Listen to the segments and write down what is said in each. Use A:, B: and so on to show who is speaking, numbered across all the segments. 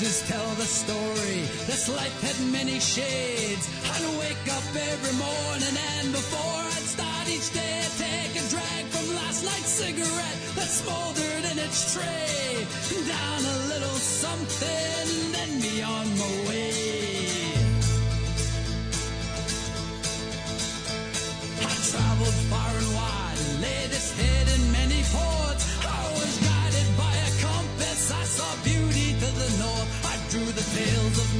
A: Just tell the story. This life had many shades. I'd wake up every morning, and before I'd start each day, I'd take a drag from last night's cigarette that smoldered in its tray. Down a little something, then be on my way. I traveled far and wide, laid this head in many ports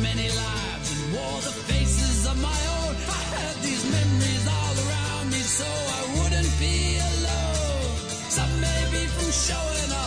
A: many lives and wore the faces of my own. I had these memories all around me so I wouldn't be alone. Some may be from showing up.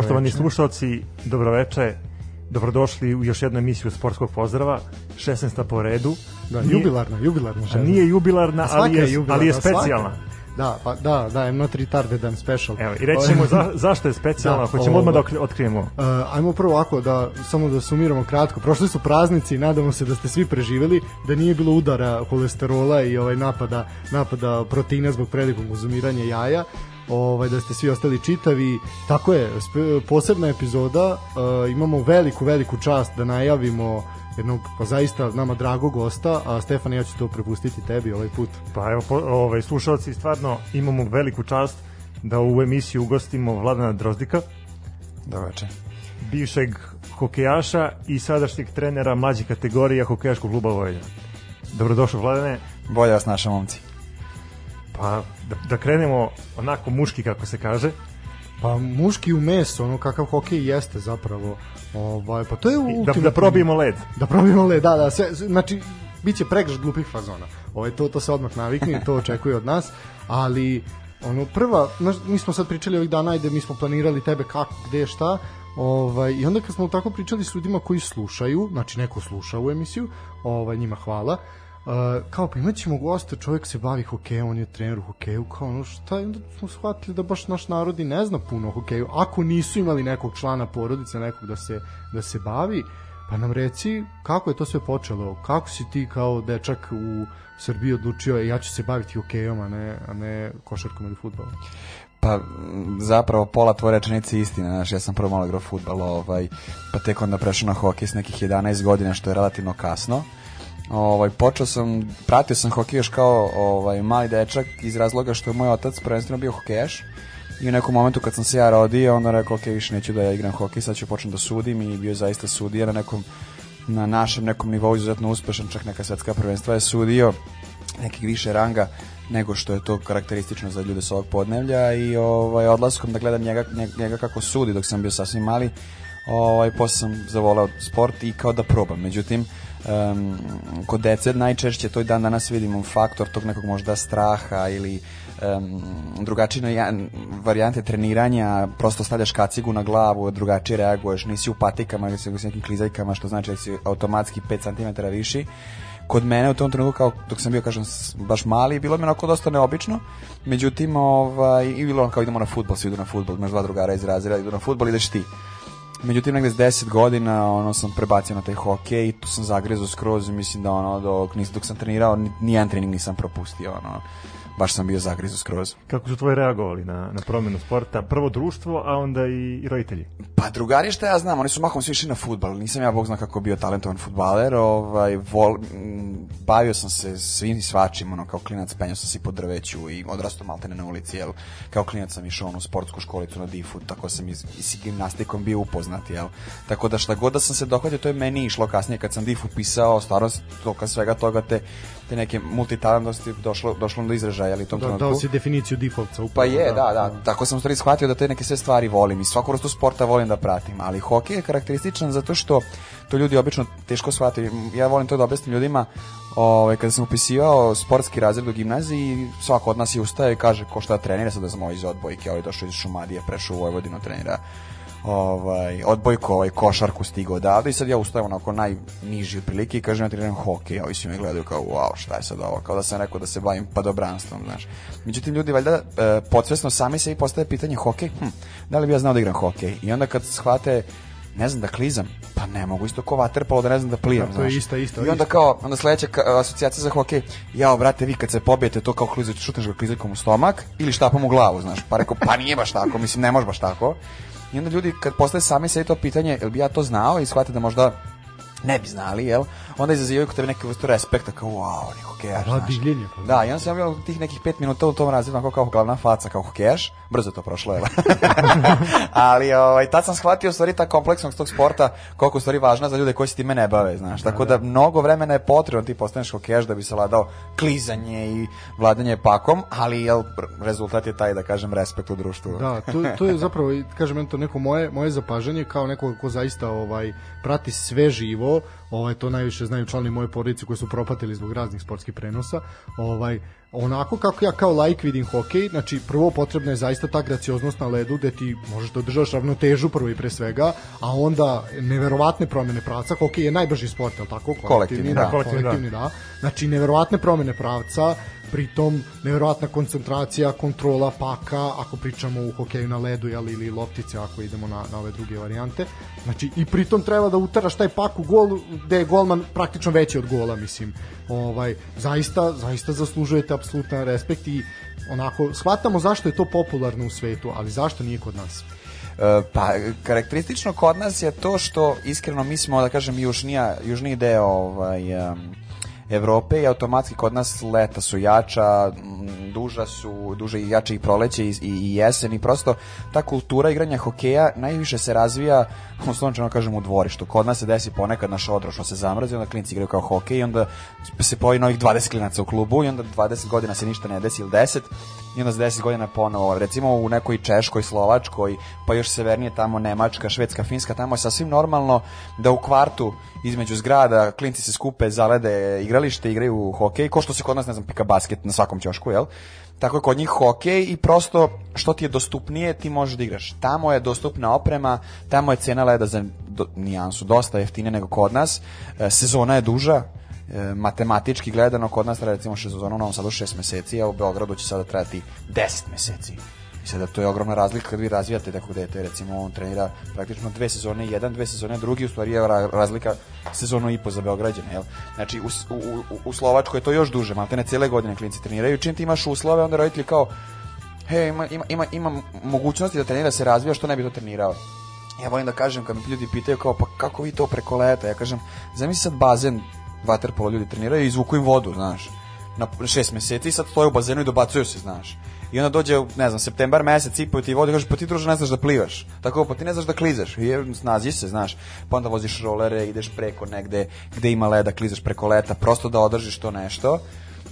B: Poštovani slušalci, dobroveče. Dobrodošli u još jednu emisiju Sportskog pozdrava, 16. po redu.
C: Da,
B: Nije-
C: jubilarna, jubilarna žena.
B: Nije jubilarna,
C: svaka
B: ali je,
C: jubilarna,
B: ali je
C: svaka.
B: specijalna.
C: Da, pa da, da, I'm not retarded, I'm special.
B: Evo, i reći ćemo za, zašto je specijalna,
C: Da,
B: hoćemo odmah da otkrijemo.
C: Uh, ajmo prvo ovako da samo da sumiramo kratko. Prošli su praznici, nadamo se da ste svi preživeli, da nije bilo udara kolesterola i ovaj napada napada proteina zbog prevelikog konzumiranja jaja. Ovaj da ste svi ostali čitavi. Tako je, posebna epizoda, uh, imamo veliku veliku čast da najavimo jednog pa zaista nama dragog gosta, a Stefan ja ću to prepustiti tebi ovaj put.
B: Pa evo, po, ovaj, slušalci, stvarno imamo veliku čast da u emisiju ugostimo Vladana Drozdika,
D: večer.
B: bivšeg hokejaša i sadašnjeg trenera mlađe kategorija hokejaškog kluba Vojvodina. Dobrodošao Vladane.
D: Bolje vas naša momci.
B: Pa da, da krenemo onako muški kako se kaže.
C: Pa muški u meso, ono kakav hokej jeste zapravo. Ovaj pa to je
B: Da, da probijemo led.
C: Da probijemo led, da, da, sve, znači, bit će pregrš glupih fazona. Ovaj, to, to se odmah navikne i to očekuje od nas, ali ono prva, znaš, mi smo sad pričali ovih dana, ajde, mi smo planirali tebe kako, gde, šta, ovaj, i onda kad smo tako pričali s ljudima koji slušaju, znači neko sluša u emisiju, ovaj, njima hvala, Uh, kao pa imat ćemo gosta, čovjek se bavi hokejom, on je trener u hokeju, kao ono šta, i onda smo shvatili da baš naš narod i ne zna puno o hokeju, ako nisu imali nekog člana porodice, nekog da se, da se bavi, Pa nam reci kako je to sve počelo, kako si ti kao dečak u Srbiji odlučio "E, ja ću se baviti hokejom, a ne, a ne košarkom ili futbolom.
D: Pa zapravo pola tvoje rečenice istina, znaš, ja sam prvo malo igrao futbal, ovaj, pa tek onda prešao na hokej s nekih 11 godina, što je relativno kasno. Ovaj, počeo sam, pratio sam hokej još kao ovaj, mali dečak iz razloga što je moj otac prvenstveno bio hokejaš. I u nekom momentu kad sam se ja rodio, onda rekao, ok, više neću da ja igram hokej, sad ću počnem da sudim. I bio zaista sudija na nekom na našem nekom nivou izuzetno uspešan, čak neka svetska prvenstva je sudio nekih više ranga nego što je to karakteristično za ljude sa ovog podnevlja. I ovaj odlaskom da gledam njega, njega kako sudi dok sam bio sasvim mali ovaj, posle sam zavoleo sport i kao da probam. Međutim, um, kod dece najčešće to i dan danas vidimo faktor tog nekog možda straha ili um, drugačije ja- varijante treniranja, prosto stavljaš kacigu na glavu, drugačije reaguješ, nisi u patikama, si s nekim klizaljkama, što znači da si automatski 5 cm viši. Kod mene u tom trenutku kao dok sam bio kažem baš mali bilo mi onako dosta neobično. Međutim ovaj i bilo kao idemo na fudbal svi idu na fudbal imaš dva drugara iz razreda idu na fudbal ideš ti Međutim, negde s 10 godina ono sam prebacio na taj hokej i tu sam zagrezo skroz i mislim da ono dok, nis, dok sam trenirao ni, nijedan trening nisam propustio ono baš sam bio zagrezo skroz.
B: Kako su tvoji reagovali na, na promenu sporta? Prvo društvo, a onda i, i roditelji.
D: Pa drugari šta ja znam, oni su mahom svi išli na futbal. Nisam ja bog zna kako bio talentovan futbaler, ovaj vol, m, bavio sam se svim i svačim, ono kao klinac penjao sam se i po drveću i odrastao maltene na ulici, jel. Kao klinac sam išao u sportsku školicu na difu, tako sam i, i s gimnastikom bio upoznat, jel. Tako da šta god da sam se dohvatio, to je meni išlo kasnije kad sam difu pisao, stvarno dokaz svega toga te te neke multitalentnosti došlo došlo do izražaja, ali u tom
C: Da,
D: trenutku.
C: dao si definiciju defaultca.
D: Pa
C: upravo,
D: je, da, da. Tako sam stvari shvatio da te neke sve stvari volim i svaku vrstu sporta volim da pratim, ali hokej je karakterističan zato što to ljudi obično teško shvataju. Ja volim to da objasnim ljudima. Ovaj kada sam upisivao sportski razred u gimnaziji, svako od nas je ustaje i kaže ko šta trenira, sad da sam ovaj iz odbojke, ovaj došao iz Šumadije, prešao u Vojvodinu trenira ovaj, odbojku, ovaj, košarku stigao odavde i sad ja ustajem onako najniži otprilike i kažem ja treniram hokej, a ovi svi me gledaju kao wow, šta je sad ovo, kao da sam rekao da se bavim padobranstvom, znaš. Međutim, ljudi valjda e, podsvesno sami se i postave pitanje hokej, hm, da li bi ja znao da igram hokej? I onda kad shvate ne znam da klizam, pa ne mogu isto ko vaterpolo da ne znam da plivam,
C: Da, to je
D: znaš.
C: isto, isto,
D: I onda kao, onda sledeća asocijacija za hokej, jao, brate, vi kad se pobijete, to kao klizać, šutneš ga klizaljkom u stomak ili štapom u glavu, znaš. Pa rekao, pa nije baš tako, mislim, ne može baš tako. I onda ljudi, kad postave sami sebi to pitanje, jel bi ja to znao i shvate da možda ne bi znali, jel? Onda izazivaju kod tebe neke vrstu respekta, kao, wow, ni hokejaš,
C: Da,
D: znaš.
C: divljenje, pa
D: Da, i onda sam bio tih nekih pet minuta u tom razredu, onako kao glavna faca, kao hokejaš, brzo to prošlo, jel? Ali, ovaj, tad sam shvatio stvari ta kompleksnost tog sporta, koliko je stvari važna za ljude koji se time ne bave, znaš. Tako da mnogo vremena je potrebno ti postaneš hokejaš da bi se ladao klizanje i vladanje pakom, ali jel, rezultat je taj, da kažem, respekt u društvu.
C: Da, to, to je zapravo, kažem, eto, neko moje, moje zapažanje kao neko ko zaista ovaj, prati sve živo, ovaj, to najviše znaju članovi moje porodice koji su propatili zbog raznih sportskih prenosa, ovaj, onako kako ja kao laik vidim hokej, znači prvo potrebna je zaista ta gracioznost na ledu gde ti možeš da održaš ravnotežu prvo i pre svega, a onda neverovatne promene pravca, hokej je najbrži sport, li tako?
D: Kolektivni, da.
C: kolektivni,
B: Kolektivni,
C: da. Znači neverovatne promene pravca, pritom neverovatna koncentracija, kontrola paka, ako pričamo u hokeju na ledu jel, ili loptice, ako idemo na, na ove druge varijante. Znači, i pritom treba da utaraš taj pak u gol, gde je golman praktično veći od gola, mislim. Ovaj, zaista, zaista zaslužujete apsolutan respekt i onako, shvatamo zašto je to popularno u svetu, ali zašto nije kod nas?
D: E, Pa, karakteristično kod nas je to što, iskreno, mi smo, da kažem, južnija, južniji deo ovaj, em, Evrope i automatski kod nas leta su jača, m, duža su, duže i jače i proleće i, i, jesen i prosto ta kultura igranja hokeja najviše se razvija, uslovno kažem, u dvorištu. Kod nas se desi ponekad naš odro što se zamrzi, onda klinci igraju kao hokej i onda se pojavi novih 20 klinaca u klubu i onda 20 godina se ništa ne desi ili 10 i onda za 10 godina ponovo, recimo u nekoj Češkoj, Slovačkoj, pa još severnije tamo Nemačka, Švedska, Finska, tamo je sasvim normalno da u kvartu između zgrada klinci se skupe, zalede igralište, igraju hokej, ko što se kod nas, ne znam, pika basket na svakom ćošku, jel? Tako je kod njih hokej i prosto što ti je dostupnije ti možeš da igraš. Tamo je dostupna oprema, tamo je cena leda za do, nijansu dosta jeftinije nego kod nas. E, sezona je duža, e, matematički gledano kod nas traje recimo šest sezona u Novom Sadu 6 meseci, a u Beogradu će sada trajati 10 meseci. I sada to je ogromna razlika kad vi razvijate tako dete, recimo on trenira praktično dve sezone jedan, dve sezone drugi, u stvari je ra- razlika sezonu i po za Beograđane, jel? Znači u, u, u, Slovačkoj je to još duže, maltene cijele godine klinci treniraju, čim ti imaš uslove, onda roditelji kao he, ima, ima, ima, ima mogućnosti da trenira se razvija, što ne bi to trenirao? Ja volim da kažem, kad me ljudi pitaju kao, pa kako vi to preko leta? Ja kažem, zamisli sad bazen, vaterpolo ljudi treniraju i izvuku im vodu, znaš, na šest meseci i sad stoje u bazenu i dobacuju se, znaš. I onda dođe, ne znam, septembar mesec, sipaju ti vodu i kaže, pa ti druže ne znaš da plivaš. Tako, pa ti ne znaš da klizaš. I je, snazi se, znaš. Pa onda voziš rolere, ideš preko negde gde ima leda, klizaš preko leta, prosto da održiš to nešto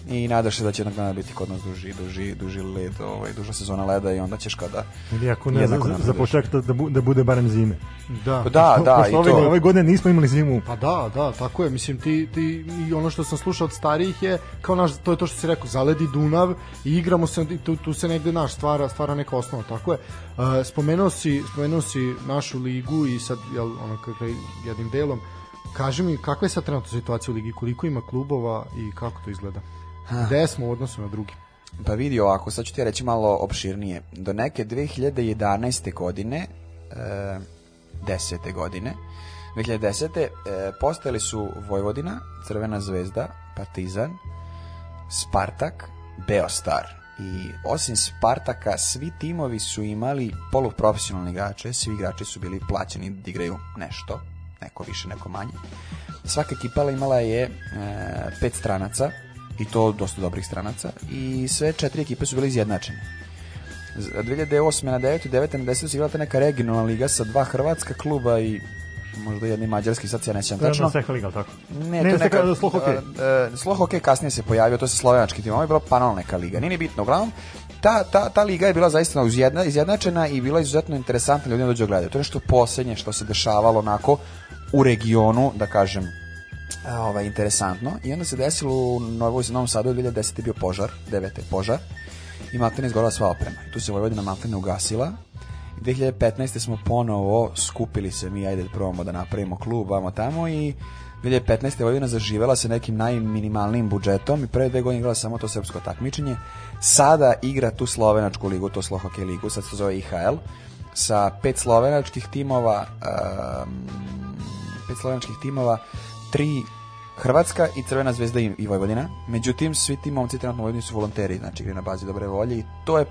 D: i nadaš se da će jednog dana biti kod nas duži, duži, duži led, ovaj, duža sezona leda i onda ćeš kada...
B: Ili ako ne, za, za, početak da, da, bu- da bude barem zime.
C: Da.
D: Pa da, da, i to...
B: ove godine nismo imali zimu.
C: Pa da, da, tako je. Mislim, ti, ti, i ono što sam slušao od starijih je, kao naš, to je to što si rekao, zaledi Dunav i igramo se, tu, tu se negde naš stvara, stvara neka osnova, tako je. Uh, spomenuo, si, spomenuo si našu ligu i sad, jel, ono, jednim delom, kaži mi, kakva je sad trenutno situacija u ligi, koliko ima klubova i kako to izgleda? Gde smo u odnosu na drugi?
D: Pa vidi ovako, sad ću ti reći malo opširnije. Do neke 2011. godine, e, 10. godine, 2010. E, postojali su Vojvodina, Crvena zvezda, Partizan, Spartak, Beostar. I osim Spartaka, svi timovi su imali poluprofesionalne igrače, svi igrači su bili plaćeni da igraju nešto, neko više, neko manje. Svaka ekipa imala je e, pet stranaca, i to dosta dobrih stranaca, i sve četiri ekipe su bile izjednačene. Z- 2008. na 9. 9. na 10. su igrala ta neka regionalna liga sa dva hrvatska kluba i možda jedni mađarski, sad se ja ne sjećam
B: To je
D: tačno.
B: na Seha Liga, tako?
D: Ne,
B: ne
D: to je neka,
B: slow hokej.
D: Uh, slow hokej kasnije se pojavio, to se slovenački tim, ovo je bila panel neka liga, nije ni bitno, uglavnom, ta, ta, ta liga je bila zaista uzjedna, izjednačena i bila izuzetno interesantna ljudima da dođu da gledaju. To je nešto posljednje što se dešavalo onako u regionu, da kažem, ovaj, interesantno. I onda se desilo u Novoj Novom Sadu, 2010. je bio požar, 9. požar, i Maltene izgorela sva oprema. I tu se Vojvodina Maltene ugasila, I 2015. smo ponovo skupili se mi, ajde da probamo da napravimo klub, vamo tamo i 2015. Vojvodina zaživela sa nekim najminimalnijim budžetom i prve dve godine igrala samo to srpsko takmičenje. Sada igra tu slovenačku ligu, to Slow Hockey ligu, sad se zove IHL, sa pet slovenačkih timova, um, pet slovenačkih timova, tri Hrvatska i Crvena zvezda i, Vojvodina. Međutim, svi ti momci trenutno u Vojvodini su volonteri, znači igraju na bazi dobre volje i to je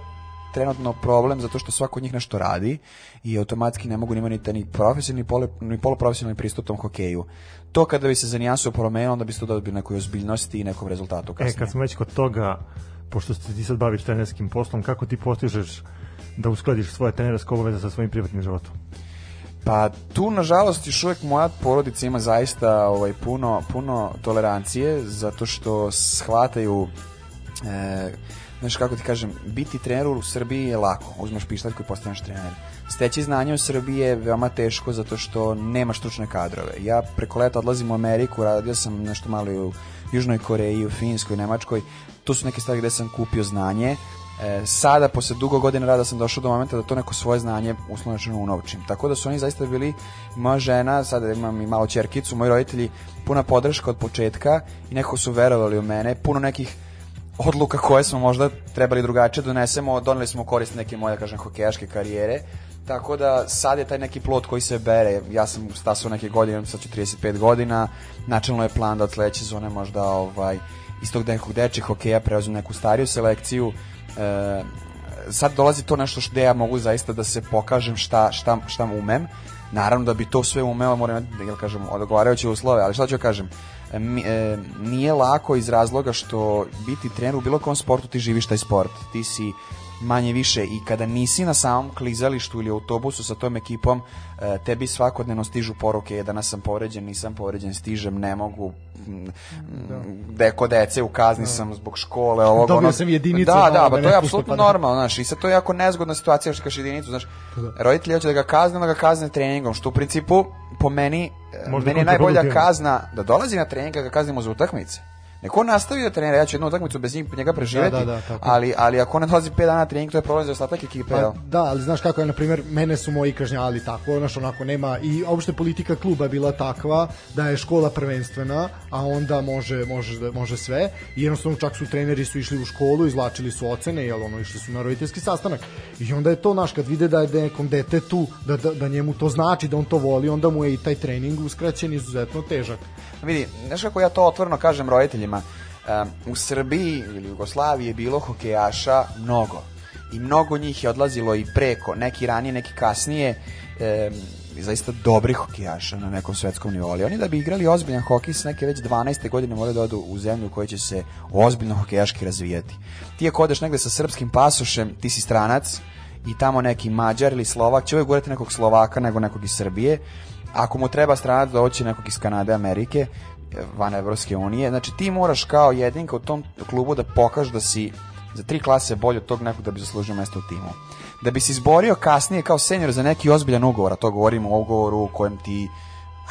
D: trenutno problem zato što svako od njih nešto radi i automatski ne mogu imati ni profesionalni ni, polu, ni poluprofesionalni pristup tom hokeju. To kada bi se za nijansu promenilo, onda bi se to dobio nekoj ozbiljnosti i nekom rezultatu
B: E,
D: kasnije.
B: kad smo već kod toga, pošto se ti sad baviš trenerskim poslom, kako ti postižeš da uskladiš svoje trenerske obaveze sa svojim privatnim životom?
D: Pa tu nažalost još uvijek moja porodica ima zaista ovaj puno puno tolerancije zato što shvataju e, znaš kako ti kažem, biti trener u Srbiji je lako, uzmeš pištaljku i postaneš trener. Steći znanje u Srbiji je veoma teško zato što nema stručne kadrove. Ja preko leta odlazim u Ameriku, radio sam nešto malo u Južnoj Koreji, u Finskoj, Nemačkoj. To su neke stvari gde sam kupio znanje. E, sada, posle dugo godina rada, sam došao do momenta da to neko svoje znanje uslovno rečeno unovčim. Tako da su oni zaista bili, moja žena, sada imam i malo čerkicu, moji roditelji, puna podrška od početka i nekako su verovali u mene, puno nekih odluka koje smo možda trebali drugačije da donesemo, doneli smo korist neke moje, da kažem, hokejaške karijere, tako da sad je taj neki plot koji se bere, ja sam stasao neke godine, sad ću 35 godina, načelno je plan da od sledeće sezone možda ovaj, iz tog nekog dečeg hokeja preuzem neku stariju selekciju, e, sad dolazi to nešto što ja mogu zaista da se pokažem šta, šta, šta umem, naravno da bi to sve umeo moram da kažem, odgovarajuće uslove, ali šta ću kažem, E, mi- e, nije lako iz razloga što biti trener u bilo kom sportu ti živiš taj sport. Ti si manje više i kada nisi na samom klizalištu ili autobusu sa tom ekipom, e, tebi svakodnevno stižu poruke danas sam povređen, nisam povređen, stižem, ne mogu, mm, deko dece u kazni sam zbog škole, ovog,
C: Dobio
D: onog.
C: sam jedinicu,
D: Da, da,
C: me
D: pa to je apsolutno
C: pa da.
D: normalno, znaš, i sad to je jako nezgodna situacija što kažeš jedinicu, znaš, roditelji hoće da ga kazne, da ga kazne treningom, što u principu po meni, e,
B: Možda
D: meni je najbolja kazna da dolazi na trening kad ga kaznimo za utakmice. Neko nastavi da trenira, ja ću jednu utakmicu bez njega preživeti,
C: Da, da, da, tako.
D: ali, ali ako ne dolazi 5 dana na trening, to je problem za ostatak ekipe.
C: Pa, da, ali znaš kako je, na primjer, mene su moji kažnjali tako, znaš, onako nema, i opšte politika kluba je bila takva da je škola prvenstvena, a onda može, može, da- može sve, i jednostavno čak su treneri su išli u školu, izlačili su ocene, jel, ono, išli su na roditeljski sastanak, i onda je to, znaš, kad vide da je nekom detetu, da, da, da njemu to znači, da on to voli, onda mu je i taj trening uskraćen izuzetno težak.
D: Vidi, znaš kako ja to otvoreno kažem roditeljima, um, u Srbiji ili Jugoslaviji je bilo hokejaša mnogo. I mnogo njih je odlazilo i preko, neki ranije, neki kasnije, um, zaista dobri hokejaša na nekom svetskom nivou. Ali oni da bi igrali ozbiljan hokej s neke već 12. godine moraju da odu u zemlju u kojoj će se ozbiljno hokejaški razvijati. Ti ako odeš negde sa srpskim pasošem, ti si stranac i tamo neki Mađar ili Slovak će uvijek gurati nekog Slovaka nego nekog iz Srbije. Ako mu treba stranac doći nekog iz Kanade, Amerike, van Evropske unije, znači ti moraš kao jedinka u tom klubu da pokažeš da si za tri klase bolje od tog nekog da bi zaslužio mesto u timu. Da bi se izborio kasnije kao senior za neki ozbiljan ugovor, a to govorimo o ugovoru u kojem ti,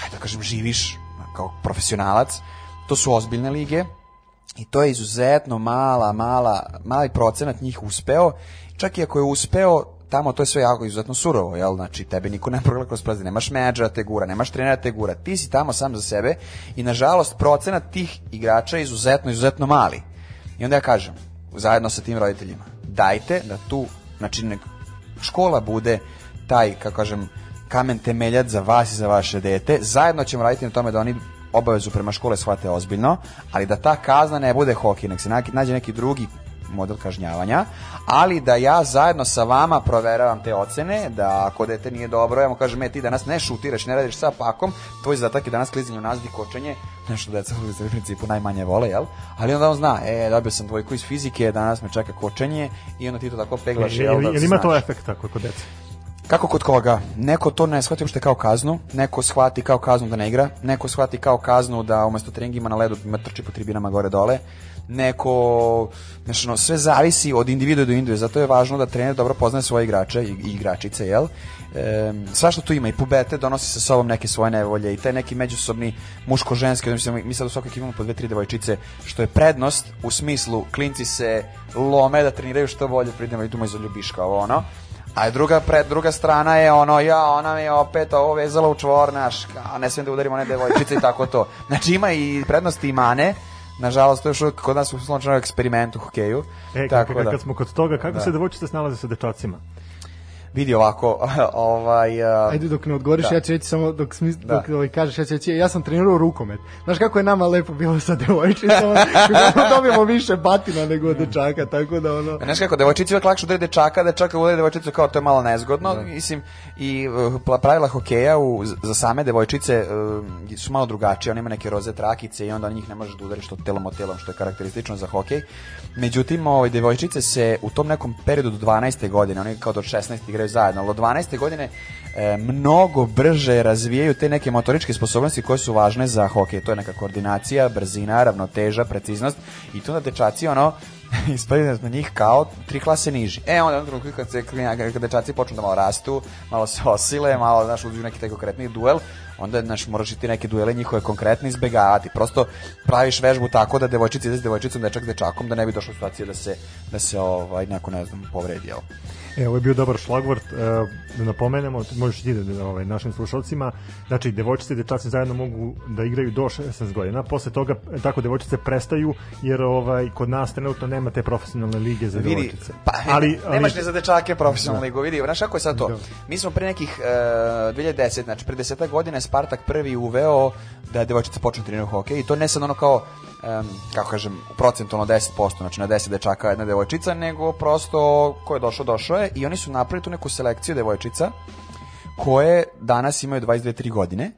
D: ajde da kažem, živiš kao profesionalac, to su ozbiljne lige, i to je izuzetno mala, mala, mali procenat njih uspeo. Čak i ako je uspeo, tamo to je sve jako izuzetno surovo, jel? Znači, tebe niko ne progleda kroz prozir, nemaš menadžera da te gura, nemaš trenera da te gura, ti si tamo sam za sebe i nažalost procenat tih igrača je izuzetno, izuzetno mali. I onda ja kažem, zajedno sa tim roditeljima, dajte da tu, znači, nek škola bude taj, kako kažem, kamen temeljac za vas i za vaše dete. Zajedno ćemo raditi na tome da oni obavezu prema škole shvate ozbiljno, ali da ta kazna ne bude hokej, nek se nađe neki drugi model kažnjavanja, ali da ja zajedno sa vama proveravam te ocene, da ako dete nije dobro, ja mu kažem, e, ti danas ne šutiraš, ne radiš sa pakom, tvoj zadatak je danas klizanje u nazdi, kočenje, nešto deca u principu najmanje vole, jel? Ali onda on zna, e, dobio sam dvojku iz fizike, danas me čeka kočenje i onda ti to tako peglaš, jel?
B: Jel,
D: da
B: jel ima to efekt tako kod dece?
D: Kako kod koga? Neko to ne shvati uopšte kao kaznu, neko shvati kao kaznu da ne igra, neko shvati kao kaznu da umesto treningima na ledu ima trči po tribinama gore dole, neko, znači, ono, sve zavisi od individua do individua, zato je važno da trener dobro poznaje svoje igrače i, i igračice, jel? E, svašta tu ima i pubete donosi sa sobom neke svoje nevolje i taj neki međusobni muško-ženski, mislim, mi sad u svakoj imamo po dve, tri devojčice, što je prednost u smislu klinci se lome da treniraju što bolje, pridemo idemo iz ljubiška, ovo ono, a druga pred druga strana je ono ja ona mi je opet ovo vezala u čvor naš a ne smijem da udarim one devojčice i tako to znači ima i prednosti i mane nažalost to je još uvijek kod nas u slučajnom eksperimentu u hokeju
B: E,
D: tako
B: kako,
D: da
B: kad smo kod toga, kako
D: Da.
B: se devojčice snalaze sa dečacima?
D: Vidi ovako ovaj a,
C: Ajde dok ne odgovoriš,
D: Da.
C: ja ću reći samo dok, smi,
D: Da.
C: dok ovaj, kažeš, ja ću reći, ja sam trenirao rukomet. Znaš kako je nama lepo bilo sa devojčicama, kako dobijemo više batina nego od dečaka, tako da ono...
D: Znaš kako, devojčici uvek lakše udari dečaka, dečak udari devojčicu kao to je malo nezgodno, mislim, i uh, pla- pravila hokeja u, za same devojčice uh, su malo drugačije, one ima neke roze trakice i onda njih ne možeš da udariš to telom o telom, što je karakteristično za hokej. Međutim, ovaj, devojčice se u tom nekom periodu do 12. godine, oni kao do 16 igraju zajedno, ali od 12. godine e, mnogo brže razvijaju te neke motoričke sposobnosti koje su važne za hokej. To je neka koordinacija, brzina, ravnoteža, preciznost i tu onda dečaci ono da smo njih kao tri klase niži. E, onda jednom trenutku kad, se, kad dečaci počnu da malo rastu, malo se osile, malo, znaš, uđu u neki taj konkretni duel, onda, znaš, moraš i ti neke duele njihove konkretne izbegavati. Prosto praviš vežbu tako da devojčica ide s devojčicom, dečak s dečakom, da ne bi došlo u da se, da se ovaj, neko, ne znam, povredi, jel?
B: E, ovo je bio dobar šlagvort, e, da napomenemo, možeš ti da ovaj, našim slušalcima, znači devojčice i dečaci zajedno mogu da igraju do 16 godina, posle toga e, tako devojčice prestaju, jer ovaj kod nas trenutno nema te profesionalne lige za
D: Vidi,
B: devojčice.
D: pa,
B: ali, ali,
D: nemaš ni za dečake profesionalnu
B: Da.
D: ligu. Vidi, znaš kako je sad to?
C: Da.
D: Mi smo pre nekih uh, 2010, znači pre 10 godina Spartak prvi uveo da devojčice počnu da treniraju hokej i to ne sad ono kao um, kako kažem, procentualno 10%, znači na 10 dečaka jedna devojčica, nego prosto ko je došao, došao je i oni su napravili tu neku selekciju devojčica koje danas imaju 22-3 godine.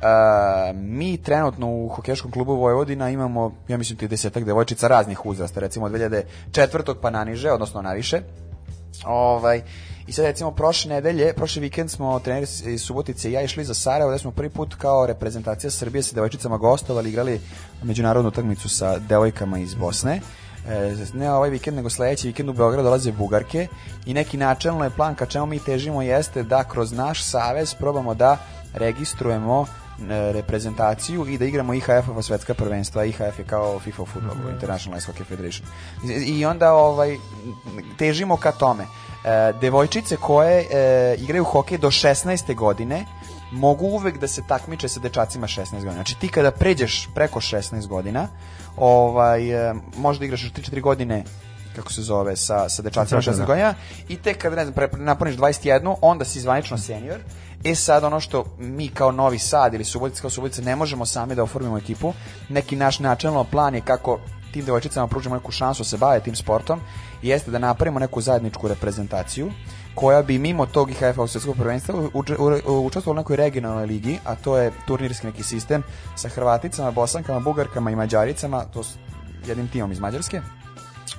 D: Uh, mi trenutno u hokejskom klubu Vojvodina imamo, ja mislim, 30 devojčica raznih uzrasta, recimo od 2004. pa naniže, odnosno naviše. Ovaj, I sad recimo prošle nedelje, prošli vikend smo treneri iz Subotice i ja išli za Sarajevo, da smo prvi put kao reprezentacija Srbije sa devojčicama gostovali, igrali međunarodnu utakmicu sa devojkama iz Bosne. E, ne ovaj vikend, nego sledeći vikend u Beograd dolaze Bugarke i neki načelno je plan ka čemu mi težimo jeste da kroz naš savez probamo da registrujemo reprezentaciju i da igramo IHF-ova svetska prvenstva. IHF je kao FIFA futbol, International Ice Hockey Federation. I, onda ovaj, težimo ka tome. E, devojčice koje e, igraju hokej do 16. godine mogu uvek da se takmiče sa dečacima 16 godina. Znači ti kada pređeš preko 16 godina, ovaj, e, možda igraš još 3-4 godine kako se zove, sa, sa dečacima
B: Da, da,
D: 16
B: da.
D: godina i tek kada ne znam, napuniš 21, onda si zvanično senior. E sad ono što mi kao Novi Sad ili Subotica kao Subotica ne možemo sami da oformimo ekipu, neki naš načelno plan je kako tim devojčicama pružimo neku šansu da se bave tim sportom, jeste da napravimo neku zajedničku reprezentaciju koja bi mimo tog IHF-a svjetskog prvenstva učestvovala u nekoj regionalnoj ligi, a to je turnirski neki sistem sa Hrvaticama, Bosankama, Bugarkama i Mađaricama, to s jednim timom iz Mađarske.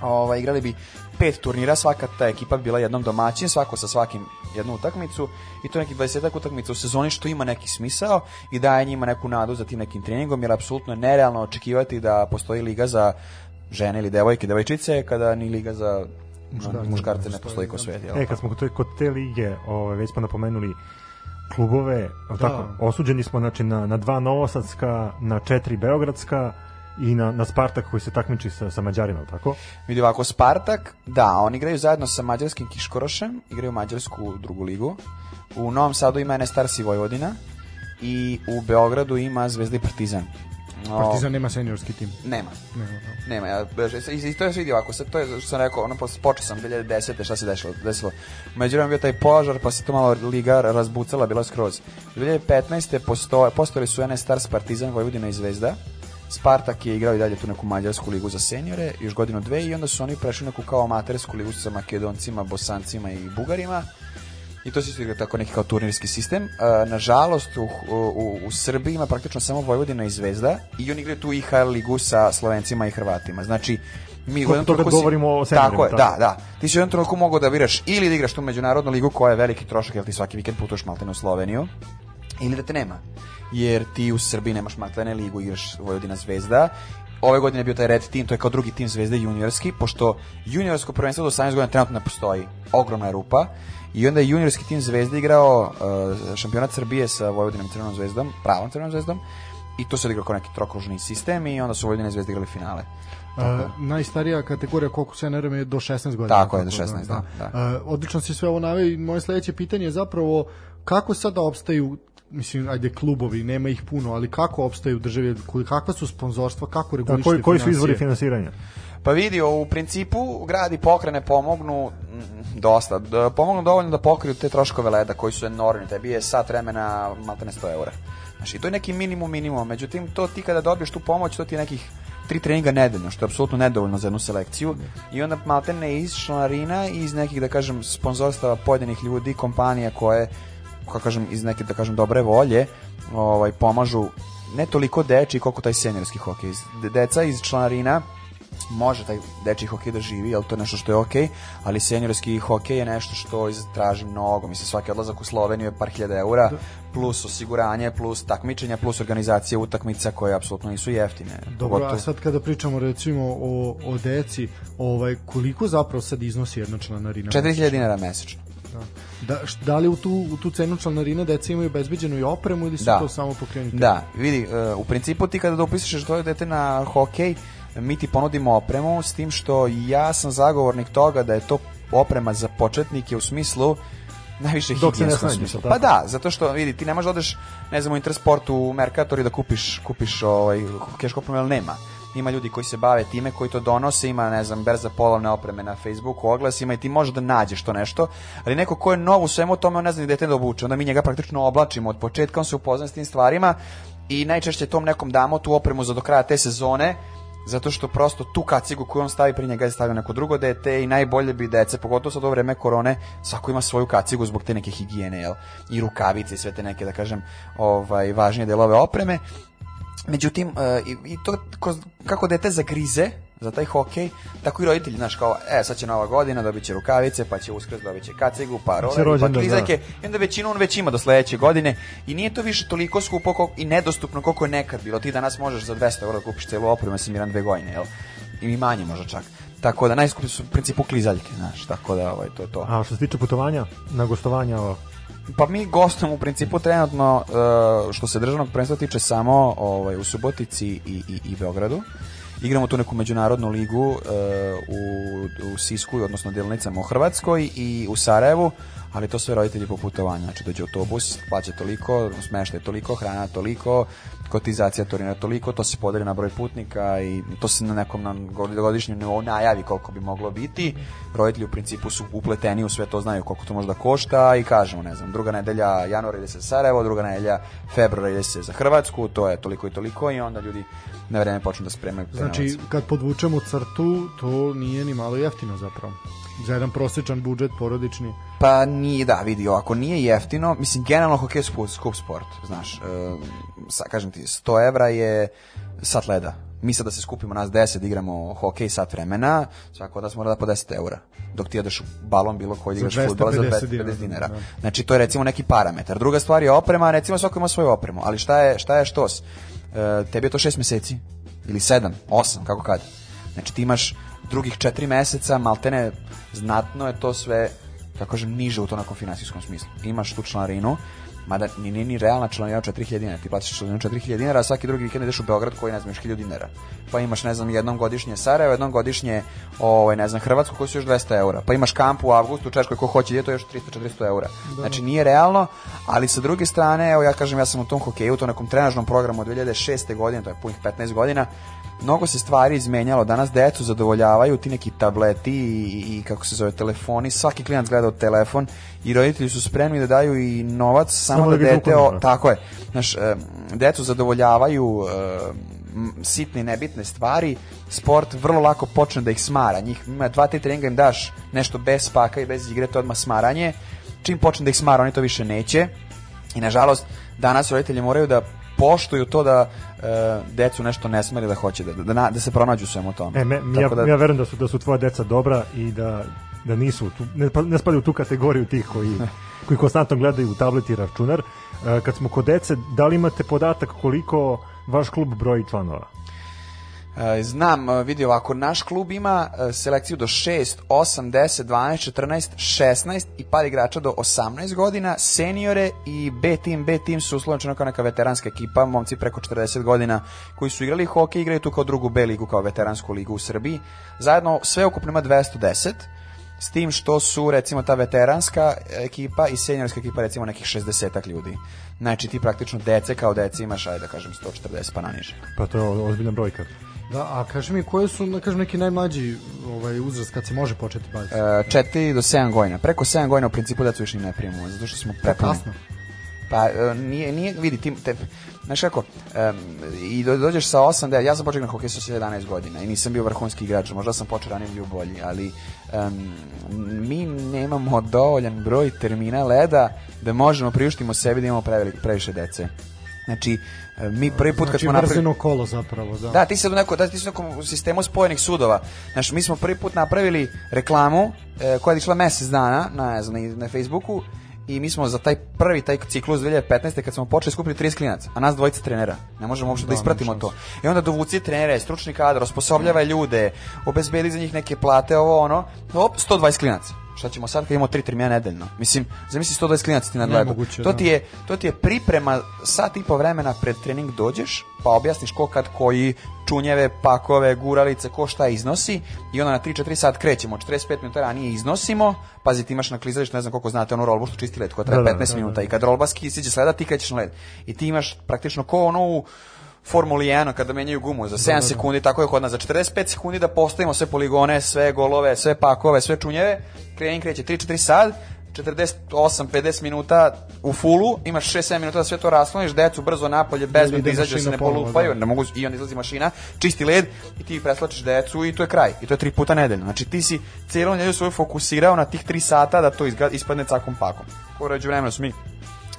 D: Ovaj, igrali bi pet turnira, svaka ta ekipa bi bila jednom domaćin, svako sa svakim jednu utakmicu i to neki 20 utakmica u sezoni što ima neki smisao i daje njima neku nadu za tim nekim treningom jer apsolutno je nerealno očekivati da postoji liga za žene ili devojke, devojčice kada ni liga za muškarce, muškarce ne postoji ko svet.
B: E, kad smo kod te, kod te lige, ovaj, već smo napomenuli klubove, da.
C: Da.
B: tako, osuđeni smo znači, na, na dva novosadska, na četiri beogradska i na, na Spartak koji se takmiči sa, sa Mađarima, tako?
D: Vidi ovako, Spartak, da, oni igraju zajedno sa mađarskim Kiškorošem, igraju mađarsku drugu ligu. U Novom Sadu ima NS Starsi Vojvodina i u Beogradu ima Zvezda i Partizan. O,
C: Partizan nema seniorski tim.
D: Nema.
C: Nema, da.
D: Nema, ja, i, i to je vidi ovako, sad to je što sam rekao, ono, posle, počeo sam 2010. šta se desilo, desilo. Međutim bio taj požar, pa se to malo liga razbucala, bila skroz. 2015. Postoje, postojali su NS Stars, Partizan, Vojvodina i Zvezda. Spartak je igrao i dalje tu neku mađarsku ligu za seniore, još godinu dve i onda su oni prešli neku kao amatersku ligu sa makedoncima, bosancima i bugarima. I to se igra tako neki kao turnirski sistem. E, nažalost, u, u, u Srbiji ima praktično samo Vojvodina i Zvezda i oni igraju tu IHL ligu sa Slovencima i Hrvatima. Znači, mi u jednom
B: kad
D: trenutku
B: govorimo o seniorima,
D: Tako je, da, da. Ti si u jednom trenutku mogao da biraš ili da igraš tu međunarodnu ligu koja je veliki trošak, jer ti svaki vikend putuješ maltene u Sloveniju, ili da te nema. Jer ti u Srbiji nemaš maltene ligu, igraš Vojvodina Zvezda. Ove godine je bio taj red tim, to je kao drugi tim Zvezde juniorski, pošto juniorsko prvenstvo do 18 godina trenutno ne postoji. Ogromna je rupa. I onda je juniorski tim Zvezde igrao uh, šampionat Srbije sa Vojvodinom Crvenom zvezdom, pravom Crvenom zvezdom. I to se odigrao kao neki trokružni sistem i onda su Vojvodine Zvezde igrali finale.
C: A, najstarija kategorija koliko se ne je do 16 godina.
D: Tako je, do 16, da, da.
C: A, odlično si sve ovo naveo i moje sledeće pitanje je zapravo kako sada opstaju mislim, ajde klubovi, nema ih puno, ali kako opstaju države, koji- kakva su sponzorstva, kako
B: Da,
C: regulište
B: koji, koji su izvori finansiranja?
D: Pa vidi, u principu grad i pokrene pomognu dosta, da, pomognu dovoljno da pokriju te troškove leda koji su enormni, tebi je sat vremena maltene 100 eura. Znači, to je neki minimum minimum, međutim, to ti kada dobiješ tu pomoć, to ti je nekih tri treninga nedeljno, što je apsolutno nedovoljno za jednu selekciju i onda maltene iz članarina i iz nekih, da kažem, sponzorstava pojedinih ljudi, kompanija koje, kako kažem, iz neke, da kažem, dobre volje, ovaj, pomažu ne toliko deči koliko taj seniorski hokej. Deca iz članarina može taj dečiji hokej da živi, jel to je nešto što je okej, ali seniorski hokej je nešto što traži mnogo. Mislim, svaki odlazak u Sloveniju je par hiljada eura, plus osiguranje, plus takmičenja, plus organizacija utakmica koje apsolutno nisu jeftine.
C: Dobro, a
D: Pogotovo-
C: sad kada pričamo recimo o, o deci, ovaj, koliko zapravo sad iznosi jedna članarina?
D: 4000 dinara mesečno.
C: Da, š- da li u tu, u tu cenu članarine deca imaju bezbeđenu i opremu ili su
D: Da.
C: to samo pokrenuti?
D: Da, vidi, e, u principu ti kada da upišeš tvoje dete na hokej, mi ti ponudimo opremu, s tim što ja sam zagovornik toga da je to oprema za početnike u smislu najviše
B: snajdiš,
D: smislu. Pa da, zato što vidi, ti ne možeš da odeš, ne znam, u Intersportu u Mercator i da kupiš, kupiš ovaj, hokejašku opremu, nema. Ima ljudi koji se bave time, koji to donose, ima, ne znam, berza polovne opreme na Facebooku, oglas ima i ti možeš da nađeš to nešto, ali neko ko je nov u svemu tome, on ne zna ni dete da obuče, onda mi njega praktično oblačimo od početka, on se upozna s tim stvarima i najčešće tom nekom damo tu opremu za do kraja te sezone, zato što prosto tu kacigu koju on stavi pri njega je stavio neko drugo dete i najbolje bi dece, pogotovo sad u vreme korone, svako ima svoju kacigu zbog te neke higijene, jel? I rukavice i sve te neke, da kažem, ovaj, važnije delove opreme. Međutim, e, i, i to ko- kako dete zagrize za taj hokej, tako i roditelji, znaš, kao, e, sad će nova godina, dobit će rukavice, pa će uskrs, dobit će kacigu, pa roleri, pa
B: rođendan,
D: klizake, i onda većinu on već ima do sledeće godine i nije to više toliko skupo kol- i nedostupno koliko je nekad bilo. Ti danas možeš za 200 eura da kupiš celu opremu, ja sam miran dve godine, jel? I manje možda čak. Tako da najskuplje su u principu klizaljke, znaš, tako da ovaj, to je to.
B: A što se tiče putovanja na gostovanja,
D: Pa mi gostujemo u principu trenutno uh, što se državnog prvenstva tiče samo ovaj, u Subotici i, i, i Beogradu. Igramo tu neku međunarodnu ligu uh, u, u Sisku, odnosno djelnicama u Hrvatskoj i u Sarajevu, ali to sve roditelji po putovanju. Znači dođe autobus, plaća toliko, smeštaj toliko, hrana toliko, kotizacija torina toliko, to se podeli na broj putnika i to se na nekom na godišnjem nivou najavi koliko bi moglo biti. Roditelji u principu su upleteni u sve to, znaju koliko to može da košta i kažemo, ne znam, druga nedelja januara ide se za Sarajevo, druga nedelja februara ide se za Hrvatsku, to je toliko i toliko i onda ljudi na vreme počnu da spremaju
C: Znači, kad podvučemo crtu, to nije ni malo jeftino zapravo. Za jedan prosječan budžet porodični.
D: Pa nije, da, vidi, ako nije jeftino, mislim, generalno hokej je skup, skup sport, znaš, e, sa, kažem ti, 100 evra je sat leda. Mi sad da se skupimo nas 10 da igramo hokej sat vremena, svako od nas mora da po 10 eura. Dok ti odeš balon bilo koji da igraš futbol za
C: 250
D: 250 dinara.
C: da.
D: Znači, to je recimo neki parametar. Druga stvar je oprema, recimo svako ima svoju opremu, ali šta je, šta je štos? E, tebi je to 6 meseci, ili 7, 8, kako kad. Znači, ti imaš drugih 4 meseca, maltene, znatno je to sve kako kažem, niže u to nekom finansijskom smislu. Imaš tu članarinu, mada ni, ni, ni realna članarina od 4000 dinara, ti plaćaš članarinu 4000 dinara, a svaki drugi vikend ideš u Beograd koji, ne znam, još 1000 dinara. Pa imaš, ne znam, jednom godišnje Sarajevo, jednom godišnje, ovaj, ne znam, Hrvatsku koji su još 200 eura. Pa imaš kamp u avgustu u Češkoj ko hoće, ide to još 300-400 eura. Znači, nije realno, ali sa druge strane, evo ja kažem, ja sam u tom hokeju, u tom nekom trenažnom programu od 2006. godine, to je punih 15 godina, mnogo se stvari izmenjalo. Danas decu zadovoljavaju ti neki tableti i, i kako se zove telefoni. Svaki klinac gleda telefon i roditelji su spremni da daju i novac samo,
B: Samo
D: da
B: da
D: dete... O, tako je. Znaš, em, decu zadovoljavaju m, sitne i nebitne stvari. Sport vrlo lako počne da ih smara. Njih ima dva, tri treninga im daš nešto bez spaka i bez igre, to je odmah smaranje. Čim počne da ih smara, oni to više neće. I nažalost, danas roditelji moraju da poštuju to da e, decu nešto ne smari da hoće da, da, na- da se pronađu u svemu tome.
B: E, me, ja,
D: da,
B: ja verujem da su, da su tvoja deca dobra i da, da nisu, tu, ne, ne spadaju u tu kategoriju tih koji, koji konstantno gledaju u tablet i računar. E, kad smo kod dece, da li imate podatak koliko vaš klub broji članova?
D: E, Znam, e, vidi ovako, naš klub ima e, selekciju do 6, 8, 10, 12, 14, 16 i par igrača do 18 godina, seniore i B tim, B tim su uslovno kao neka veteranska ekipa, momci preko 40 godina koji su igrali hokej, igraju tu kao drugu B ligu, kao veteransku ligu u Srbiji. Zajedno sve ukupno ima 210, s tim što su recimo ta veteranska ekipa i seniorska ekipa recimo nekih 60 ljudi. Znači ti praktično dece kao dece imaš, ajde da kažem 140 pa naniže.
B: Pa to je ozbiljna brojka.
C: Da, a kaži mi, koje su, da kažem, neki najmlađi ovaj, uzrast kad se može početi baviti?
D: E, 4 do 7 godina. Preko 7 godina u principu decu više ne primamo, zato što smo prepuni.
C: kasno.
D: Pa e, nije, nije vidi, ti, te, znaš kako, em, i do, dođeš sa 8, 9, ja sam počeo na hokej sa 11 godina i nisam bio vrhunski igrač, možda sam počeo ranije bio bolji, ali em, mi nemamo dovoljan broj termina leda da možemo priuštimo sebi da imamo prevelik, previše dece. Znači, e, mi prvi put kad
C: Znači
D: smo napravili...
C: kolo zapravo, da.
D: Da, ti si neko, da, ti si u nekom sistemu spojenih sudova. Znaš, mi smo prvi put napravili reklamu e, koja je išla mesec dana na, ne znam, na, Facebooku i mi smo za taj prvi taj ciklus 2015. kad smo počeli skupili 30 klinaca, a nas dvojica trenera. Ne možemo uopšte da, ispratimo to. I onda dovuci trenere, stručni kadar, osposobljava ljude, obezbedi za njih neke plate, ovo ono, op, 120 klinaca. Šta ćemo sad kad imamo tri termina nedeljno? Mislim, zamisli 120 klinaca ti na gledu.
C: Nemoguće,
D: To
C: da.
D: ti je to ti je priprema sat i po vremena pred trening dođeš, pa objasniš ko kad koji čunjeve, pakove, guralice, ko šta iznosi i onda na 3-4 sat krećemo, 45 minuta ranije iznosimo, pazi ti imaš na klizalištu, ne znam koliko znate, onu rolbu što čisti led, koja traje
B: Da, da,
D: 15
B: da,
D: minuta i kad rolba ski siđe s leda, ti krećeš na led. I ti imaš praktično ko ono u Formuli 1 kada menjaju gumu za 7 sekundi, tako je kod nas za 45 sekundi da postavimo sve poligone, sve golove, sve pakove, sve čunjeve, krenin kreće 3-4 sat, 48-50 minuta u fulu, imaš 6-7 minuta da sve to rasloniš, decu brzo napolje, bez da izađe da se ne polupaju,
C: da.
D: ne mogu, i onda izlazi mašina, čisti led i ti preslačiš decu i to je kraj. I to je tri puta nedeljno. Znači ti si cijelu nedelju svoju fokusirao na tih 3 sata da to izga- ispadne cakom pakom. Uređu vremena su mi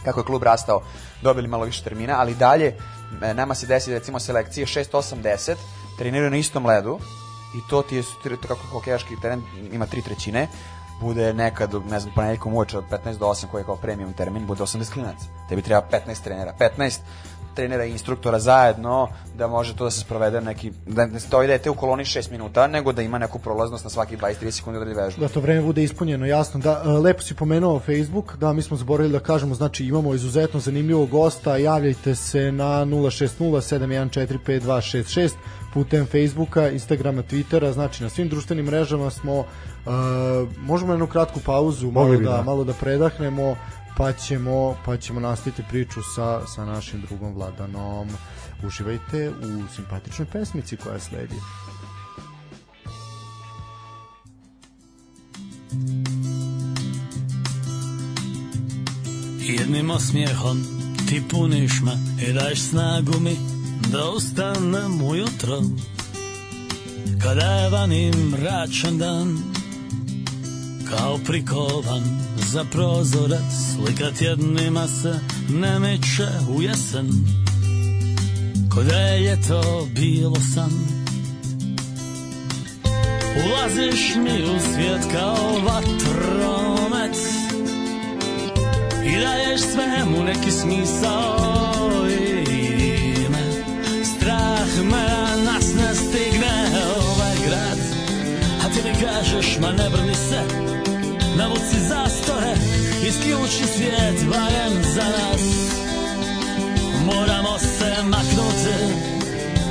D: kako je klub rastao, dobili malo više termina, ali dalje nama se desi recimo selekcije 6, 8, 10, treniraju na istom ledu i to ti je, to kako hokejaški teren ima tri trećine, bude nekad, ne znam, ponedjeljkom uveče od 15 do 8 koji je kao premium termin, bude 80 klinaca. Tebi treba 15 trenera. 15 trenera i instruktora zajedno da može to da se sprovede neki, da ne stoji dete u koloni 6 minuta, nego da ima neku prolaznost na svaki 20-30 sekundi da vežbu.
C: Da to vreme bude ispunjeno, jasno. Da, e, lepo si pomenuo Facebook, da, mi smo zaboravili da kažemo, znači imamo izuzetno zanimljivog gosta, javljajte se na 060-7145-266 putem Facebooka, Instagrama, Twittera, znači na svim društvenim mrežama smo, uh, možemo jednu kratku pauzu, malo
B: Mogli
C: da,
B: da.
C: malo da predahnemo, pa ćemo, pa ćemo nastaviti priču sa, sa našim drugom Vladanom. Uživajte u simpatičnoj pesmici koja sledi.
E: Jednim osmijehom ti puniš me i daješ snagu mi da ustanem ujutro Kada je vani mračan dan Kao prikovan za prozorac Slika tjednima se ne u jesen. Ko da je ljeto bilo san? Ulaziš mi u svijet kao vatromet i daješ svemu neki smisao i me strah me nas ne stigne ovaj grad a ti mi kažeš ma ne brni se navuci zastore isključi svijet barem za nas. Moramo se maknuti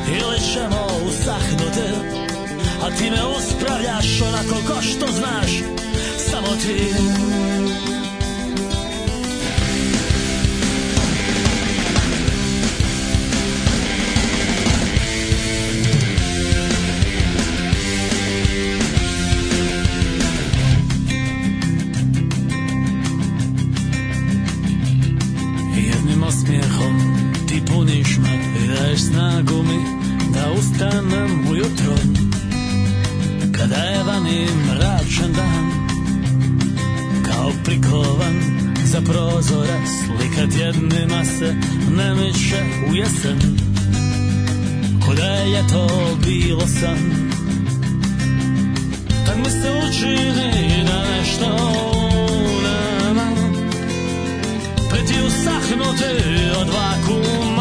E: ili ćemo usahnuti a ti me uspravljaš onako ko što znaš samo ti daješ snagu mi da ustanem ujutro Kada je vani mračan dan. Kao prikovan za prozora Slika tjednima se ne miče u jesen. Ko da je ljeto bilo san? Tak mi se učini da nešto nema Preti usahnuti od vakuma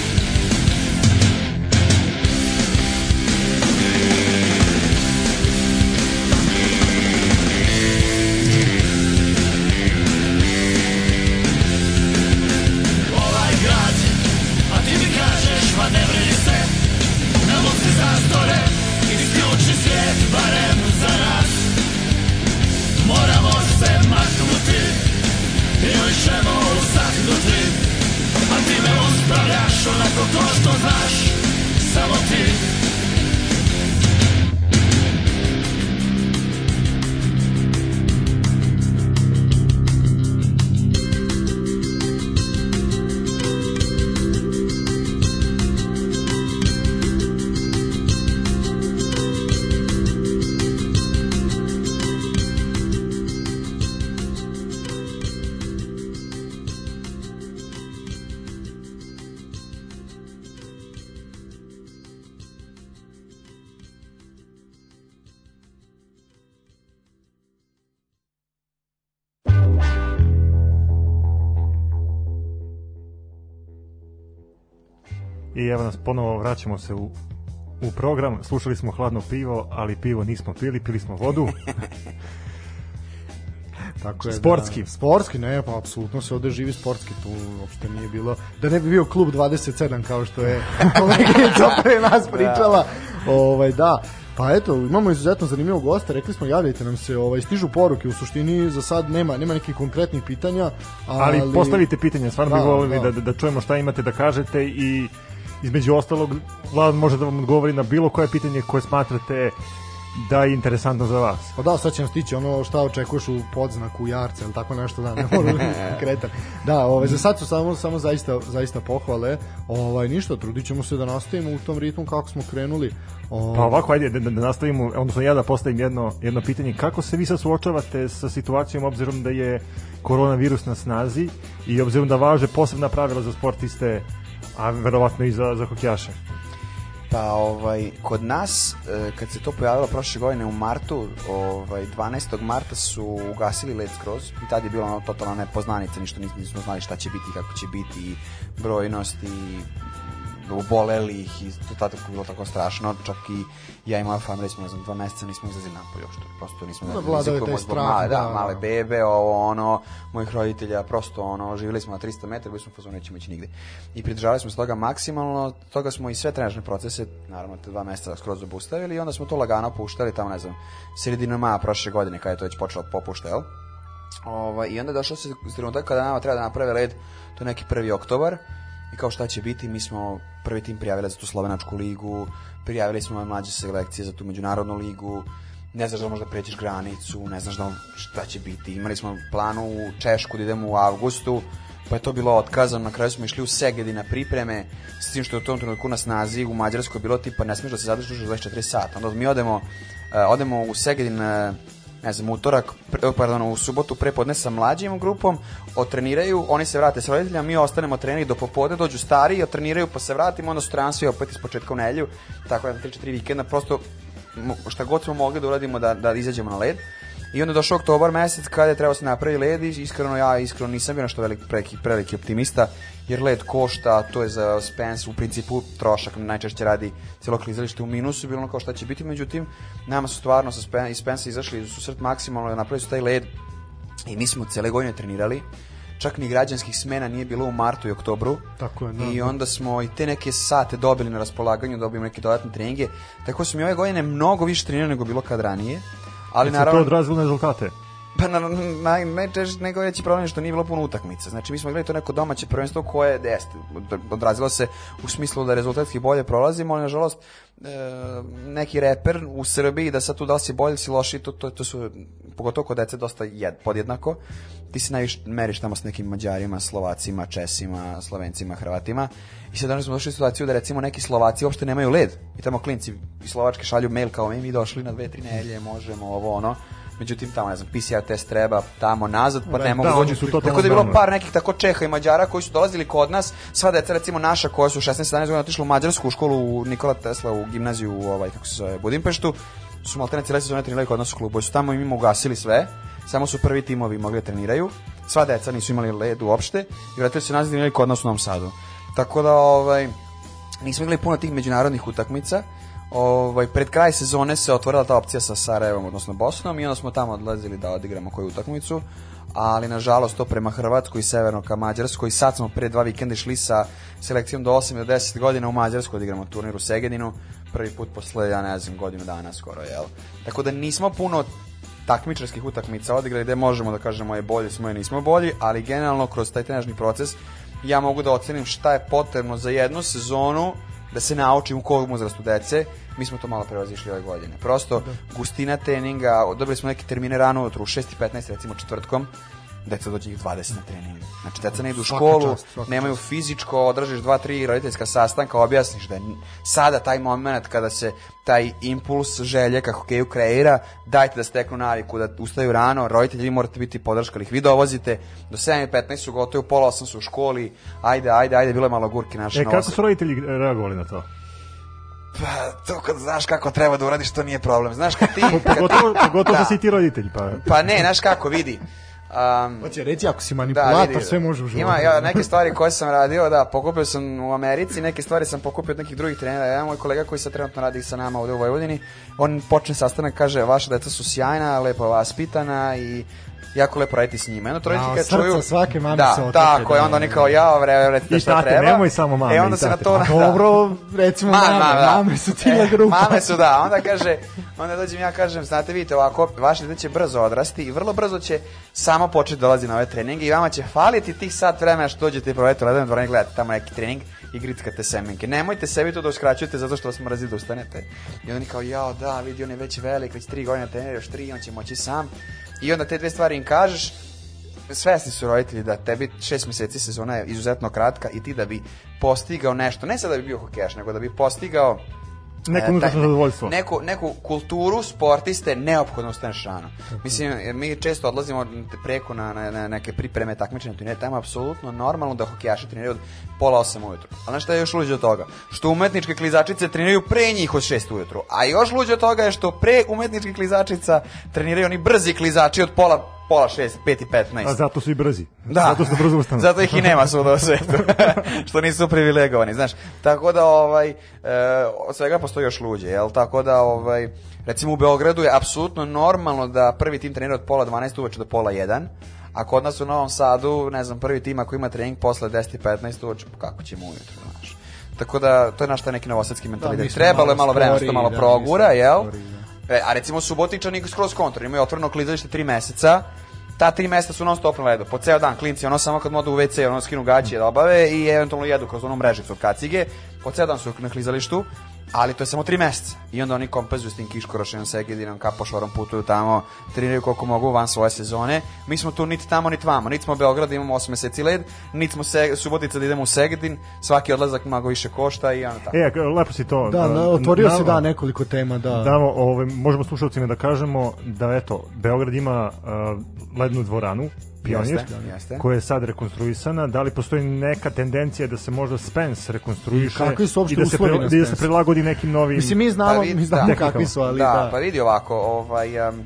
B: I evo nas ponovo vraćamo se u, u program. Slušali smo hladno pivo, ali pivo nismo pili, pili smo vodu.
C: Tako je,
B: Sportski.
C: Da, sportski, ne, pa apsolutno se ovde živi sportski, tu uopšte nije bilo, da ne bi bio klub 27 kao što je koleginica pre nas pričala, ovaj, da, Pa eto, imamo izuzetno zanimljivog gosta, rekli smo javljajte nam se, ovaj stižu poruke, u suštini za sad nema nema nekih konkretnih pitanja, ali,
B: Ali postavite pitanje, stvarno bi
C: Da,
B: volili
C: da.
B: da, da, da čujemo šta imate da kažete i između ostalog Vlad može da vam odgovori na bilo koje pitanje koje smatrate da je interesantno za vas.
C: Pa da, sad će nam stići ono šta očekuješ u podznaku jarca ili tako nešto, da, ne moram biti konkretan. Da, ovaj, za sad su samo, samo zaista, zaista pohvale. Ovaj, ništa, trudit ćemo se da nastavimo u tom ritmu kako smo krenuli. Ovaj,
B: Pa ovako, ajde da, da da nastavimo, odnosno ja da postavim jedno, jedno pitanje. Kako se vi sad suočavate sa situacijom obzirom da je koronavirus na snazi i obzirom da važe posebna pravila za sportiste, a verovatno i za, za hokejaše?
D: Pa ovaj kod nas e, kad se to pojavilo prošle godine u martu, ovaj 12. marta su ugasili led skroz i tad je bilo ono totalna nepoznanica, ništa nismo, znali šta će biti, kako će biti brojnost i obolelih i to tada je bilo tako strašno, čak i ja i moja familija smo, ne znam, dva meseca nismo izlazili napolje uopšte, prosto nismo
C: Da, je
D: rizikujemo
C: taj
D: zbog
C: strah,
D: male, da,
C: da.
D: male bebe, ovo, ono, mojih roditelja, prosto, ono, živjeli smo na 300 metara, bili smo fazonu, nećemo ići nigde. I pridržavali smo se toga maksimalno, toga smo i sve trenažne procese, naravno, te dva meseca skroz obustavili i onda smo to lagano puštali tamo, ne znam, sredinom maja prošle godine, kada je to već počelo da popušta, jel? Ovaj, I onda došao se trenutak kada nama treba da naprave led, to je neki 1. oktobar, i kao šta će biti, mi smo prvi tim prijavili za tu slovenačku ligu, prijavili smo mlađe selekcije za tu međunarodnu ligu, ne znaš da možda pređeš granicu, ne znaš da šta će biti. Imali smo planu u Češku da idemo u avgustu, pa je to bilo otkazano, na kraju smo išli u Segedi na pripreme, s tim što je u tom trenutku na snazi u Mađarskoj bilo tipa ne smiješ da se zadržiš duže od 24 sata. Onda mi odemo, uh, odemo u Segedin uh, ne znam, utorak, pre- pardon, u subotu prepodne sa mlađim grupom, otreniraju, oni se vrate sa roditeljima, mi ostanemo treneri do popodne, dođu stari, otreniraju pa se vratimo, onda su transfi opet iz početka u nelju, tako da 3-4 vikenda, prosto šta god smo mogli da uradimo da, da izađemo na led. I onda došao oktobar mesec kada je trebao se napravi led i iskreno ja iskreno nisam bio nešto veliki, preki, preliki optimista jer led košta, to je za Spence u principu trošak, najčešće radi cijelo klizalište u minusu, bilo ono kao šta će biti, međutim nama su stvarno sa Spen, iz Spence izašli u susret maksimalno, napravili su taj led i mi smo cele godine trenirali, čak ni građanskih smena nije bilo u martu i oktobru.
C: Tako je, da,
D: I
C: da.
D: onda smo i te neke sate dobili na raspolaganju, dobijemo neke dodatne treninge. Tako smo i ove godine mnogo više trenirali nego bilo kad ranije. Ali
B: Se to
D: naravno,
B: odrazilo na rezultate?
D: Pa na, na, najčešće nego veći problem je što nije bilo puno utakmica. Znači mi smo igrali to neko domaće prvenstvo koje jeste odrazilo se u smislu da rezultatski bolje prolazimo, ali nažalost e, neki reper u Srbiji da sad tu da li si bolji ili si loši, to, to, to su pogotovo kod dece dosta jed, podjednako. Ti se najviše meriš tamo s nekim Mađarima, Slovacima, Česima, Slovencima, Hrvatima. I sad danas smo došli u situaciju da recimo neki Slovaci uopšte nemaju led. I tamo klinci iz Slovačke šalju mail kao mi, mi došli na dve, tri nelje, možemo ovo, ono. Međutim, tamo, ne znam, PCR test treba tamo nazad, pa
B: Da,
D: ne mogu
B: da,
D: da dođu. Tako da je bilo par nekih tako Čeha i Mađara koji su dolazili kod nas. Sva deca, recimo naša, koja su 16-17 godina otišla u Mađarsku u školu u Nikola Tesla u gimnaziju u ovaj, kako se zove, Budimpeštu, su maltene cijele sezone trenirali kod nas u klubu. Su tamo i mimo ugasili sve, samo su prvi timovi mogli da treniraju. Sva deca nisu imali led uopšte i vratili se nazad i trenirali kod nas u Novom Sadu. Tako da, ovaj, nismo igrali puno tih međunarodnih utakmica. Ovaj, pred kraj sezone se otvorila ta opcija sa Sarajevom, odnosno Bosnom i onda smo tamo odlazili da odigramo koju utakmicu ali nažalost to prema Hrvatskoj i severno ka Mađarskoj sad smo pre dva vikenda išli sa selekcijom do 8 do 10 godina u Mađarskoj da igramo turnir u Segedinu prvi put posle, ja ne znam, godinu dana skoro, jel? Tako da nismo puno takmičarskih utakmica odigrali gde možemo da kažemo je bolji smo i nismo bolji, ali generalno kroz taj trenažni proces ja mogu da ocenim šta je potrebno za jednu sezonu da se naučim u kojom uzrastu dece. Mi smo to malo prevazišli ove godine. Prosto gustina treninga, dobili smo neke termine rano ujutru, u 6.15 recimo četvrtkom, deca dođe njih 20 na trening. Znači, deca ne idu u
C: Svaka
D: školu,
C: čast, svaka
D: nemaju fizičko, odražiš dva, tri roditeljska sastanka, objasniš da je sada taj moment kada se taj impuls želje ka hokeju kreira, dajte da steknu naviku, da ustaju rano, roditelji morate biti podrška, ali ih vi dovozite, do 7.15 su gotovi, u pola 8 su u školi, ajde, ajde, ajde, bilo je malo gurke naše
B: E, kako su roditelji reagovali na to?
D: Pa, to kad znaš kako treba da uradiš, to nije problem. Znaš kad ti... kad
B: Pogotovo, pogotovo
D: Da.
B: da. si ti roditelj, pa...
D: Pa ne, znaš kako, vidi. Um,
C: Hoće reći, ako si
D: Da,
C: manipulator,
D: vidi.
C: sve može u životu.
D: Ima ja, neke stvari koje sam radio, da, pokupio sam u Americi, neke stvari sam pokupio od nekih drugih trenera. Jedan moj kolega koji sad trenutno radi sa nama ovde u Vojvodini, on počne sastanak, kaže, vaša deca su sjajna, lepo vaspitana i jako lepo raditi s njima. Jedno roditelji kad čuju...
C: svake mame
D: da,
C: se otrepe,
D: tako je,
C: da,
D: onda oni
C: da,
D: kao,
C: da.
D: ja, vre, recite
B: I
D: šta
B: tate,
D: treba.
B: nemoj samo mame,
D: E, onda
B: i
D: se na to...
C: A dobro, recimo
D: Mame,
C: mame,
D: da.
C: mame su ti na
D: E,
C: grupa.
D: Mame su, da. Onda kaže, onda dođem ja kažem, znate, vidite ovako, vaše dete će brzo odrasti i vrlo brzo će samo početi da dolazi na ove treninge i vama će faliti tih sat vremena što dođete i provedete u dvorani, gledate tamo neki trening i grickate semenke. Nemojte sebi to da uskraćujete zato što vas mrazi da ustanete. I oni kao, jao, da, vidi, on je već velik, već tri godine trenira, još tri, on će moći sam. I onda te dve stvari im kažeš, svesni su roditelji da tebi šest meseci sezona je izuzetno kratka i ti da bi postigao nešto, ne sad da bi bio hokejaš, nego da bi postigao
B: Neko
D: e,
B: unutrašnje zadovoljstvo.
D: Neku, neku kulturu sportiste neophodno ustaneš rano. Mislim, mi često odlazimo preko na, na, na neke pripreme takmičenja, to je tamo je apsolutno normalno da hokejaši treniraju od pola osam ujutru. A znaš šta je još luđe od toga? Što umetničke klizačice treniraju pre njih od šest ujutru. A još luđe od toga je što pre umetničkih klizačica treniraju oni brzi klizači od pola pola šest, pet i petnaest.
B: A zato su i brzi.
D: Da.
B: Zato su brzo ustanu.
D: Zato ih i nema svuda u svetu. što nisu privilegovani, znaš. Tako da, ovaj, e, od svega postoji još luđe, jel? Tako da, ovaj, recimo u Beogradu je apsolutno normalno da prvi tim trenira od pola 12 uveče do pola 1, a kod nas u Novom Sadu, ne znam, prvi tim ako ima trening posle 10 i 15 uveče, kako ćemo ujutro, znaš. Tako da, to je naš taj neki novosadski mentalitet.
C: mi smo
D: Trebalo je
C: malo
D: vremena, što malo
C: da,
D: progura, jel?
C: sporiji, da.
D: E, a recimo Subotičani skroz kontra, imaju otvoreno klizalište 3 meseca, ta tri mesta su non stop na ledu, po ceo dan, klinci, ono samo kad modu u WC, ono skinu gaće da obave i eventualno jedu kroz onu mrežicu od kacige, po ceo dan su na klizalištu, ali to je samo tri meseca. I onda oni kompenzuju s tim Kiškorošenom, Segedinom, Kapošvarom, putuju tamo, treniraju koliko mogu van svoje sezone. Mi smo tu niti tamo, niti vamo. Niti smo Beograd, da imamo 8 meseci led, niti smo se, Subotica da idemo u Segedin, svaki odlazak mnogo više košta i ono tako.
B: E, lepo si to...
C: Da, na, otvorio se
B: naveo.
C: da nekoliko tema, da.
B: Damo, ovaj, možemo slušalcima da kažemo da eto, Beograd ima uh, lednu dvoranu, Pionir,
D: Jeste, jeste.
B: koja je sad rekonstruisana. Da li postoji neka tendencija da se možda Spence rekonstruiše
C: I kakvi su
B: i da se, i da se prilagodi nekim novim...
C: Mislim, mi znamo,
D: Pa vidi,
C: mi znamo
D: da.
C: kakvi su, ali
D: da,
C: da.
D: pa vidi ovako, ovaj, um,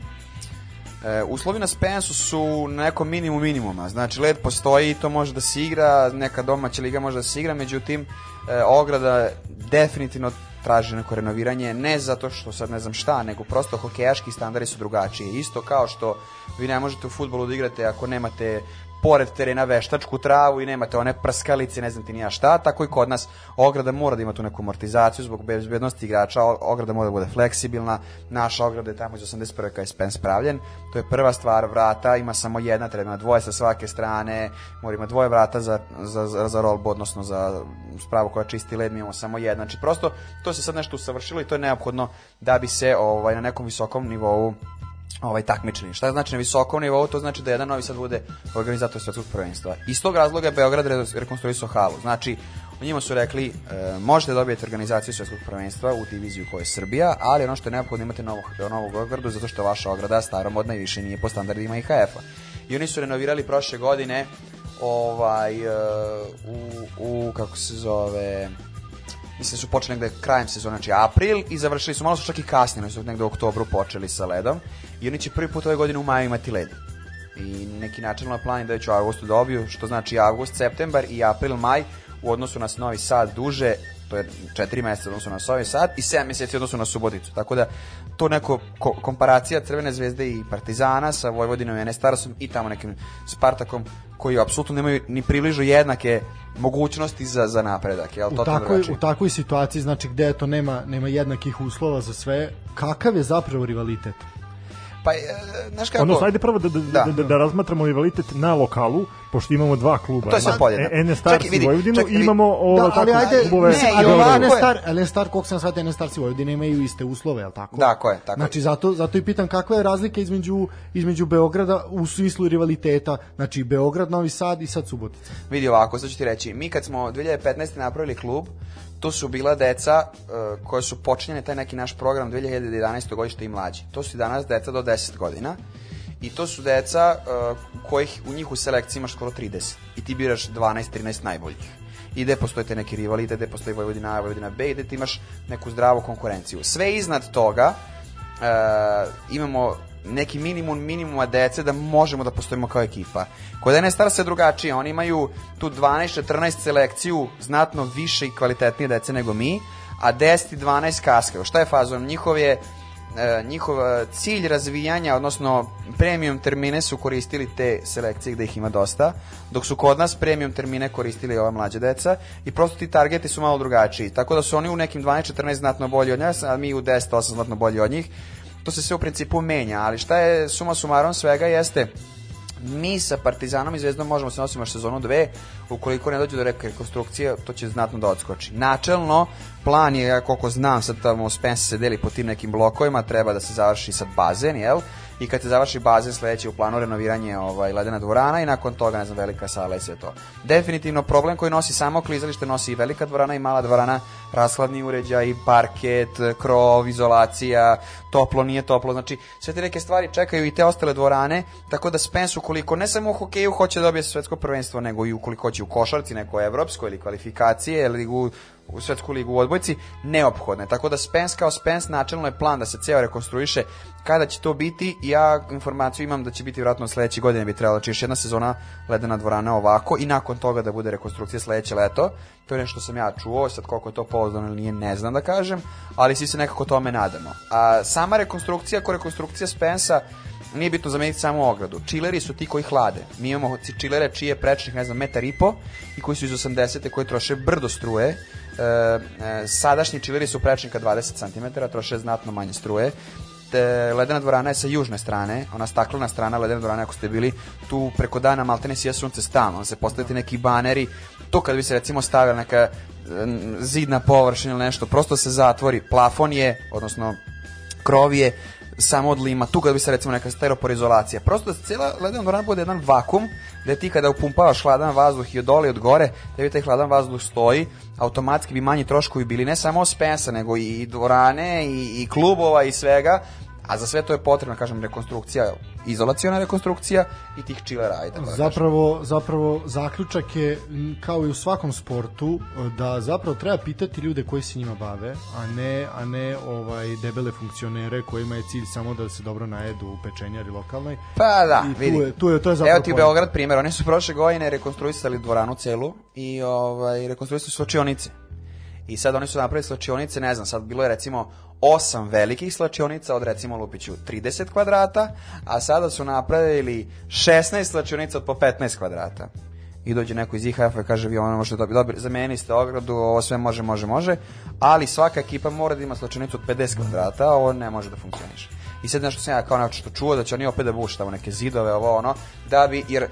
D: e, uslovi na Spensu su na nekom minimum minimuma. Znači, led postoji i to može da se igra, neka domaća liga može da se igra, međutim, e, ograda definitivno traži neko renoviranje, ne zato što sad ne znam šta, nego prosto hokejaški standardi su drugačiji. Isto kao što vi ne možete u futbolu da igrate ako nemate pored terena veštačku travu i nemate one prskalice, ne znam ti ni ja šta, tako i kod nas ograda mora da ima tu neku amortizaciju zbog bezbednosti igrača, ograda mora da bude fleksibilna, naša ograda je tamo iz 81. kada je Spence pravljen, to je prva stvar, vrata ima samo jedna, treba ima dvoje sa svake strane, mora ima dvoje vrata za, za, za, za rolbu, odnosno za spravu koja čisti led, mi imamo samo jedna, znači prosto to se sad nešto usavršilo i to je neophodno da bi se ovaj, na nekom visokom nivou ovaj takmičenje. Šta znači na visokom nivou? To znači da jedan novi sad bude organizator svetskog prvenstva. Iz tog razloga je Beograd re- rekonstruisao halu. Znači, u njima su rekli, e, možete dobijete organizaciju svetskog prvenstva u diviziju koja je Srbija, ali ono što je neophodno imate novu, novu ogradu, zato što vaša ograda staromodna i više nije po standardima IHF-a. I oni su renovirali prošle godine ovaj, e, u, u, kako se zove, mislim da su počeli negde krajem sezona, znači april i završili su, malo su čak i kasnije, su negde u oktobru počeli sa ledom i oni će prvi put ove godine u maju imati led. I neki načelno plan je da već u avgustu dobiju, što znači avgust, septembar i april, maj u odnosu na Novi Sad duže, to je četiri meseca u odnosu na Novi Sad i 7 meseci u odnosu na Suboticu. Tako da to neko ko, komparacija Crvene zvezde i Partizana sa Vojvodinom i Nestarasom i tamo nekim Spartakom koji apsolutno nemaju ni približno jednake mogućnosti za, za napredak. Jel,
C: u takvoj, u takvoj situaciji, znači gde to nema, nema jednakih uslova za sve, kakav je zapravo rivalitet?
D: Pa, e, znaš kako...
B: Odnosno, ajde prvo da, da, da.
D: Da.
B: da, da razmatramo rivalitet na lokalu, pošto imamo dva kluba.
D: To je sve.
B: E- NS Stars i Vojvodinu
D: čekaj,
B: i imamo ovo,
C: Da, ali
B: tako,
C: ajde,
B: klubove
D: Ne,
C: ali
D: i
C: ova
D: je-
C: Star, LN Star, koliko sam shvatio, LN Starci Vojvodine imaju iste uslove, je li tako?
D: Tako je, tako.
C: Znači, zato, zato i pitam kakva je razlika između, između Beograda u smislu rivaliteta, znači Beograd, Novi Sad i sad Subotica.
D: Vidi ovako, sad ću ti reći, mi kad smo 2015. napravili klub, to su bila deca uh, koja su počinjene taj neki naš program 2011. godište i mlađi. To su i danas deca do 10 godina. I to su deca uh, kojih u njih u selekciji imaš skoro 30. I ti biraš 12-13 najboljih. I gde postoje te neki rivalitet, gde postoji Vojvodina A, Vojvodina B, i gde ti imaš neku zdravu konkurenciju. Sve iznad toga uh, imamo neki minimum minimuma dece da možemo da postojimo kao ekipa. Kod NS Stars je drugačije, oni imaju tu 12-14 selekciju znatno više i kvalitetnije dece nego mi, a 10 i 12 kaskaju. Šta je fazon? Njihov je e, njihov e, cilj razvijanja, odnosno premium termine su koristili te selekcije gde ih ima dosta, dok su kod nas premium termine koristili ova mlađa deca i prosto ti targeti su malo drugačiji. Tako da su oni u nekim 12-14 znatno bolji od nas, a mi u 10-8 znatno bolji od njih. To se sve u principu menja, ali šta je suma sumarom svega jeste mi sa Partizanom i Zvezdom možemo se nositi još sezonu 2, ukoliko ne dođe do rekonstrukcije, to će znatno da odskoči. Načelno, plan je, koliko znam, sad tamo Spence se deli po tim nekim blokovima, treba da se završi sad bazen, jel? I kad se završi bazen, sledeće u planu renoviranje ovaj, ledena dvorana i nakon toga, ne znam, velika sala i sve to. Definitivno problem koji nosi samo klizalište, nosi i velika dvorana i mala dvorana, rashladni uređaj, parket, krov, izolacija, toplo, nije toplo, znači sve te neke stvari čekaju i te ostale dvorane, tako da Spence ukoliko ne samo u hokeju hoće da dobije svetsko prvenstvo, nego i ukoliko hoće u košarci, neko evropsko ili kvalifikacije, ili u, u svetsku ligu u odbojci, neophodne. Tako da Spence kao Spence načelno je plan da se ceo rekonstruiše kada će to biti, ja informaciju imam da će biti vjerojatno sledeće godine bi trebalo, znači još jedna sezona ledena dvorana ovako i nakon toga da bude rekonstrukcija sledeće leto. To je nešto što sam ja čuo, sad koliko je to pouzdano ili nije, ne znam da kažem, ali svi se nekako tome nadamo. A sama rekonstrukcija, ko rekonstrukcija Spensa, nije bitno zameniti samo ogradu. Čileri su ti koji hlade. Mi imamo čilere čiji je prečnik, ne znam, metar i po i koji su iz 80. koji troše brdo struje. E, e, sadašnji čileri su prečnika 20 cm, troše znatno manje struje. Te, ledena dvorana je sa južne strane, ona staklena strana ledene dvorane, ako ste bili tu preko dana maltene sija sunce stalno, se postaviti neki baneri, to kad bi se recimo stavila neka zidna površina ili nešto, prosto se zatvori, plafon je, odnosno krov je samo od lima, tu kad bi se recimo neka steropor-izolacija. Prosto da cijela ledena dvorana bude jedan vakum, gde ti kada upumpavaš hladan vazduh i od dole i od gore, da bi taj hladan vazduh stoji, automatski bi manji troškovi bili ne samo Spensa, nego i dvorane i, i klubova i svega, a za sve to je potrebna, kažem, rekonstrukcija, izolaciona rekonstrukcija i tih chillera, ajde. da kažem.
C: Zapravo, zapravo zaključak je kao i u svakom sportu da zapravo treba pitati ljude koji se njima bave, a ne a ne ovaj debele funkcionere kojima je cilj samo da se dobro najedu u pečenjari lokalnoj.
D: Pa da,
C: I tu
D: vidi.
C: je- tu je- to je zapravo
D: Evo ti
C: point.
D: Beograd primjer, oni su prošle godine rekonstruisali dvoranu celu i ovaj, rekonstruisali su slačionice. I sad oni su napravili slačionice, ne znam, sad bilo je recimo osam velikih slačionica od recimo Lupiću 30 kvadrata, a sada su napravili 16 slačionica od po 15 kvadrata. I dođe neko iz IHF-a i kaže vi ono možete dobiti, dobro, zamenili ste ogradu, ovo sve može, može, može, ali svaka ekipa mora da ima slačionicu od 50 kvadrata, a ovo ne može da funkcioniše. I sad nešto sam ja kao nešto čuo da će oni opet da bušu tamo neke zidove, ovo ono, da bi, jer e,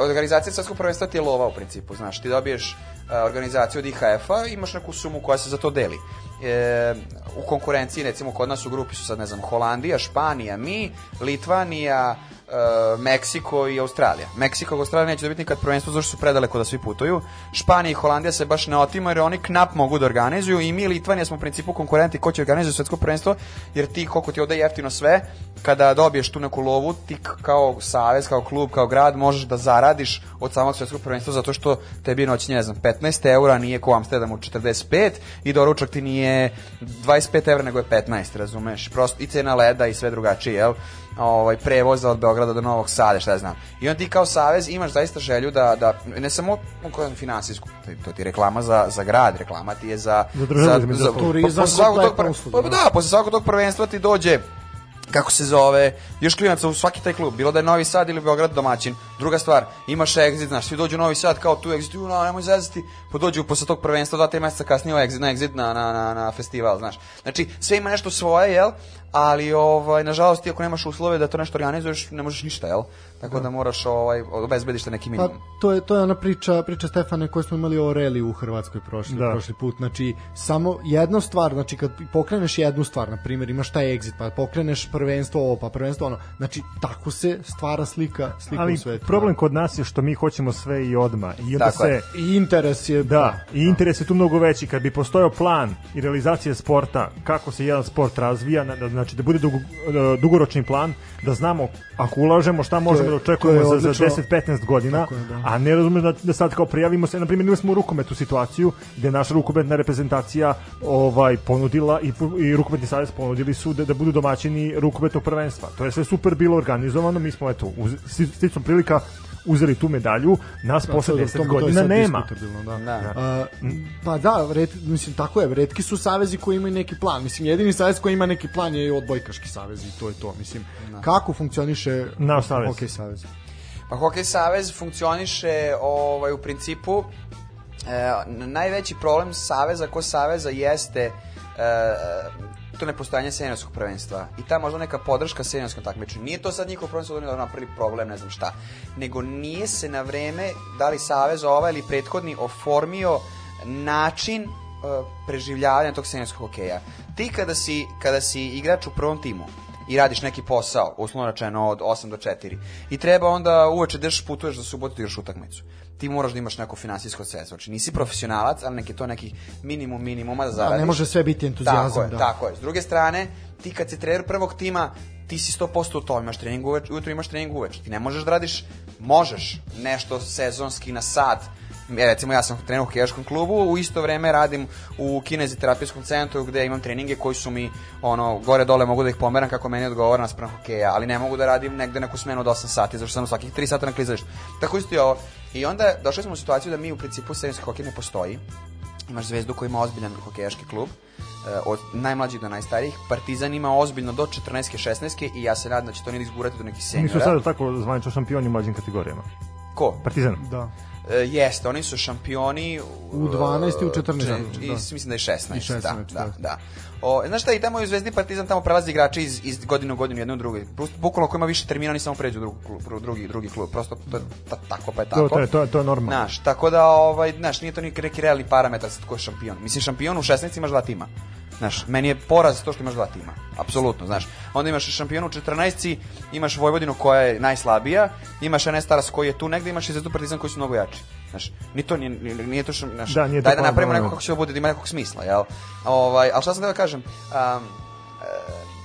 D: organizacija svetskog prvenstva ti je lova u principu, znaš, ti dobiješ e, organizaciju od IHF-a, imaš neku sumu koja se za to deli. E, u konkurenciji, recimo kod nas u grupi su sad, ne znam, Holandija, Španija, mi, Litvanija, e, Meksiko i Australija. Meksiko i Australija neće dobiti nikad prvenstvo zato što su predaleko da svi putuju. Španija i Holandija se baš ne otimaju jer oni knap mogu da organizuju i mi Litvanija smo u principu konkurenti ko će organizovati svetsko prvenstvo jer ti koliko ti ode jeftino sve kada dobiješ tu neku lovu ti kao savez, kao klub, kao grad možeš da zaradiš od samog svetskog prvenstva zato što tebi noćenje, ne znam, 15 eura nije ko Amsterdamu 45 i doručak ti nije 25 evra nego je 15, razumeš? Prosto i cena leda i sve drugačije, jel? Ovaj prevoza od Beograda do Novog Sada, šta ja znam. I on ti kao savez imaš zaista želju da, da ne samo u finansijsku, to, ti je reklama za, za grad, reklama ti je za,
B: Za državu, između ostalog.
C: Turizam,
D: posle svakog tog,
C: kompletna
D: pr-
C: usluga,
D: pa
C: da.
D: da, posle svakog tog prvenstva ti dođe kako se zove, još klinaca u svaki taj klub, bilo da je Novi Sad ili Beograd domaćin. Druga stvar, imaš exit, znaš, svi dođu u Novi Sad kao tu exit, ju, no, nemoj zezati, pa dođu posle tog prvenstva dva, tri meseca kasnije u exit, na exit na, na, na, na festival, znaš. Znači, sve ima nešto svoje, jel? Ali ovaj nažalost ti ako nemaš uslove da to nešto organizuješ, ne možeš ništa, jel? Tako da, moraš ovaj obezbediš neki
C: Pa
D: minimum.
C: to je to je ona priča priča Stefane koju smo imali o Reli u Hrvatskoj prošli
B: Da.
C: prošli put. Znači samo jedna stvar, znači kad pokreneš jednu stvar, na primjer imaš taj exit, pa pokreneš prvenstvo ovo, pa prvenstvo ono. Znači tako se stvara slika slika
B: Ali
C: u svetu.
B: problem kod nas je što mi hoćemo sve i odma i onda
D: Tako je.
B: se
C: i interes je
B: Da, i interes je tu mnogo veći. Kad bi postojao plan i realizacija sporta, kako se jedan sport razvija, na- da- znači da bude dugo, e, dugoročni plan, da znamo ako ulažemo šta možemo da
C: je
B: očekujemo za, za
C: odlično.
B: 10-15 godina,
C: je, da.
B: a ne razumem da, da sad kao prijavimo se, na primjer imali smo u rukometu situaciju gde naša rukometna reprezentacija ovaj ponudila i, i rukometni savez ponudili su da, da budu domaćini rukometnog prvenstva. To je sve super bilo organizovano, mi smo eto, uz, sticom prilika uzeli tu medalju, nas posle
C: To- to-
B: 10
C: to je
B: godina nema.
C: Da.
D: Da.
C: A, pa da, red, mislim, tako je, redki su savezi koji imaju neki plan. Mislim, jedini savez koji ima neki plan je odbojkaški savez i to je to. Mislim, kako funkcioniše
B: Naš savez.
C: hokej savez?
D: Pa Hokej savez funkcioniše ovaj, u principu e, najveći problem saveza ko saveza jeste e, to nepostojanje seniorskog prvenstva i ta možda neka podrška seniorskom takmičenju. Nije to sad njihov prvenstvo da oni napravili problem, ne znam šta, nego nije se na vreme, da li savez ovaj ili prethodni, oformio način e, preživljavanja tog seniorskog hokeja. Ti kada si, kada si igrač u prvom timu, i radiš neki posao, uslovno rečeno od 8 do 4. I treba onda uveče da ideš putuješ za subotu da igraš utakmicu. Ti moraš da imaš neko finansijsko sredstvo. Znači nisi profesionalac, ali neki to neki minimum minimuma da zaradiš.
C: A ne može sve biti entuzijazam,
D: Tako je,
C: da.
D: tako je. S druge strane, ti kad si trener prvog tima, ti si 100% u to, imaš trening uveč, ujutro imaš trening uveče. Ti ne možeš da radiš, možeš nešto sezonski na sat, E, recimo ja sam trener u hokejaškom klubu, u isto vreme radim u kineziterapijskom centru gde imam treninge koji su mi ono gore dole mogu da ih pomeram kako meni odgovara naspram hokeja, ali ne mogu da radim negde neku smenu od 8 sati, zato što sam svakih 3 sata na klizalištu. Tako isto i ovo. I onda došli smo u situaciju da mi u principu seniorski hokej ne postoji. Imaš zvezdu koja ima ozbiljan hokejaški klub, e, od najmlađih do najstarijih. Partizan ima ozbiljno do 14. 16. i ja se nadam da će to oni izgurati do nekih
B: Mi su
D: seniora.
B: sada tako zvanično šampioni u mlađim kategorijama.
D: Ko?
B: Partizan.
C: Da.
D: E, jeste, oni su šampioni
C: U 12 i u 14,
D: če-
C: da.
D: i mislim da je 16.
C: I 16,
D: da, da,
C: da.
D: da. O, znaš šta, i tamo je u Zvezdi Partizan tamo prelazi igrači iz, iz godine u godinu, jedno u. Plus, bukvalno ko ima više termina, oni samo pređu u drugi klub, drugi, drugi klub. Prosto to je ta, tako pa je tako.
B: To, to, je, to, je- to je normalno.
D: Znaš, tako da, ovaj, znaš, nije to neki realni parametar sad ko je šampion. Mislim, šampion u 16 imaš dva tima. Znaš, meni je poraz to što imaš dva tima. Apsolutno, znaš. Onda imaš šampion u 14 imaš Vojvodinu koja je najslabija, imaš NS Taras koji je tu negde, imaš i Zvezdu Partizan koji su mnogo jači. Znaš, ni to, nije, nije, to, šam- znaš,
B: Da,
D: daj da napravimo
B: da,
D: neko
B: da.
D: kako će ovo bude, da ima nekog smisla, jel? Ovaj, ali šta sam da kažem, um, e,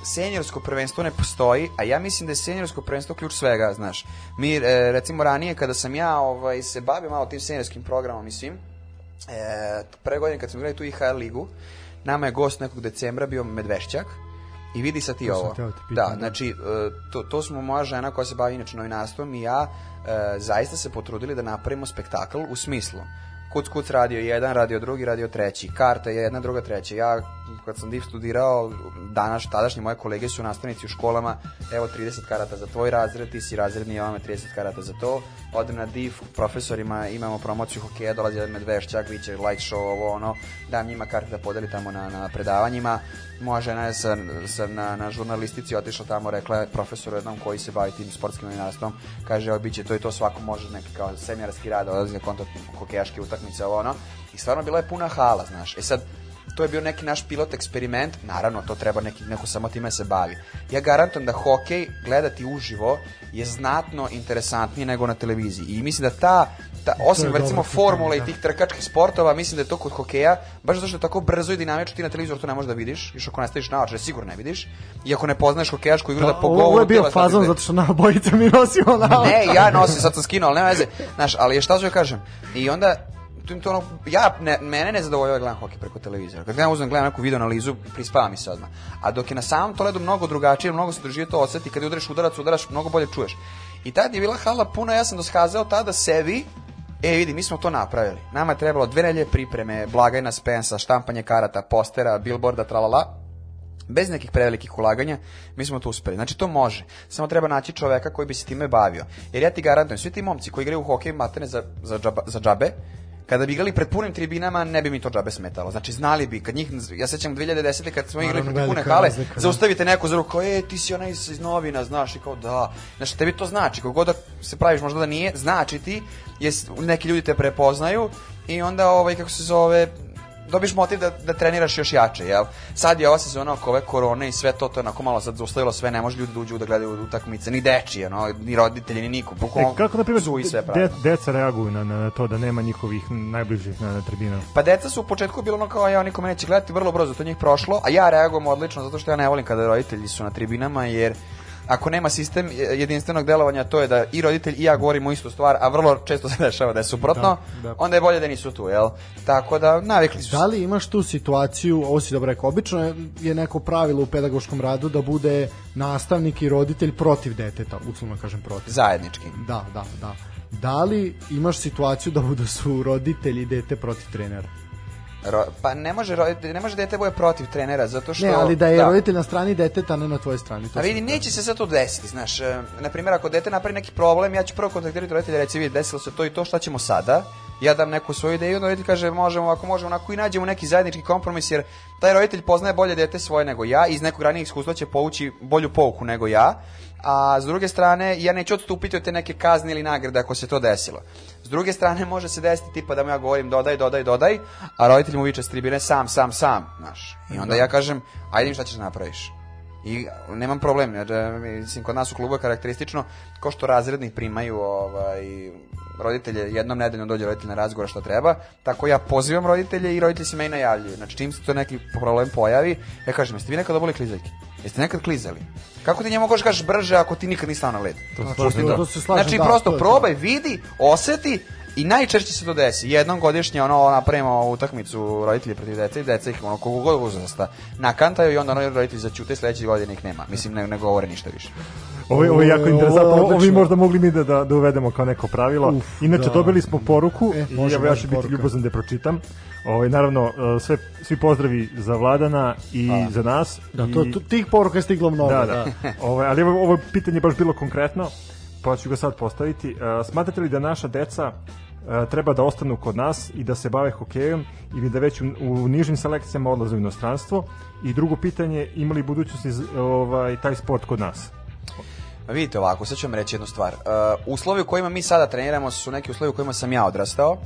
D: seniorsko prvenstvo ne postoji, a ja mislim da je seniorsko prvenstvo ključ svega, znaš. Mi, e, recimo, ranije, kada sam ja ovaj, se bavio malo tim seniorskim programom i svim, e, pre godine kad smo igrali tu IHL ligu, nama je gost nekog decembra bio Medvešćak, I vidi sad ti
C: To
D: ovo.
C: te pitam,
D: Da,
C: da.
D: znači, e, to, to smo moja žena koja se bavi inače novinarstvom i ja e, zaista se potrudili da napravimo spektakl u smislu Kuc Kuc radio jedan, radio drugi, radio treći. Karta je jedna, druga, treća. Ja, kad sam div studirao, danas, tadašnji moje kolege su nastavnici u školama, evo 30 karata za tvoj razred, ti si razredni, vam 30 karata za to. Odem na div, profesorima, imamo promociju hokeja, dolazi jedan medvešćak, viće light show, ovo, ono, dam njima karte da podeli tamo na, na predavanjima. Moja žena je sa, sa, na, na žurnalistici otišla tamo, rekla je profesoru jednom koji se bavi tim sportskim novinarstvom, kaže, evo, biće to i to, svako može neki kao seminarski rad, odlazi na kontakt hokejaške ovo ono. I stvarno bila je puna hala, znaš. E sad, to je bio neki naš pilot eksperiment, naravno to treba neki, neko samo time se bavi. Ja garantujem da hokej gledati uživo je znatno interesantnije nego na televiziji i mislim da ta, ta osim recimo formule i
C: da.
D: tih trkačkih sportova, mislim da je to kod hokeja, baš zato što je tako brzo i dinamično ti na televizoru to ne možeš da vidiš, još ako ne staviš naočare sigurno ne vidiš, i ako ne poznaješ hokejašku igru da po
C: ovo
D: govoru
C: je bio fazon
D: ide.
C: zato što na obojica mi nosimo na
D: Ne, ja nosim, sad sam skinuo, ali nema veze. Znaš, ali šta ću joj kažem. I onda, to, to ono, ja, ne, mene ne zadovoljava da gledam hokej preko televizora. Kad gledam, uzmem, gledam neku video analizu, prispava mi se odmah. A dok je na samom toledu mnogo drugačije, mnogo se doživio to osjeti, kad udariš udarac, udaraš, mnogo bolje čuješ. I tad je bila hala puna, ja sam doskazao tada sebi, E, vidi, mi smo to napravili. Nama je trebalo dve nelje pripreme, blagajna spensa, štampanje karata, postera, billboarda, tralala bez nekih prevelikih ulaganja, mi smo to uspeli. Znači, to može. Samo treba naći čoveka koji bi se time bavio. Jer ja ti garantujem, svi ti momci koji igraju u hokej materne za, za, džaba, za džabe, Kada bi igrali pred punim tribinama, ne bi mi to džabe smetalo. Znači, znali bi, kad njih, ja sećam 2010. kad smo igrali pred pune hale,
C: razlika, da.
D: zaustavite neko za ruku, e, ti si onaj iz novina, znaš, i kao, da. Znači, tebi to znači, kako god da se praviš, možda da nije, znači ti, jes, neki ljudi te prepoznaju i onda, ovaj, kako se zove, dobiš motiv da, da treniraš još jače, jel? Sad je ova sezona oko ove korone i sve to, to je onako malo sad zaustavilo sve, ne može ljudi da uđu da gledaju utakmice, ni dečije, no, ni roditelji, ni niko,
B: E,
D: bukvalno
B: kako, na primjer,
D: zuji sve
B: de,
D: pravi.
B: deca reaguju na, na to da nema njihovih najbližih na, na tribinama?
D: Pa deca su u početku bilo ono kao ja niko me neće gledati vrlo brzo to njih prošlo, a ja reagujem odlično zato što ja ne volim kada roditelji su na tribinama jer ako nema sistem jedinstvenog delovanja to je da i roditelj i ja govorimo istu stvar, a vrlo često se dešava da je suprotno,
C: Da, da.
D: onda je bolje da nisu tu, jel? Tako da navikli su.
C: Da li imaš tu situaciju, ovo si dobro rekao, obično je- je neko pravilo u pedagoškom radu da bude nastavnik i roditelj protiv deteta, uslovno kažem protiv.
D: Zajednički.
C: Da, da, da. Da li imaš situaciju da budu su roditelji i dete protiv trenera?
D: Ro, pa ne može, roditelj, ne može dete bude protiv trenera, zato što...
C: Ne, ali da je roditelj na strani deteta, ne na tvojoj strani. To
D: A vidi, neće se sad to desiti, znaš. e, Na primjer, ako dete napravi neki problem, ja ću prvo kontaktirati roditelja i reći, vidi, desilo se to i to, šta ćemo sada? Ja dam neku svoju ideju, onda roditelj kaže, možemo ovako, možemo onako i nađemo neki zajednički kompromis, jer taj roditelj poznaje bolje dete svoje nego ja i iz nekog ranijeg iskustva će povući bolju pouku nego ja. A s druge strane, ja neću odstupiti od te neke kazne ili nagrade ako se to desilo. S druge strane, može se desiti tipa da mu ja govorim dodaj, dodaj, dodaj, a roditelj mu viče s tribine sam, sam, sam, znaš. I onda ja kažem, ajde šta ćeš da napraviš. I nemam problem, jer e, mislim, kod nas u klubu je karakteristično ko što razredni primaju ovaj, roditelje, jednom nedeljno dođe roditelj na razgovor što treba, tako ja pozivam roditelje i roditelji se meni najavljuju. Znači, čim se to neki problem pojavi, ja kažem, jeste vi nekad dobili klizaljke? Jeste nekad klizali? Kako ti njemu možeš kažeš brže ako ti nikad nisi stao na led?
C: to-
D: Pusti
C: to- to se slažem,
D: znači,
C: da,
D: prosto
C: to to.
D: probaj, vidi, oseti i najčešće se to desi. Jednom godišnje ono napravimo utakmicu roditelji protiv dece i deca ih ono koliko god uzrasta nakantaju i onda ono roditelji začute sledeće godine ih nema. Mislim ne, ne govore ništa više.
B: Ovo, je- ovo je jako
C: Ovo
B: interesantno, ovo, ovo bi možda mogli mi da, da, da uvedemo kao neko pravilo.
C: Uf,
B: Inače,
C: da.
B: dobili smo poruku
C: E,
B: i evo ja
C: može
B: ću biti
C: poruka.
B: ljubazan da je pročitam. Ovaj, naravno, e, sve, svi pozdravi za Vladana i za nas.
C: Da,
B: I,
C: to, to, tih poruka je stiglo mnogo.
B: da, da. Ovaj, ali ovo, ovo pitanje je baš bilo konkretno, pa ću ga sad postaviti. E, smatrate li da naša deca treba da ostanu kod nas i da se bave hokejom ili da već u, u nižim selekcijama odlaze u inostranstvo? I drugo pitanje, ima li budućnosti ovaj, taj sport kod nas?
D: Ma Vidite ovako, sad ću vam reći jednu stvar. Uh, uslovi u kojima mi sada treniramo su neki uslovi u kojima sam ja odrastao.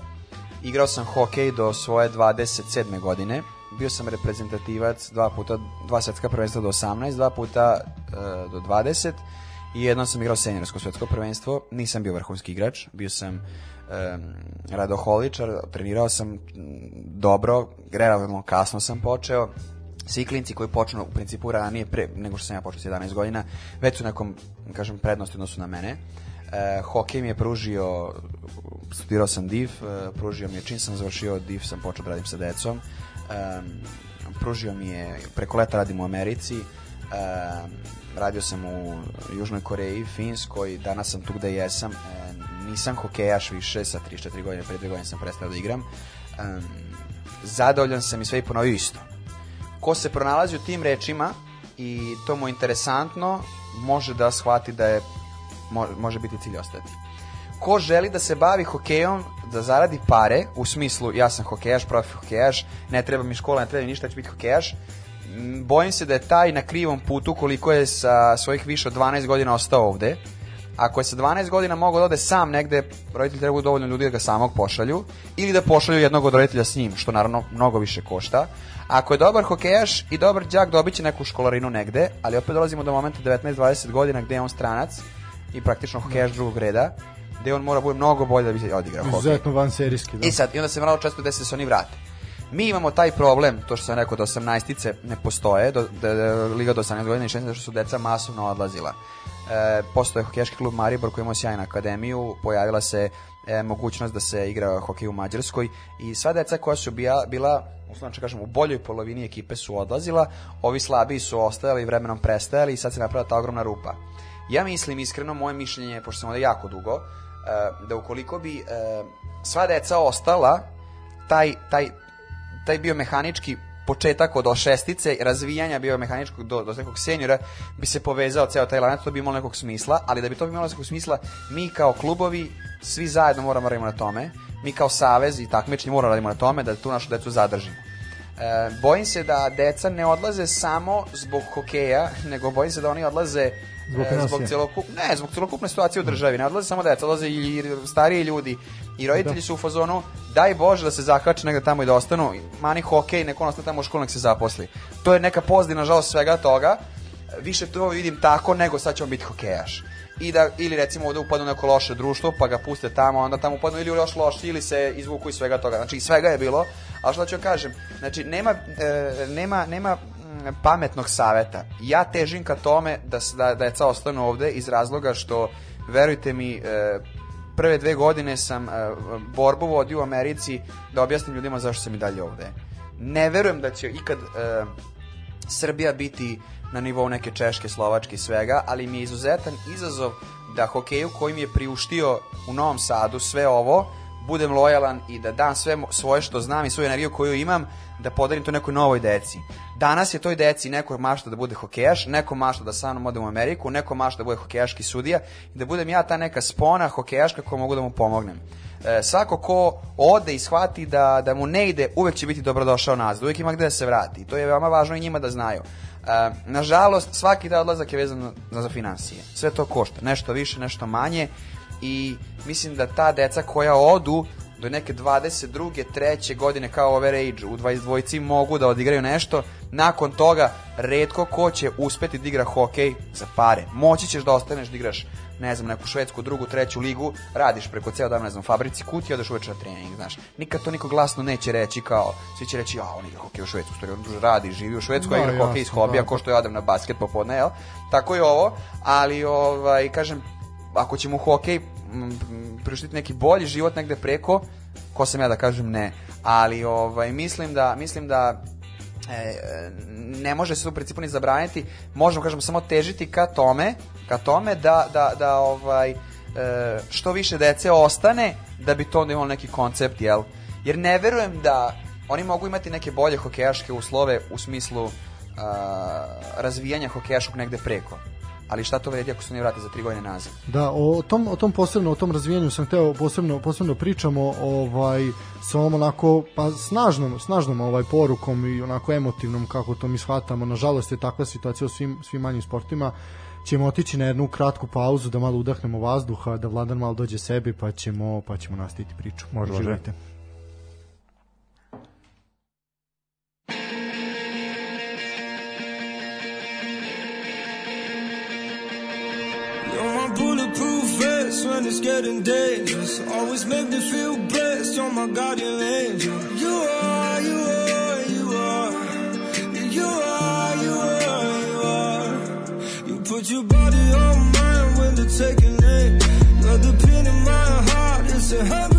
D: Igrao sam hokej do svoje 27. godine. Bio sam reprezentativac dva puta, dva svetska prvenstva do 18, dva puta uh, do 20 i jednom sam igrao seniorsko svetsko prvenstvo. Nisam bio vrhunski igrač, bio sam um, radoholičar, trenirao sam dobro, relativno kasno sam počeo. Svi klinci koji počnu u principu ranije pre, nego što sam ja počeo s 11 godina, već su nekom, kažem, prednosti odnosu na mene. E, hokej mi je pružio, studirao sam DIV, e, pružio mi je, čim sam završio DIV sam počeo da radim sa decom, e, pružio mi je, preko leta radim u Americi, e, radio sam u Južnoj Koreji, Finskoj, danas sam tu gde jesam, e, nisam hokejaš više, sa 3-4 godine, pre 2 godine sam prestao da igram, e, zadovoljan sam i sve i ponovio isto ko se pronalazi u tim rečima i to mu je interesantno, može da shvati da je mo- može biti cilj ostati. Ko želi da se bavi hokejom, da zaradi pare, u smislu ja sam hokejaš, profi hokejaš, ne treba mi škola, ne treba mi ništa, ja ću biti hokejaš, bojim se da je taj na krivom putu koliko je sa svojih više od 12 godina ostao ovde. Ako je sa 12 godina mogao da ode sam negde, roditelji trebaju dovoljno ljudi da ga samog pošalju ili da pošalju jednog od roditelja s njim, što naravno mnogo više košta. Ako je dobar hokejaš i dobar đak, dobit će neku školarinu negde, ali opet dolazimo do momenta 19-20 godina gde je on stranac i praktično hokejaš drugog reda, gde on mora bude mnogo bolje da bi se odigrao hokej.
C: Izuzetno van serijski. Da.
D: I sad, i onda se vrlo često desi da se oni vrate. Mi imamo taj problem, to što sam rekao da 18-ice ne postoje, do, da, da, liga do 18 godina i 16, zato što su deca masovno odlazila. E, postoje hokejaški klub Maribor koji ima sjajnu akademiju, pojavila se e, mogućnost da se igra hokej u Mađarskoj i sva deca koja su bila, bila uslovno kažem, u boljoj polovini ekipe su odlazila, ovi slabiji su ostajali i vremenom prestajali i sad se napravila ta ogromna rupa. Ja mislim, iskreno, moje mišljenje je, pošto sam ovde jako dugo, e, da ukoliko bi e, sva deca ostala, taj, taj, taj biomehanički početak od šestice, razvijanja biomehaničkog do, do nekog seniora, bi se povezao ceo taj lanac, to bi imalo nekog smisla, ali da bi to imalo nekog smisla, mi kao klubovi, svi zajedno moramo radimo na tome, mi kao savez i takmični moramo radimo na tome da tu našu decu zadržimo. E, bojim se da deca ne odlaze samo zbog hokeja, nego bojim se da oni odlaze
B: Zbog
D: e, zbog celokup, ne, zbog celokupne situacije u državi. Ne odlaze samo deca, odlaze i stariji ljudi. I roditelji su u fazonu, daj Bože da se zakače negde tamo i da ostanu. Mani hokej, neko ostane tamo u školu, nek se zaposli. To je neka pozadina, nažalost, svega toga. Više to vidim tako nego sad ćemo biti hokejaš. I da, ili recimo ovde upadnu u neko loše društvo, pa ga puste tamo, onda tamo upadnu ili još loše, ili se izvuku iz svega toga. Znači, svega je bilo. Ali što ću kažem, znači, nema, e, nema, nema mm, pametnog saveta. Ja težim ka tome da, da, da deca ostanu ovde iz razloga što, verujte mi, e, prve dve godine sam e, borbu vodio u Americi da objasnim ljudima zašto sam i dalje ovde. Ne verujem da će ikad e, Srbija biti na nivou neke Češke, Slovačke svega, ali mi je izuzetan izazov da hokeju koji mi je priuštio u Novom Sadu sve ovo, budem lojalan i da dam sve svoje što znam i svoju energiju koju imam, da podarim to nekoj novoj deci. Danas je toj deci neko mašta da bude hokejaš, neko mašta da sa odem u Ameriku, neko mašta da bude hokejaški sudija i da budem ja ta neka spona hokejaška koja mogu da mu pomognem. E, svako ko ode i shvati da, da mu ne ide, uvek će biti dobrodošao nazad, uvek ima gde da se vrati. To je veoma važno i njima da znaju. E, nažalost, svaki taj odlazak je vezan za, za financije. Sve to košta, nešto više, nešto manje i mislim da ta deca koja odu do neke 22. treće godine kao overage u 22. mogu da odigraju nešto, nakon toga redko ko će uspeti da igra hokej za pare. Moći ćeš da ostaneš da igraš ne znam, neku švedsku, drugu, treću ligu, radiš preko ceo dan, ne znam, fabrici kutija, odeš uveče na trening, znaš. Nikad to niko glasno neće reći kao, svi će reći, ja, on igra hokej u Švedsku, stvari, on radi, živi u Švedskoj,
C: Da,
D: igra
C: jasno,
D: hokej iz hobija,
C: da.
D: ko što ja odem na basket popodne, jel? Tako je ovo, ali, ovaj, kažem, ako ćemo u hokej priuštiti neki bolji život negde preko, ko sam ja da kažem ne, ali ovaj, mislim da, mislim da e, ne može se u principu ni zabraniti, možemo kažemo samo težiti ka tome, ka tome da, da, da ovaj, e, što više dece ostane da bi to onda imalo neki koncept, jel? Jer ne verujem da oni mogu imati neke bolje hokejaške uslove u smislu a, razvijanja hokejaškog negde preko. Ali šta to vredi ako se ne vrati za tri godine nazad?
C: Da, o tom, o tom posebno, o tom razvijanju sam hteo posebno, posebno pričamo ovaj, sa ovom onako pa, snažnom, snažnom ovaj, porukom i onako emotivnom kako to mi shvatamo. Nažalost je takva situacija u svim, svim manjim sportima. Ćemo otići na jednu kratku pauzu da malo udahnemo vazduha, da Vladan malo dođe sebi pa ćemo, pa ćemo nastaviti priču.
B: Može, može.
F: Bulletproof when it's getting dangerous. Always make me feel blessed. You're my guardian angel. You are, you are, you are. You are, you are, you are. You put your body on mine when they're taking aim. The pin in my heart. It's a hand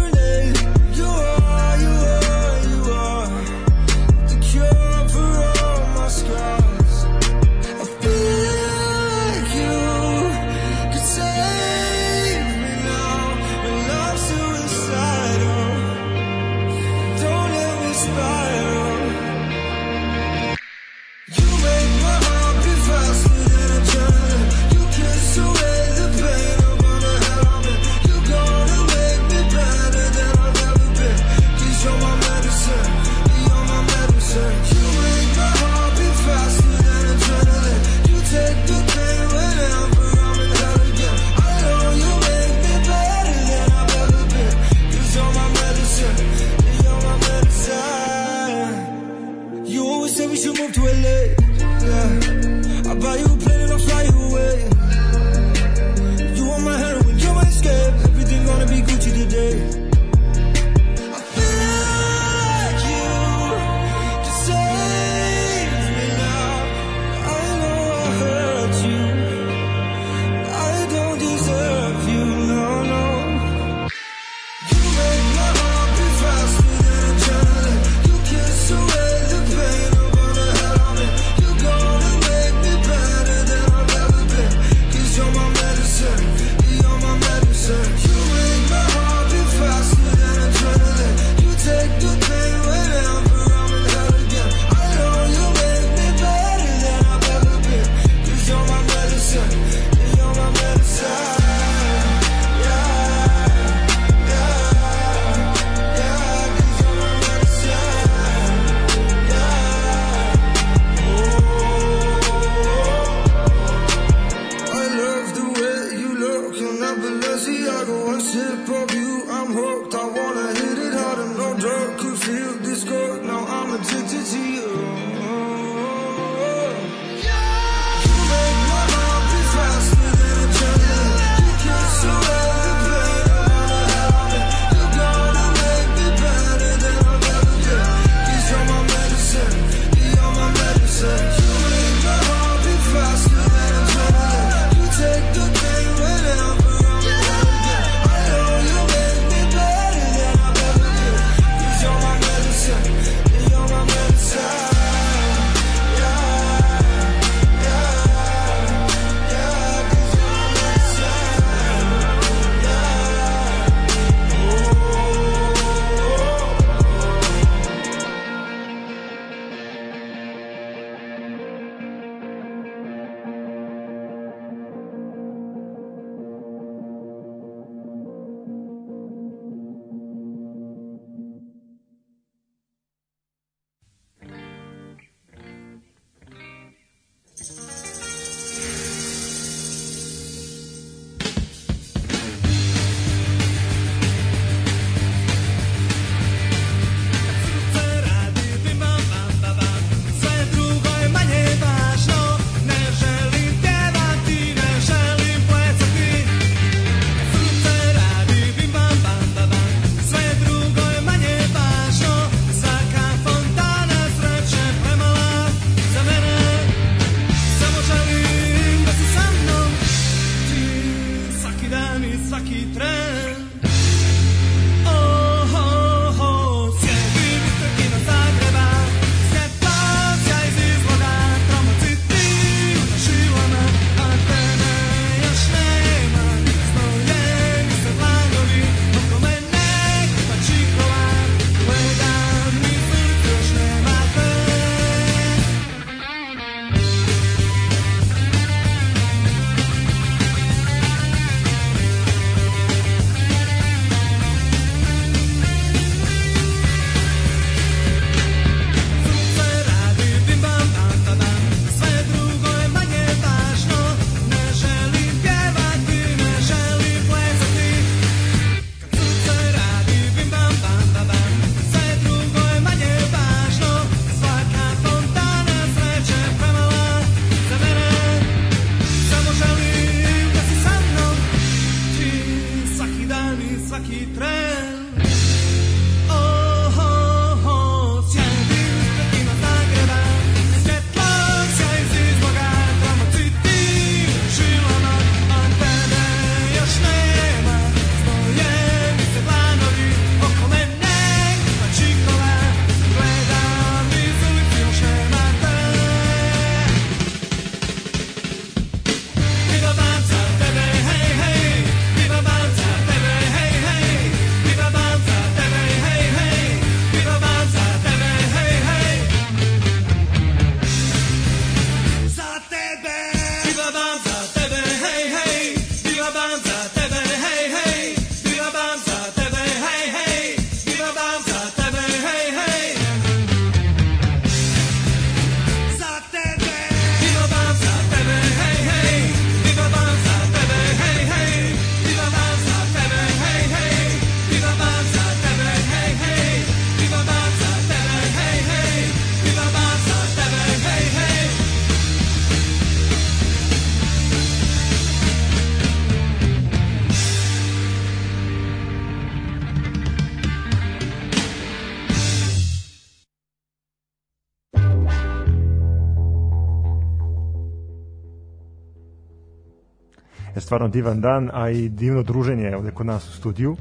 B: stvarno divan dan, a i divno druženje ovde kod nas u studiju.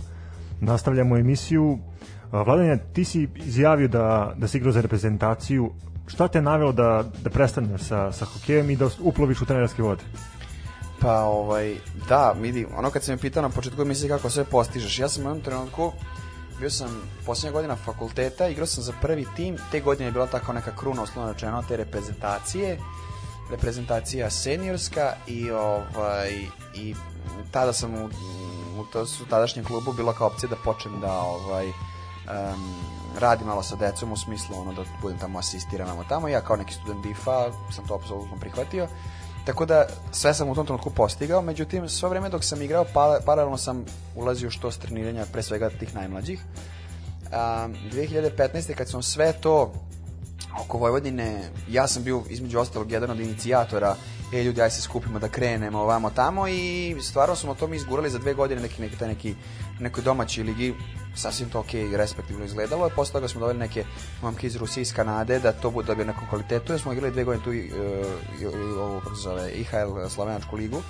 B: Nastavljamo emisiju. Vladanja, ti si izjavio da, da si igrao za reprezentaciju. Šta te navelo da, da prestaneš sa, sa hokejem i da uploviš u trenerske vode?
D: Pa, ovaj, da, vidi, ono kad sam me pitao na početku emisije kako sve postižeš, ja sam u jednom trenutku bio sam posljednja godina fakulteta, igrao sam za prvi tim, te godine je bila tako neka kruna osnovno rečeno te reprezentacije, reprezentacija seniorska i ovaj i tada sam u, u to su tadašnjem klubu bilo kao opcija da počnem da ovaj um, radim malo sa decom u smislu ono da budem tamo asistiram tamo tamo ja kao neki student DIFA sam to apsolutno prihvatio Tako da sve sam u tom trenutku postigao, međutim sve vreme dok sam igrao pa, paralelno sam ulazio što s treniranja pre svega tih najmlađih. A, 2015. kad sam sve to oko Vojvodine, ja sam bio između ostalog jedan od inicijatora e ljudi, aj se skupimo da krenemo ovamo tamo i stvarno smo to mi izgurali za dve godine neki, neki, taj neki, nekoj domaćoj ligi sasvim to ok i respektivno izgledalo. Posle toga smo doveli neke momke iz Rusije, iz Kanade, da to bude da bi nekom kvalitetu. Jer smo igrali dve godine tu i, i, i, i ovo, kako se zove, IHL Slovenačku ligu.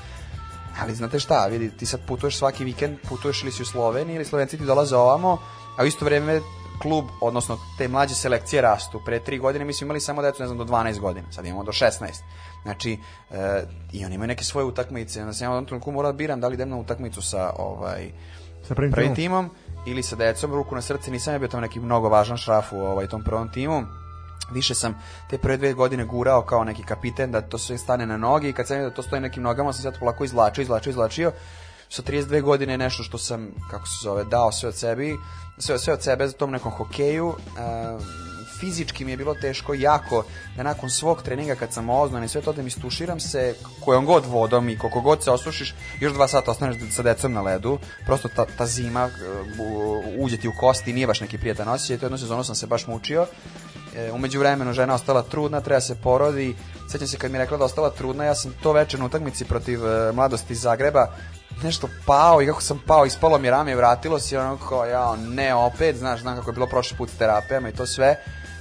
D: Ali znate šta, vidi, ti sad putuješ svaki vikend, putuješ ili si u Sloveniji ili Slovenci ti dolaze ovamo, a u isto vreme klub, odnosno te mlađe selekcije rastu. Pre tri godine mi smo imali samo decu, ne znam, do 12 godina. Sad imamo do 16. Znači, e, i oni imaju neke svoje utakmice. Znači, ja u jednom trenutku da biram da li idem na utakmicu sa ovaj,
B: Sa prvim
D: prvim
B: timom?
D: timom ili sa decom, ruku na srce, nisam ja bio tamo neki mnogo važan šraf u ovaj, tom prvom timu. Više sam te prve dve godine gurao kao neki kapiten da to sve stane na noge i kad sam vidio da to stoji na nekim nogama sam se to polako izvlačio, izvlačio, izvlačio. Sa 32 godine je nešto što sam, kako se zove, dao sve od sebi, sve, sve od sebe za tom nekom hokeju. E, fizički mi je bilo teško jako da nakon svog treninga kad sam oznan i sve to da mi stuširam se kojom god vodom i koliko god se osušiš još dva sata ostaneš sa decom na ledu prosto ta, ta zima e, uđe ti u kosti nije baš neki prijatan osjećaj to jednu sezonu sam se baš mučio E, umeđu vremenu žena ostala trudna, treba se porodi. Sećam se kad mi je rekla da ostala trudna, ja sam to večer na utakmici protiv e, mladosti Zagreba nešto pao i kako sam pao, ispalo mi rame, vratilo se i ono kao, ja, ne, opet, znaš, znam kako je bilo prošli put s terapijama i to sve.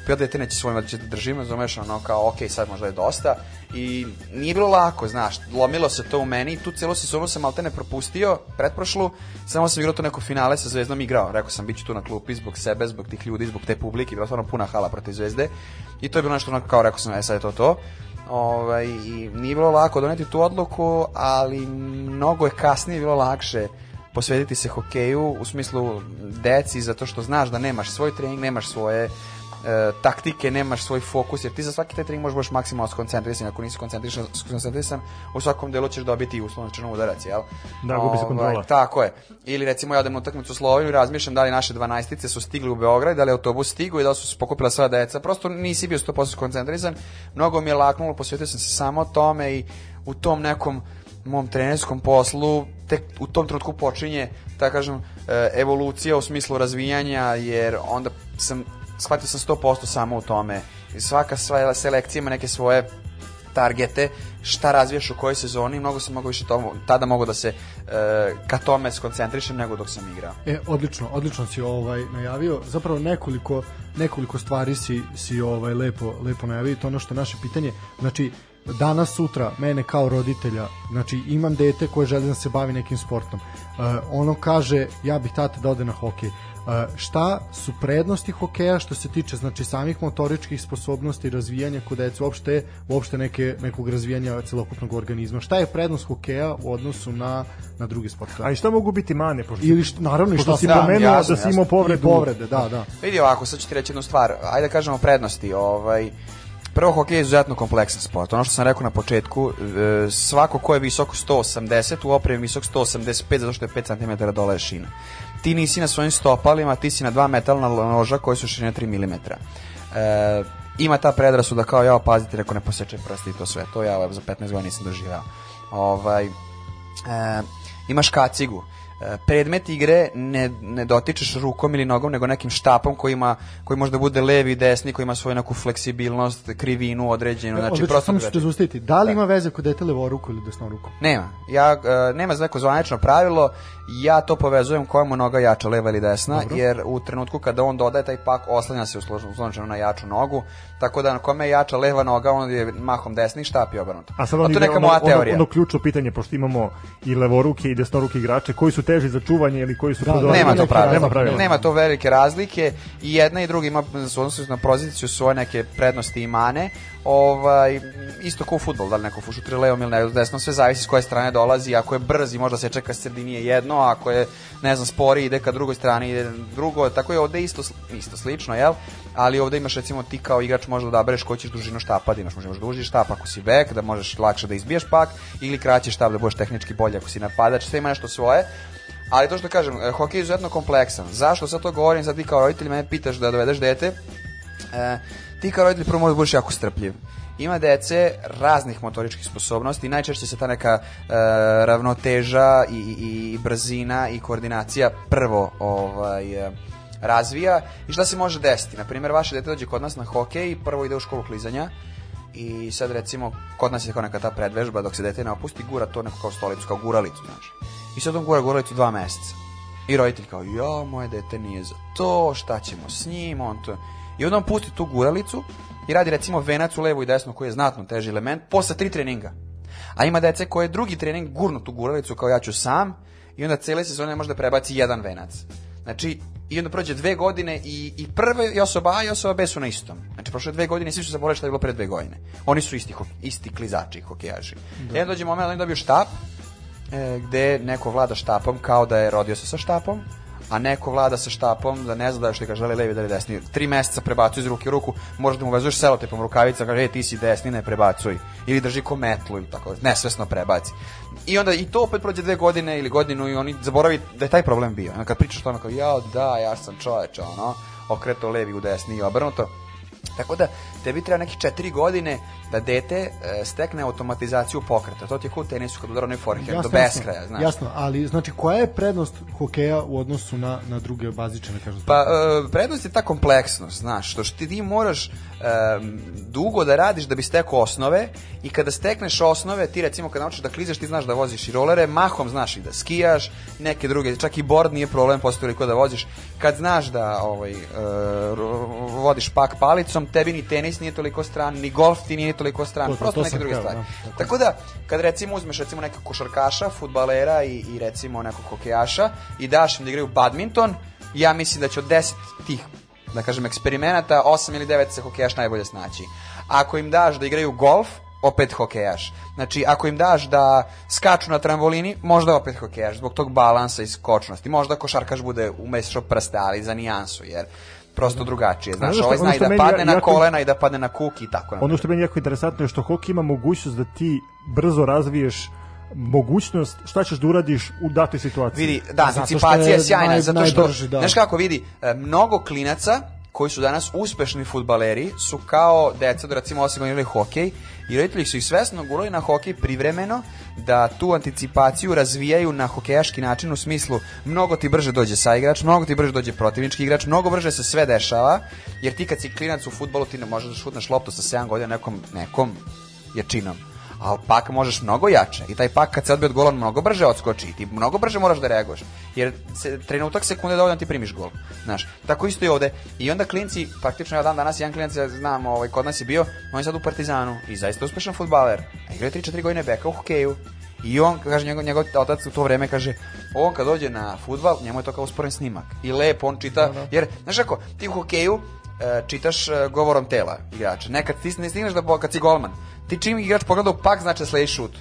D: Pa dete neće svojima da će da držim, razumeš, ono kao, ok, sad možda je dosta. I nije bilo lako, znaš, lomilo se to u meni i tu celu sezonu sam maltene propustio, pretprošlu, samo sam igrao to neko finale sa Zvezdom igrao. Rekao sam, bit ću tu na klupi zbog sebe, zbog tih ljudi, zbog te publike, bila stvarno puna hala protiv Zvezde. I to je bilo nešto onako kao, rekao sam, e sad je to to. Ovaj, I nije bilo lako doneti tu odluku, ali mnogo je kasnije bilo lakše posvetiti se hokeju u smislu deci zato što znaš da nemaš svoj trening, nemaš svoje e, taktike, nemaš svoj fokus, jer ti za svaki taj trening možeš baš maksimalno skoncentrisan, ako nisi koncentrisan, skoncentrisan, u svakom delu ćeš dobiti uslovno rečeno udarac, jel?
B: Da, gubi se
D: Ovaj,
B: kontrola.
D: Tako je. Ili recimo ja odem na utakmicu u Sloveniju i razmišljam da li naše 12 su stigli u Beograd, da li autobus stigao i da li su se pokupila sva deca. Prosto nisi bio 100% skoncentrisan. Mnogo mi je laknulo, posvetio sam se samo tome i u tom nekom mom trenerskom poslu tek u tom trenutku počinje da kažem e, evolucija u smislu razvijanja jer onda sam shvatio sam 100% samo u tome svaka sva selekcija ima neke svoje targete, šta razvijaš u kojoj sezoni, mnogo sam mogo više tomu, tada mogu da se e, ka tome skoncentrišem nego dok sam igrao.
C: E, odlično, odlično si ovaj najavio. Zapravo nekoliko nekoliko stvari si si ovaj lepo lepo najavio, to ono što naše pitanje. Znači danas sutra mene kao roditelja, znači imam dete koje želi da se bavi nekim sportom. Uh, ono kaže ja bih tata da ode na hokej. Uh, šta su prednosti hokeja što se tiče znači samih motoričkih sposobnosti razvijanja kod dece uopšte uopšte neke nekog razvijanja celokupnog organizma šta je prednost hokeja u odnosu na na druge sportove
B: A i šta mogu biti mane? Pošto,
C: ili što, naravno
B: pošto
C: šta
B: si
D: Da,
B: pomenuo
D: jasno,
B: da si
D: jasno.
B: imao povredu.
C: I povrede, da, da.
D: Vidi ovako, sad ću ti reći jednu stvar. Ajde da kažemo prednosti. Ovaj, prvo, hokej je izuzetno kompleksan sport. Ono što sam rekao na početku, e, svako ko je visoko 180, u opremi visok 185, zato što je 5 cm dole je šina. Ti nisi na svojim stopalima, ti si na dva metalna noža koji su širine 3 mm. E, ima ta predrasuda kao ja, pazite, neko ne poseče prsti i to sve. To ja za 15 godina nisam doživao. Ovaj, e, imaš kacigu. Predmet igre ne, ne dotičeš rukom ili nogom, nego nekim štapom koji, ima, koji može da bude levi i desni, koji ima svoju neku fleksibilnost, krivinu određenu. Znači,
C: Odlično,
D: prosto
C: samo ću te
D: drugačije.
C: zaustaviti. Da li ima veze kod dete levoruku ili desnoruku?
D: Nema. Ja, e, nema za neko zvanično pravilo, ja to povezujem koja mu noga jača, leva ili desna,
C: Dobro.
D: jer u trenutku kada on dodaje taj pak, oslanja se uslovno na jaču nogu, tako da na kome je jača leva noga, on je mahom desni štap i obrnuto.
B: A sad
D: to
B: on
D: je
B: ide
D: neka
B: ono,
D: moja
B: ono,
D: teorija.
B: ono ključno pitanje, pošto imamo i levoruke i desnoruke igrače, koji su teži za čuvanje ili koji su
C: Da,
B: prodavani?
D: Nema to pravila.
B: Nema pravila.
D: Nema to velike razlike i jedna i druga ima su odnosu na poziciju svoje neke prednosti i mane. Ovaj isto kao u fudbal, da li neko šutira levom ili ne, desno, sve zavisi s koje strane dolazi. Ako je brz i možda se čeka sredini je jedno, a ako je ne znam spori ide ka drugoj strani ide drugo. Tako je ovde isto isto slično, jel? Ali ovde imaš recimo ti kao igrač možda odabereš koju ćeš dužinu štapa da imaš, možeš duži štap ako si bek, da možeš lakše da izbiješ pak ili kraći štap da budeš tehnički bolji ako si napadač, sve ima nešto svoje. Ali to što kažem, e, hokej je izuzetno kompleksan. Zašto sad to govorim? Sad ti kao roditelj mene pitaš da dovedeš dete. E, ti kao roditelj prvo moraš da budeš jako strpljiv. Ima dece raznih motoričkih sposobnosti, najčešće se ta neka e, ravnoteža i, i, i brzina i koordinacija prvo ovaj, e, razvija i šta se može desiti? Na primjer, vaše dete dođe kod nas na hokej i prvo ide u školu klizanja i sad recimo kod nas je kao neka ta predvežba dok se dete ne opusti gura to neko kao stolicu, kao guralicu, znaš. I sad on gura guralicu dva meseca. I roditelj kao, ja, moje dete nije za to, šta ćemo s njim, on to... I onda on pusti tu guralicu i radi recimo venac u levu i desnu koji je znatno teži element posle tri treninga. A ima dece koje drugi trening gurnu tu guralicu kao ja ću sam i onda cele sezone ne može da prebaci jedan venac. Znači, i onda prođe dve godine i, i prve i osoba A i osoba B su na istom. Znači, prošle dve godine i svi su zaboravili šta je bilo pre dve godine. Oni su isti, isti klizači i hokejaši. Da. Onda dođe moment da oni dobiju štap, e, gde neko vlada štapom kao da je rodio se sa štapom, a neko vlada sa štapom da ne zna da što kaže želi levi da li desni. Tri meseca prebacuje iz ruke u ruku, možeš da mu vezuješ selotepom rukavica, kaže, e, ti si desni, ne prebacuj. Ili drži ko metlu ili tako, nesvesno prebaci. I onda i to opet prođe dve godine ili godinu i oni zaboravi da je taj problem bio. Onda kad pričaš o tome kao, ja, da, ja sam čoveč, ono, okreto levi u desni i obrnuto. Tako da, tebi treba nekih četiri godine da dete e, stekne automatizaciju pokreta. To ti je kao u tenisu kad udara onaj forehand do beskraja, znaš.
C: Jasno, ali znači koja je prednost hokeja u odnosu na, na druge bazične, kažem?
D: Pa, e, prednost je ta kompleksnost, znaš, što ti, ti moraš e, dugo da radiš da bi stekao osnove i kada stekneš osnove, ti recimo kada naučiš da klizaš, ti znaš da voziš i rolere, mahom znaš i da skijaš, neke druge, čak i board nije problem, postoji toliko da voziš. Kad znaš da ovaj, ro- vodiš pak palicom, tebi ni tenis nije toliko stran, ni golf ti nije toliko stran,
C: To- to-
D: prosto
C: to
D: neke druge stvari.
C: da, tako.
D: Tako da, kad recimo uzmeš recimo nekog košarkaša, futbalera i, i recimo nekog hokejaša i daš im da igraju badminton, ja mislim da će od 10 tih, da kažem, eksperimenata, 8 ili 9 se hokejaš najbolje snaći. Ako im daš da igraju golf, opet hokejaš. Znači, ako im daš da skaču na trambolini, možda opet hokejaš, zbog tog balansa i skočnosti. Možda košarkaš bude umešao prste, ali za nijansu, jer prosto drugačije. Znaš,
B: što-
D: ovaj zna i da padne na
B: jako-
D: kolena i da padne na kuk i tako.
B: Ono što je meni jako interesantno je što hokej ima mogućnost da ti brzo razviješ mogućnost šta ćeš da uradiš u datoj situaciji.
D: Vidi, da, anticipacija je
C: je
D: sjajna,
C: naj-
D: zato što,
C: najbrži, da.
D: znaš kako vidi, e, mnogo klinaca koji su danas uspešni futbaleri su kao deca da recimo osim igrali hokej i roditelji su ih svesno gurali na hokej privremeno da tu anticipaciju razvijaju na hokejaški način u smislu mnogo ti brže dođe saigrač, mnogo ti brže dođe protivnički igrač, mnogo brže se sve dešava jer ti kad si klinac u futbolu ti ne možeš da šutneš loptu sa 7 godina nekom, nekom jačinom ali pak možeš mnogo jače i taj pak kad se odbije od gola mnogo brže odskoči i ti mnogo brže moraš da reaguješ jer se, trenutak sekunde dovoljno da ti primiš gol znaš, tako isto i ovde. I onda klinci, praktično ja dan danas jedan klinac ja znam, ovaj, kod nas je bio on je sad u Partizanu i zaista uspešan futbaler. A igra je 3-4 godine beka u hokeju. I on, kaže, njegov, njegov otac u to vreme kaže, on kad dođe na futbal, njemu je to kao usporen snimak. I lepo on čita, jer, znaš kako, ti u hokeju čitaš e, govorom tela igrača. Nekad ti ne stigneš da, kad si golman, ti čim igrač pogleda u pak, znači da sledi šut.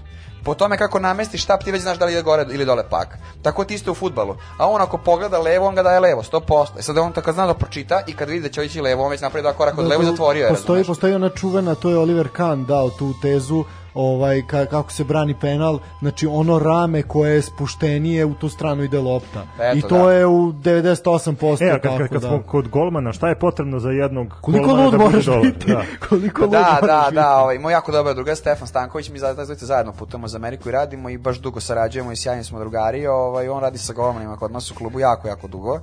D: Po tome kako namestiš štap, ti već znaš da li ide gore ili dole pak. Tako ti isto u futbalu. A on ako pogleda levo, on ga daje levo, 100%. E sad on kad zna da pročita i kad vidi da će ići levo, on već napravi dva koraka od levo i zatvorio je.
C: Postoji,
D: razumeš?
C: postoji ona čuvena, to je Oliver Kahn dao tu tezu, ovaj ka, kako se brani penal, znači ono rame koje je spuštenije u tu stranu ide lopta.
D: Eto,
C: I to
D: da.
C: je u 98%
B: E, kad,
C: tako
B: kad, kad
C: da.
B: smo kod golmana, šta je potrebno za jednog
C: Koliko
B: golmana
C: lud
B: da bude
C: moraš
B: dobar?
C: biti?
B: Da.
C: Koliko lud
D: Da,
C: moraš
D: da,
C: biti?
D: da, ovaj, moj jako dobar drugar Stefan Stanković, mi zajedno zajedno putujemo za Ameriku i radimo i baš dugo sarađujemo i sjajni smo drugari, ovaj, on radi sa golmanima kod nas u klubu jako, jako dugo.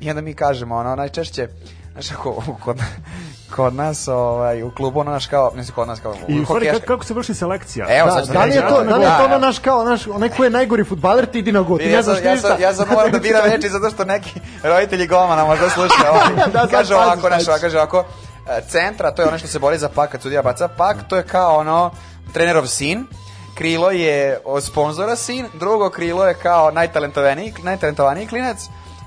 D: I onda mi kažemo, ono, najčešće, znaš, ako, kod, kod nas, ovaj, u klubu, ono, naš kao, znam, kod nas kao,
B: I u stvari, kako, kako se vrši selekcija?
D: Evo,
C: Da,
D: sad ću
C: da li je
D: reći,
C: to,
D: ono,
C: da li je to ono
D: da,
C: naš kao, naš, onaj ko je najgori futbaler, ti idi na go, ti
D: Vidi,
C: ne
D: ja
C: znaš
D: sad, ja sad, ja sad moram da biram reči zato što neki roditelji golmana možda slušaju. Ovaj.
C: Da, sad
D: kaže ovako, naš, kaže ovako, e, centra, to je ono što se bori za pak kad sudija baca pak, to je kao ono trenerov sin, krilo je od sponzora sin, drugo krilo je kao najtalentovaniji, najtalentovaniji klinac,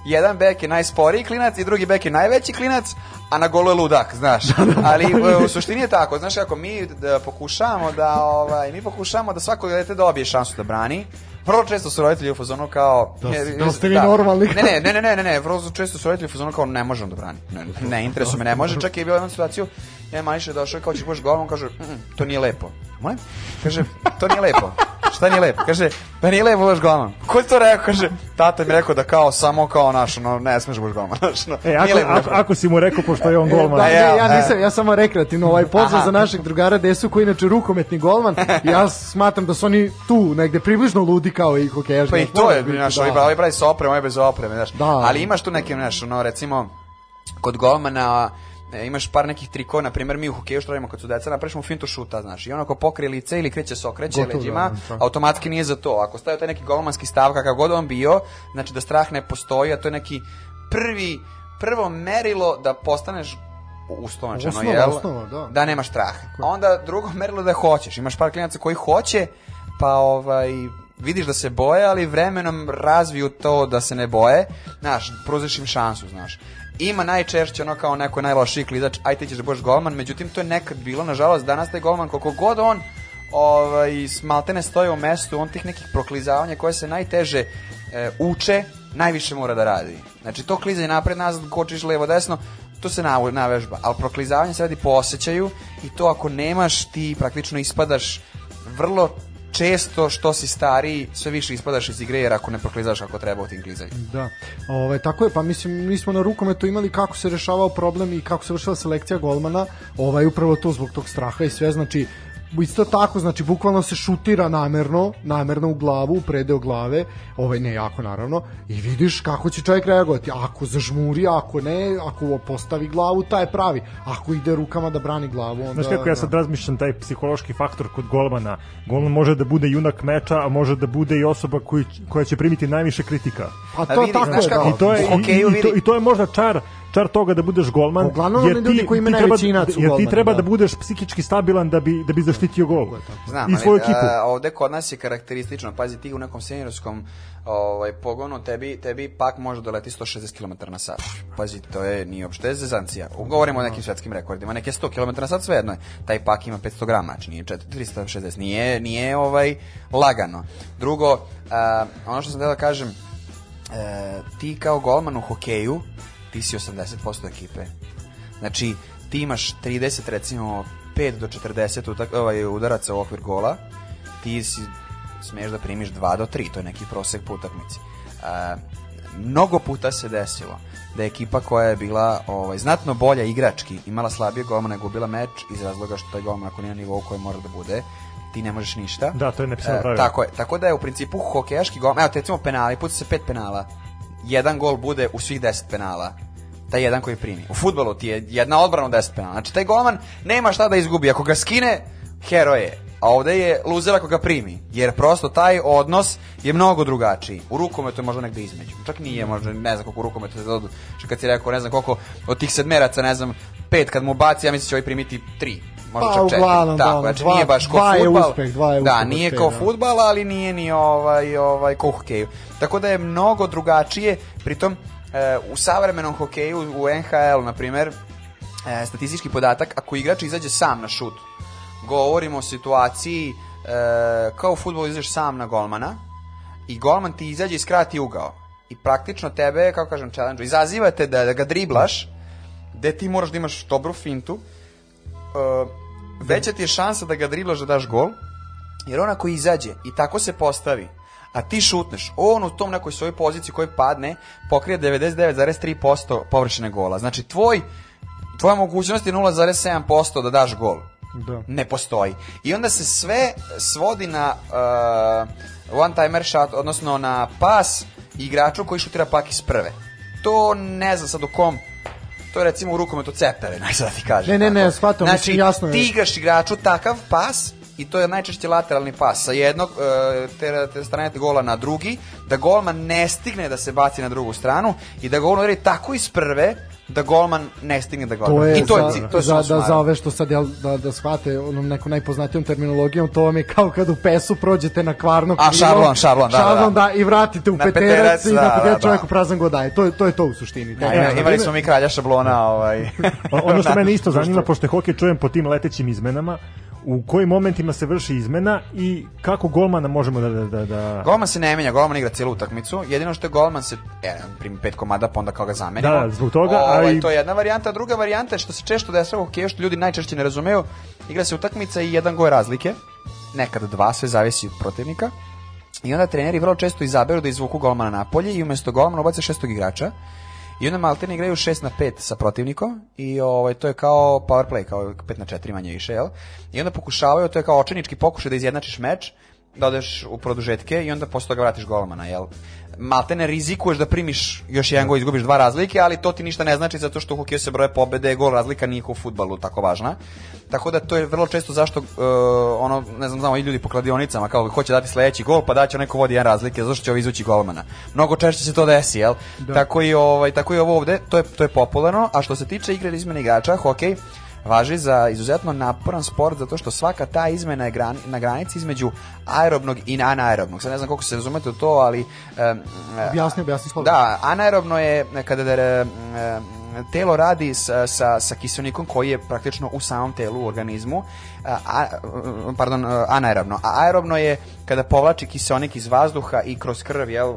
D: jedan bek je najsporiji klinac i drugi bek je najveći klinac, a na golu je ludak, znaš. Ali e, u suštini je tako, znaš, ako mi da pokušavamo da, ovaj, mi pokušavamo da svako dete dobije šansu da brani, Vrlo često su roditelji u fazonu kao...
C: Da ste- da ste vi normalni.
D: Ne, ne, ne, ne, ne, ne, ne, vrlo često su roditelji u fazonu kao ne možemo da brani. Ne, ne interesuje me, ne može. Čak je bilo jednu situaciju, jedan mališ je došao kao ćeš boš golom, kaže, "Mm, to nije lepo. Molim? Kaže, to nije lepo. Šta nije lepo? Kaže, pa nije lepo baš golman. Ko je to rekao? Kaže, tata mi rekao da kao, samo kao naš, no, ne smeš baš golman. Znaš, no,
B: E, ako, ako, ako si mu rekao, pošto je on golman,
C: Da,
D: ja,
C: ja,
D: e.
C: nisam, ja samo rekreativno ovaj pozdrav
D: Aha.
C: za našeg drugara Desu koji je inače rukometni golman. Ja smatram da su oni tu negde približno ludi kao i hokejaši.
D: Pa i to je,
C: biti,
D: znaš,
C: da.
D: ovi pravi pravi sa opremom, ovi bez opreme, znaš.
C: Da.
D: Ali imaš tu neke, znaš, ono, recimo, kod golmana e, imaš par nekih trikova, na primjer mi u hokeju što radimo kad su deca, napraviš fintu šuta, znaš, i on ako pokrije lice ili kreće se okreće
C: Gotovo,
D: leđima,
C: da,
D: automatski nije za to. Ako staje taj neki golmanski stav, kakav god on bio, znači da strah ne postoji, a to je neki prvi, prvo merilo da postaneš uslovnačeno,
C: Osnova,
D: jel?
C: osnova, da.
D: da nemaš strah. A onda drugo merilo da hoćeš. Imaš par klinaca koji hoće, pa ovaj vidiš da se boje, ali vremenom razviju to da se ne boje. Znaš, pružiš im šansu, znaš. Ima najčešće ono kao neko najlošiji klizač, aj ti ćeš da budeš golman, međutim to je nekad bilo, nažalost, danas taj golman, koliko god on ovaj, smaltene stoje u mestu, on tih nekih proklizavanja koje se najteže e, uče, najviše mora da radi. Znači to klizanje napred, nazad, kočiš levo, desno, to se navežba, ali proklizavanje se radi po osjećaju i to ako nemaš, ti praktično ispadaš vrlo često što si stariji, sve više ispadaš iz igre jer ako ne proklizaš kako treba u tim klizanjima.
C: Da. Ovaj tako je, pa mislim mi smo na rukometu imali kako se rešavao problem i kako se vršila selekcija golmana, ovaj upravo to zbog tog straha i sve, znači isto tako, znači bukvalno se šutira namerno, namerno u glavu, u predeo glave, ovaj ne jako naravno, i vidiš kako će čovjek reagovati. Ako zažmuri, ako ne, ako postavi glavu, taj je pravi. Ako ide rukama da brani glavu, onda...
B: Znaš kako ja sad razmišljam taj psihološki faktor kod golmana. Golman može da bude junak meča, a može da bude i osoba koji, koja će primiti najviše kritika.
C: Pa
D: A
C: to
D: vidi,
C: tako
D: znaš
C: je,
D: kako-
C: da.
B: I to je,
D: hokeju
B: i, i, to, I to je možda čar čar toga da budeš golman
C: Uglavnom oni ljudi koji imaju
B: treba, jer ti treba
C: da.
B: da. budeš psihički stabilan da bi da bi zaštitio gol
D: Znam,
B: i svoju
D: ali,
B: ekipu
D: a, ovde kod nas je karakteristično, pazi ti u nekom seniorskom ovaj, pogonu, tebi, tebi pak može doleti 160 km na sat. Pazi, to je, nije uopšte zezancija. Govorimo o nekim svetskim rekordima, neke 100 km na sat svejedno je. Taj pak ima 500 grama, znači nije 4, 360, nije, nije ovaj, lagano. Drugo, a, ono što sam da kažem, e, ti kao golman u hokeju, ti si 80% ekipe. Znači, ti imaš 30, recimo, 5 do 40 utak, ovaj, udaraca u okvir gola, ti si, smiješ da primiš 2 do 3, to je neki prosek po utakmici. E, mnogo puta se desilo da je ekipa koja je bila ovaj, znatno bolja igrački, imala slabije golmana, gubila meč iz razloga što taj golman ako nije na nivou koji mora da bude, ti ne možeš ništa.
B: Da, to je nepisano
D: E,
B: pravilo.
D: Tako je, tako da je u principu hokejaški gol, evo recimo penali, puca se pet penala, jedan gol bude u svih 10 penala, taj jedan koji primi. U futbolu ti je jedna odbrana u 10 penala. Znači taj golman nema šta da izgubi, ako ga skine, hero je. A ovde je luzer ako ga primi, jer prosto taj odnos je mnogo drugačiji. U rukometu je možda negde između. Čak nije, možda ne znam koliko u rukometu se dodu. Što kad si rekao, ne znam koliko od tih sedmeraca, ne znam, pet kad mu baci, ja mislim da će ovaj primiti tri. Možda
C: Pa,
D: čak četiri.
C: uglavnom, da, ono,
D: znači
C: dva-
D: nije baš kao fudbal.
C: uspeh, dva je
D: da,
C: uspeh od
D: nije kao
C: da.
D: fudbal, ali nije ni ovaj, ovaj, u hokeju. Tako da je mnogo drugačije, pritom e, u savremenom hokeju, u NHL, na primer, e, statistički podatak, ako igrač izađe sam na šut, govorimo o situaciji e, kao u futbolu izađeš sam na golmana i golman ti izađe i skrati ugao. I praktično tebe, kako kažem, challenge izazivate da, da ga driblaš, gde ti moraš da imaš dobru fintu, e, veća ti je šansa da ga driblaš da daš gol, jer on ako izađe i tako se postavi, a ti šutneš, on u tom nekoj svojoj poziciji koji padne, pokrije 99,3% površine gola. Znači, tvoj, tvoja mogućnost je 0,7% da daš gol.
C: Da.
D: Ne postoji. I onda se sve svodi na uh, one-timer shot, odnosno na pas igraču koji šutira pak iz prve. To ne znam sad u kom to je recimo u rukometu cepere, naj sad da ti kažem.
C: Ne, ne, ne, shvatam,
D: Znači,
C: mislim, jasno je.
D: ti igraš igraču takav pas i to je najčešće lateralni pas sa jednog e, te, te strane gola na drugi, da golman ne stigne da se baci na drugu stranu i da golman udari tako iz prve da golman ne stigne da ga
C: To je,
D: I to je,
C: za,
D: to je
C: za, da, za ove što sad jel, da, da shvate onom nekom najpoznatijom terminologijom, to vam je kao kad u pesu prođete na kvarno
D: A,
C: krilo,
D: šablon, šablon, da, da,
C: šablon,
D: da.
C: da, i vratite u
D: Na
C: peterac,
D: peterac,
C: i
D: da,
C: na
D: da,
C: peterac
D: da.
C: čovjeku prazan god daje. To, je- to je to u suštini.
D: Da, ima- imali smo mi kralja šablona, ovaj.
B: Ono što
D: na
B: mene isto zanima, pošto je hokej čujem po tim letećim izmenama, u kojim momentima se vrši izmena i kako golmana možemo da... da, da, da...
D: Golman se ne menja, golman igra cijelu utakmicu. Jedino što je golman se e, primi pet komada, pa onda kao ga zamenimo.
B: Da, zbog toga,
D: Ovaj,
B: a i-
D: to je jedna varijanta, druga varijanta je što se često dešava u hokeju, što ljudi najčešće ne razumeju, igra se utakmica i jedan gol razlike. nekad dva, sve zavisi od protivnika. I onda treneri vrlo često izaberu da izvuku golmana napolje i umesto golmana ubace šestog igrača. I onda maltene igraju 6 na 5 sa protivnikom i ovaj, to je kao power play, kao 5 na 4 manje više, jel? I onda pokušavaju, to je kao očenički pokušaj da izjednačiš meč, da odeš u produžetke i onda posle toga vratiš golmana, jel? Maltene rizikuješ da primiš još jedan gol, izgubiš dva razlike, ali to ti ništa ne znači zato što u hokeju se broje pobede, gol razlika nije u fudbalu tako važna. Tako da to je vrlo često zašto uh, ono, ne znam, znamo i ljudi po kladionicama kao hoće dati sledeći gol, pa daće neko vodi jedan razlike, zato što će ovo izući golmana. Mnogo češće se to desi, jel? Tako i ovaj tako i ovo ovde, to je to je popularno, a što se tiče igre izmene igrača, hokej važi za izuzetno naporan sport zato što svaka ta izmena je gran, na granici između aerobnog i anaerobnog. Sad ne znam koliko se razumete u to, ali um,
C: Objasni, objasni slobodno.
D: da, anaerobno je kada da, e, telo radi sa, sa, sa kiselnikom koji je praktično u samom telu u organizmu, a, a, pardon, anaerobno. A aerobno je kada povlači kiselnik iz vazduha i kroz krv, jel,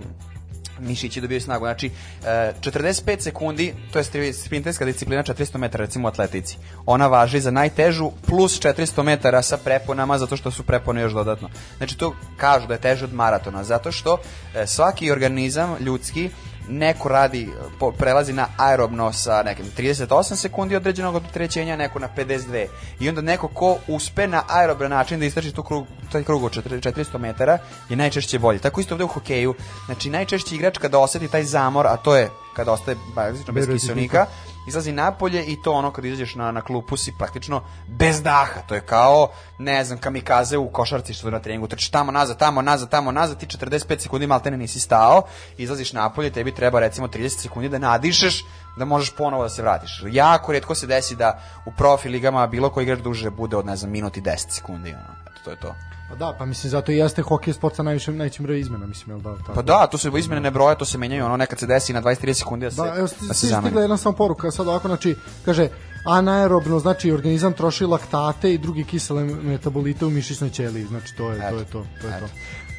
D: mišići dobijaju snagu. Znači, e, 45 sekundi, to je sprinterska disciplina 400 metara, recimo u atletici. Ona važi za najtežu plus 400 metara sa preponama, zato što su prepone još dodatno. Znači, to kažu da je teže od maratona, zato što e, svaki organizam ljudski neko radi, po, prelazi na aerobno sa nekim 38 sekundi određenog opterećenja, neko na 52. I onda neko ko uspe na aerobran način da istrači tu krug, taj krug od 400 400 metara je najčešće bolji. Tako isto ovde u hokeju. Znači najčešći igrač kada oseti taj zamor, a to je kada ostaje bazično Bez kiselnika, izlazi napolje i to ono kad izađeš na, na klupu si praktično bez daha. To je kao, ne znam, kamikaze u košarci što na treningu trči tamo nazad, tamo nazad, tamo nazad, ti 45 sekundi maltene nisi stao, izlaziš napolje, tebi treba recimo 30 sekundi da nadišeš da možeš ponovo da se vratiš. Jako redko se desi da u profi ligama bilo koji igrač duže bude od, ne znam, minut i 10 sekundi. Ono. Eto, to je to.
C: Pa da, pa mislim zato i jeste hokej sport sa najvišim najvećim brojem izmena, mislim jel da. Tako.
D: Pa da, to se izmene ne broje, to se menjaju, ono nekad se desi na 20-30 sekundi da se,
C: Da, evo,
D: da se
C: stigla
D: zameni.
C: jedna samo poruka, sad ovako, znači, kaže, anaerobno, znači organizam troši laktate i drugi kisele metabolite u mišićnoj ćeliji, znači to je, to
D: Eto,
C: je to, to je to.
D: eto.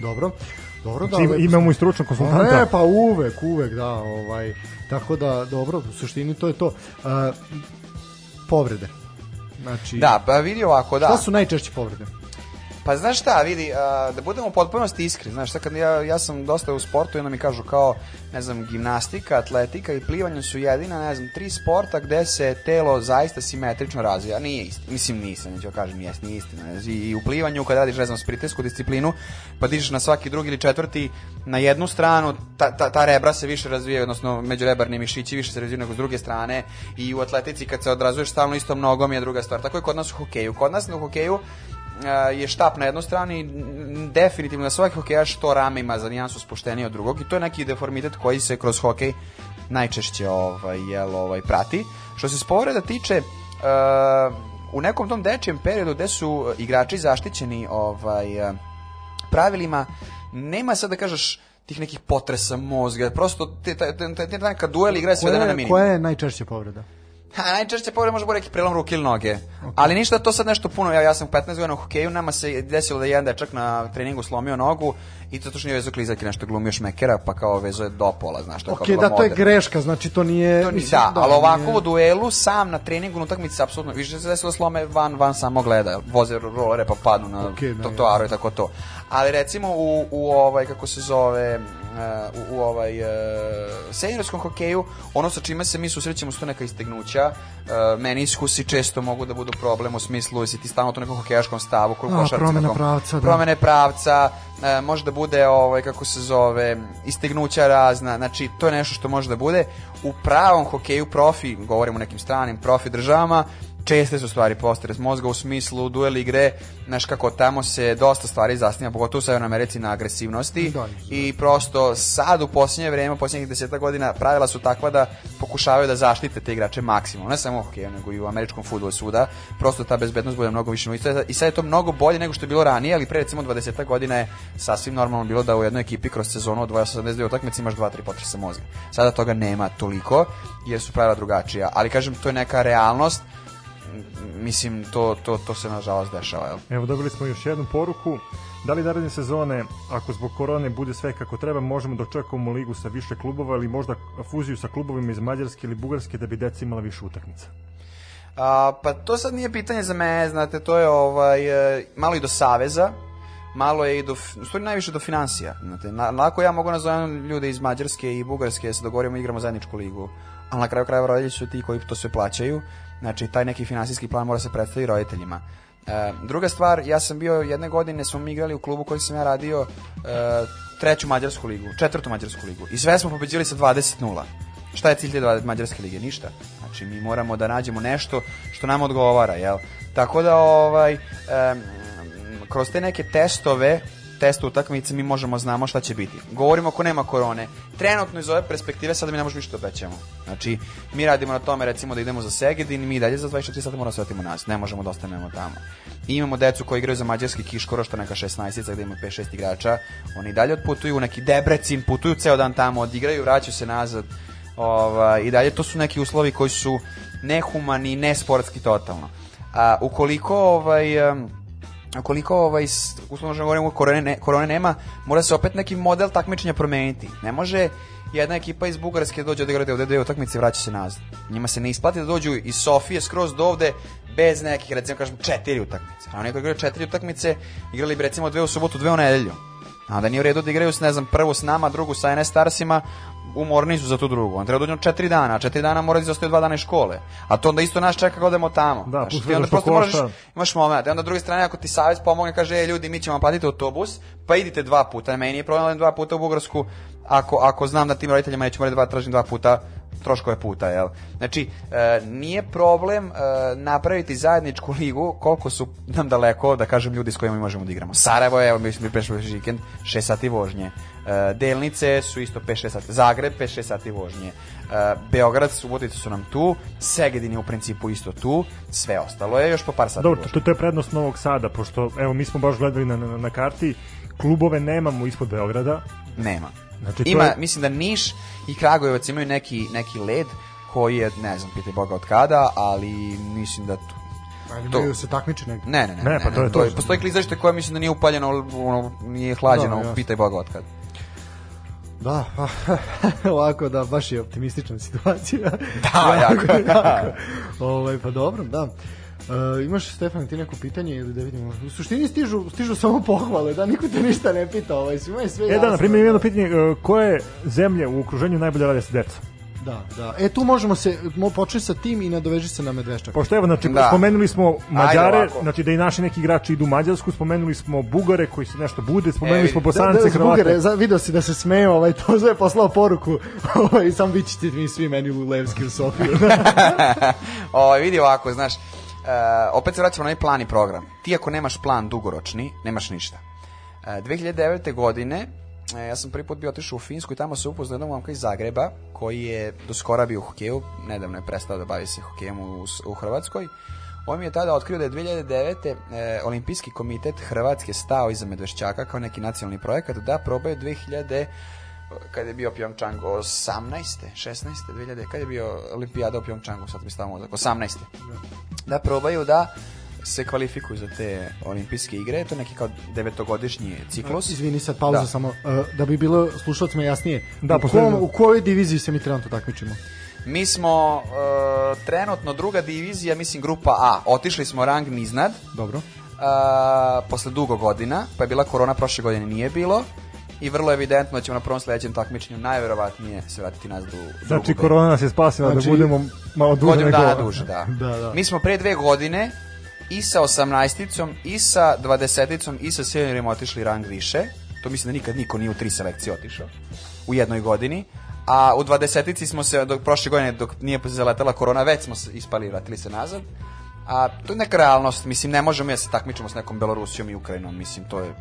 C: Dobro. Dobro, da.
B: Znači, imamo i stručnog konsultanta.
C: Ne, pa uvek, uvek, da, ovaj, tako da, dobro, u suštini to je to. Uh, povrede. Znači,
D: Da, pa vidi ovako, da.
C: šta su najčešće povrede?
D: Pa znaš šta, vidi, a, da budemo u potpunosti iskri, znaš, sad kad ja, ja sam dosta u sportu i onda mi kažu kao, ne znam, gimnastika, atletika i plivanje su jedina, ne znam, tri sporta gde se telo zaista simetrično razvija. Nije isti, mislim nisam, neću da kažem, jes, nije istina. I, I u plivanju kad radiš, ne znam, spritesku disciplinu, pa dižeš na svaki drugi ili četvrti na jednu stranu, ta, ta, ta rebra se više razvijaju, odnosno međurebarni mišići više se razvijaju nego s druge strane i u atletici kad se odrazuješ stalno istom nogom je druga stvar. Tako je kod nas u hokeju. Kod nas u hokeju je štap na jednoj strani definitivno na svaki hokejaš što rame ima za nijansu spuštenije od drugog i to je neki deformitet koji se kroz hokej najčešće ovaj, jel, ovaj, prati. Što se povreda tiče a, u nekom tom dečijem periodu gde su igrači zaštićeni ovaj, pravilima nema sad da kažeš tih nekih potresa mozga, prosto te, te, te, te, te neka duel igra je svedena na minimum.
C: koja je najčešća povreda?
D: Ha, najčešće povreda može biti neki prelom ruke ili noge. Ali ništa to sad nešto puno. Ja, ja sam 15 godina u hokeju, nama se desilo da je jedan dečak na treningu slomio nogu i to što nije vezo klizaki nešto glumio šmekera, pa kao vezo je do pola, znaš, to je
C: Ok,
D: kao
C: da, to je greška, znači to nije...
D: To
C: mislim,
D: da, ali ovako
C: nije-
D: u duelu sam na treningu na utakmici se apsolutno više se desilo da slome van van samo gleda, voze rolere pa padnu na
C: Okej, da,
D: trotoaru i tako to. Ali recimo u, u ovaj kako se zove uh, u, u ovaj uh, seniorskom hokeju ono sa čime se mi susrećemo su to neka istegnuća. Uh, meniskusi često mogu da budu problem u smislu jesi ti stalno u tom nekom hokejaškom stavu
C: A,
D: košarci
C: promena
D: nekom-
C: pravca, da.
D: promene pravca e, može da bude ovaj kako se zove istegnuća razna. Znači to je nešto što može da bude. U pravom hokeju profi govorimo o nekim stranim profi državama česte su stvari postres mozga u smislu duel igre znaš kako tamo se dosta stvari zasniva pogotovo u Severnoj Americi na agresivnosti.
C: Da.
D: i prosto sad u posljednje vreme posljednjih deseta godina pravila su takva da pokušavaju da zaštite te igrače maksimum. Ne samo u hokeju nego i u američkom fudbalu svuda. Prosto ta bezbednost bude mnogo više. I sad- i sad je to mnogo bolje nego što je bilo ranije ali pre recimo 20 godina je sasvim normalno bilo da u jednoj ekipi kroz sezonu od 82 utakmice imaš 2-3 potresa mozga. Sada toga nema toliko jer su pravila drugačija. Ali kažem to je neka realnost mislim to, to, to se nažalost dešava jel?
B: Evo dobili smo još jednu poruku. Da li naredne sezone, ako zbog korone bude sve kako treba, možemo da očekujemo ligu sa više klubova ili možda fuziju sa klubovima iz Mađarske ili Bugarske da bi deca imala više utakmica?
D: A, pa to sad nije pitanje za mene, znate, to je ovaj, e, malo i do saveza, malo je i do, u stvari najviše do financija. Znate, na, lako ja mogu nazovem ljude iz Mađarske i Bugarske da se dogovorimo i igramo zajedničku ligu, ali na kraju krajeva roditelji su ti koji to sve plaćaju, znači taj neki finansijski plan mora se predstaviti roditeljima. E, druga stvar, ja sam bio jedne godine, smo mi igrali u klubu koji sam ja radio e, treću mađarsku ligu, četvrtu mađarsku ligu i sve smo pobeđili sa 20-0. Šta je cilj te mađarske lige? Ništa. Znači, mi moramo da nađemo nešto što nam odgovara, jel? Tako da, ovaj, em, kroz te neke testove, test utakmice, mi možemo znamo šta će biti. Govorimo ako nema korone. Trenutno iz ove perspektive sada mi ne možemo ništa da obećamo. Znači, mi radimo na tome recimo da idemo za Segedin mi dalje za 24 sata moramo da se vratimo nas. Ne možemo da ostanemo tamo. I imamo decu koji igraju za mađarski Kiškoro, što neka 16 gde ima 5-6 igrača. Oni dalje otputuju neki Debrecin, putuju ceo dan tamo, odigraju, vraćaju se nazad. Ovaj, I dalje to su neki uslovi koji su nehumani nesportski totalno. A, ukoliko ovaj, em, ukoliko ovaj uslovno što govorimo korone, ne, korone nema, mora se opet neki model takmičenja promeniti. Ne može jedna ekipa iz Bugarske da dođe odigrati ovde dve utakmice i vraća se nazad. Njima se ne isplati da dođu iz Sofije skroz do ovde bez nekih, recimo kažem, četiri utakmice. A oni koji igraju četiri utakmice, igrali bi recimo dve u subotu, dve u nedelju. A da nije u redu da igraju s, ne znam, prvu s nama, drugu sa NS Starsima, umorni su za tu drugu. On treba da dođu na četiri dana, a četiri dana mora da izostaju dva dana iz škole. A to onda isto nas čeka kad odemo tamo.
B: Da, plus
D: ti onda prosto moraš, imaš moment. I onda druge strane, ako ti savez pomogne, kaže, e, ljudi, mi ćemo platiti autobus, pa idite dva puta. Meni nije problem da dva puta u Bugarsku, ako, ako znam da tim roditeljima neću morati da tražim dva puta troškove puta, jel? Znači, e, nije problem e, napraviti zajedničku ligu koliko su nam daleko, da kažem, ljudi s kojima mi možemo da igramo. Sarajevo je, evo, mi smo prešli vikend, 6 sati vožnje. E, Delnice su isto 5-6 sati. Zagreb 5-6 sati vožnje. E, Beograd, Subotica su nam tu, Segedin je u principu isto tu, sve ostalo je još po par sati
B: Dobro,
D: vožnje.
B: to, to je prednost Novog Sada, pošto, evo, mi smo baš gledali na, na, na karti, klubove nemamo ispod Beograda,
D: Nema.
B: Znači, to
D: Ima,
B: je-
D: mislim da Niš i Kragujevac imaju neki, neki led koji je, ne znam, pitaj Boga od kada, ali mislim da tu,
C: Ali
D: To-
C: se takmiče negde.
D: Ne, ne, ne.
B: Ne, pa to je to.
D: je- Postoji klizalište koje mislim da nije upaljeno, ono, nije hlađeno,
C: Da, jasno.
D: pitaj Boga od kada.
C: Da, ovako da, baš je optimistična situacija.
D: Da, jako.
C: ovaj, pa dobro, da. E, imaš Stefan ti neko pitanje ili da vidimo? U suštini stižu, stižu samo pohvale, da niko te ništa ne pita, ovaj, svima je sve
B: E da, na primjer, imam jedno pitanje, e, koje zemlje u okruženju najbolje rade sa decom?
C: Da, da. E tu možemo se, mo, početi sa tim i nadoveži se na Medveščak.
B: Pošto evo, znači,
D: Da.
B: spomenuli smo Mađare, znači da i naši neki igrači idu u Mađarsku, spomenuli smo Bugare koji se nešto bude, spomenuli
D: E,
B: smo. Bosance,
C: da, da,
B: Hrvate.
C: Bugare, za, video si da se smeje, ovaj, to sve je poslao poruku, ovaj, sam vi ćete mi svi meni u Levski u Sofiju.
D: Ovaj vidi ovako, znaš, e, opet se vraćamo na onaj plan i program. Ti ako nemaš plan dugoročni, nemaš ništa. E, 2009. godine ja sam prvi put bio otišao u Finsku i tamo se upoznao jednog momka iz Zagreba koji je do skora bio u hokeju, nedavno je prestao da bavi se hokejem u, u Hrvatskoj. On mi je tada otkrio da je 2009. E, Olimpijski komitet Hrvatske stao iza Medvešćaka kao neki nacionalni projekat da probaju 2000 kada je bio Pyeongchang 18. 16. 2000, kada je bio Olimpijada u Pyeongchangu, sad mi stavamo mozak, 18. Da probaju da se kvalifikuju za te olimpijske igre, to je neki kao devetogodišnji ciklus.
C: Izvini sad pauza
D: Da.
C: samo, e, da bi bilo slušalcima jasnije.
B: Da,
C: u, kom, u kojoj diviziji se mi trenutno takmičimo?
D: Mi smo e, trenutno druga divizija, mislim grupa A. Otišli smo rang niznad,
C: Dobro.
D: a, posle dugo godina, pa je bila korona, prošle godine nije bilo. I vrlo evidentno da ćemo na prvom sledećem takmičenju najverovatnije se vratiti nazad u drugu
B: Znači, korona nas je spasila
C: Znači,
B: da budemo malo duže
D: Godinu
B: nego...
D: dana duže, da.
C: Da, da.
D: Mi smo pre dve godine i sa 18-icom, i sa 20-icom, i sa seniorima otišli rang više. To mislim da nikad niko nije u tri selekcije otišao u jednoj godini. A u 20-ici smo se, dok prošle godine, dok nije zaletela korona, već smo ispali i vratili se nazad. A to je neka realnost, mislim, ne možemo ja se takmičimo s nekom Belorusijom i Ukrajinom, mislim, to je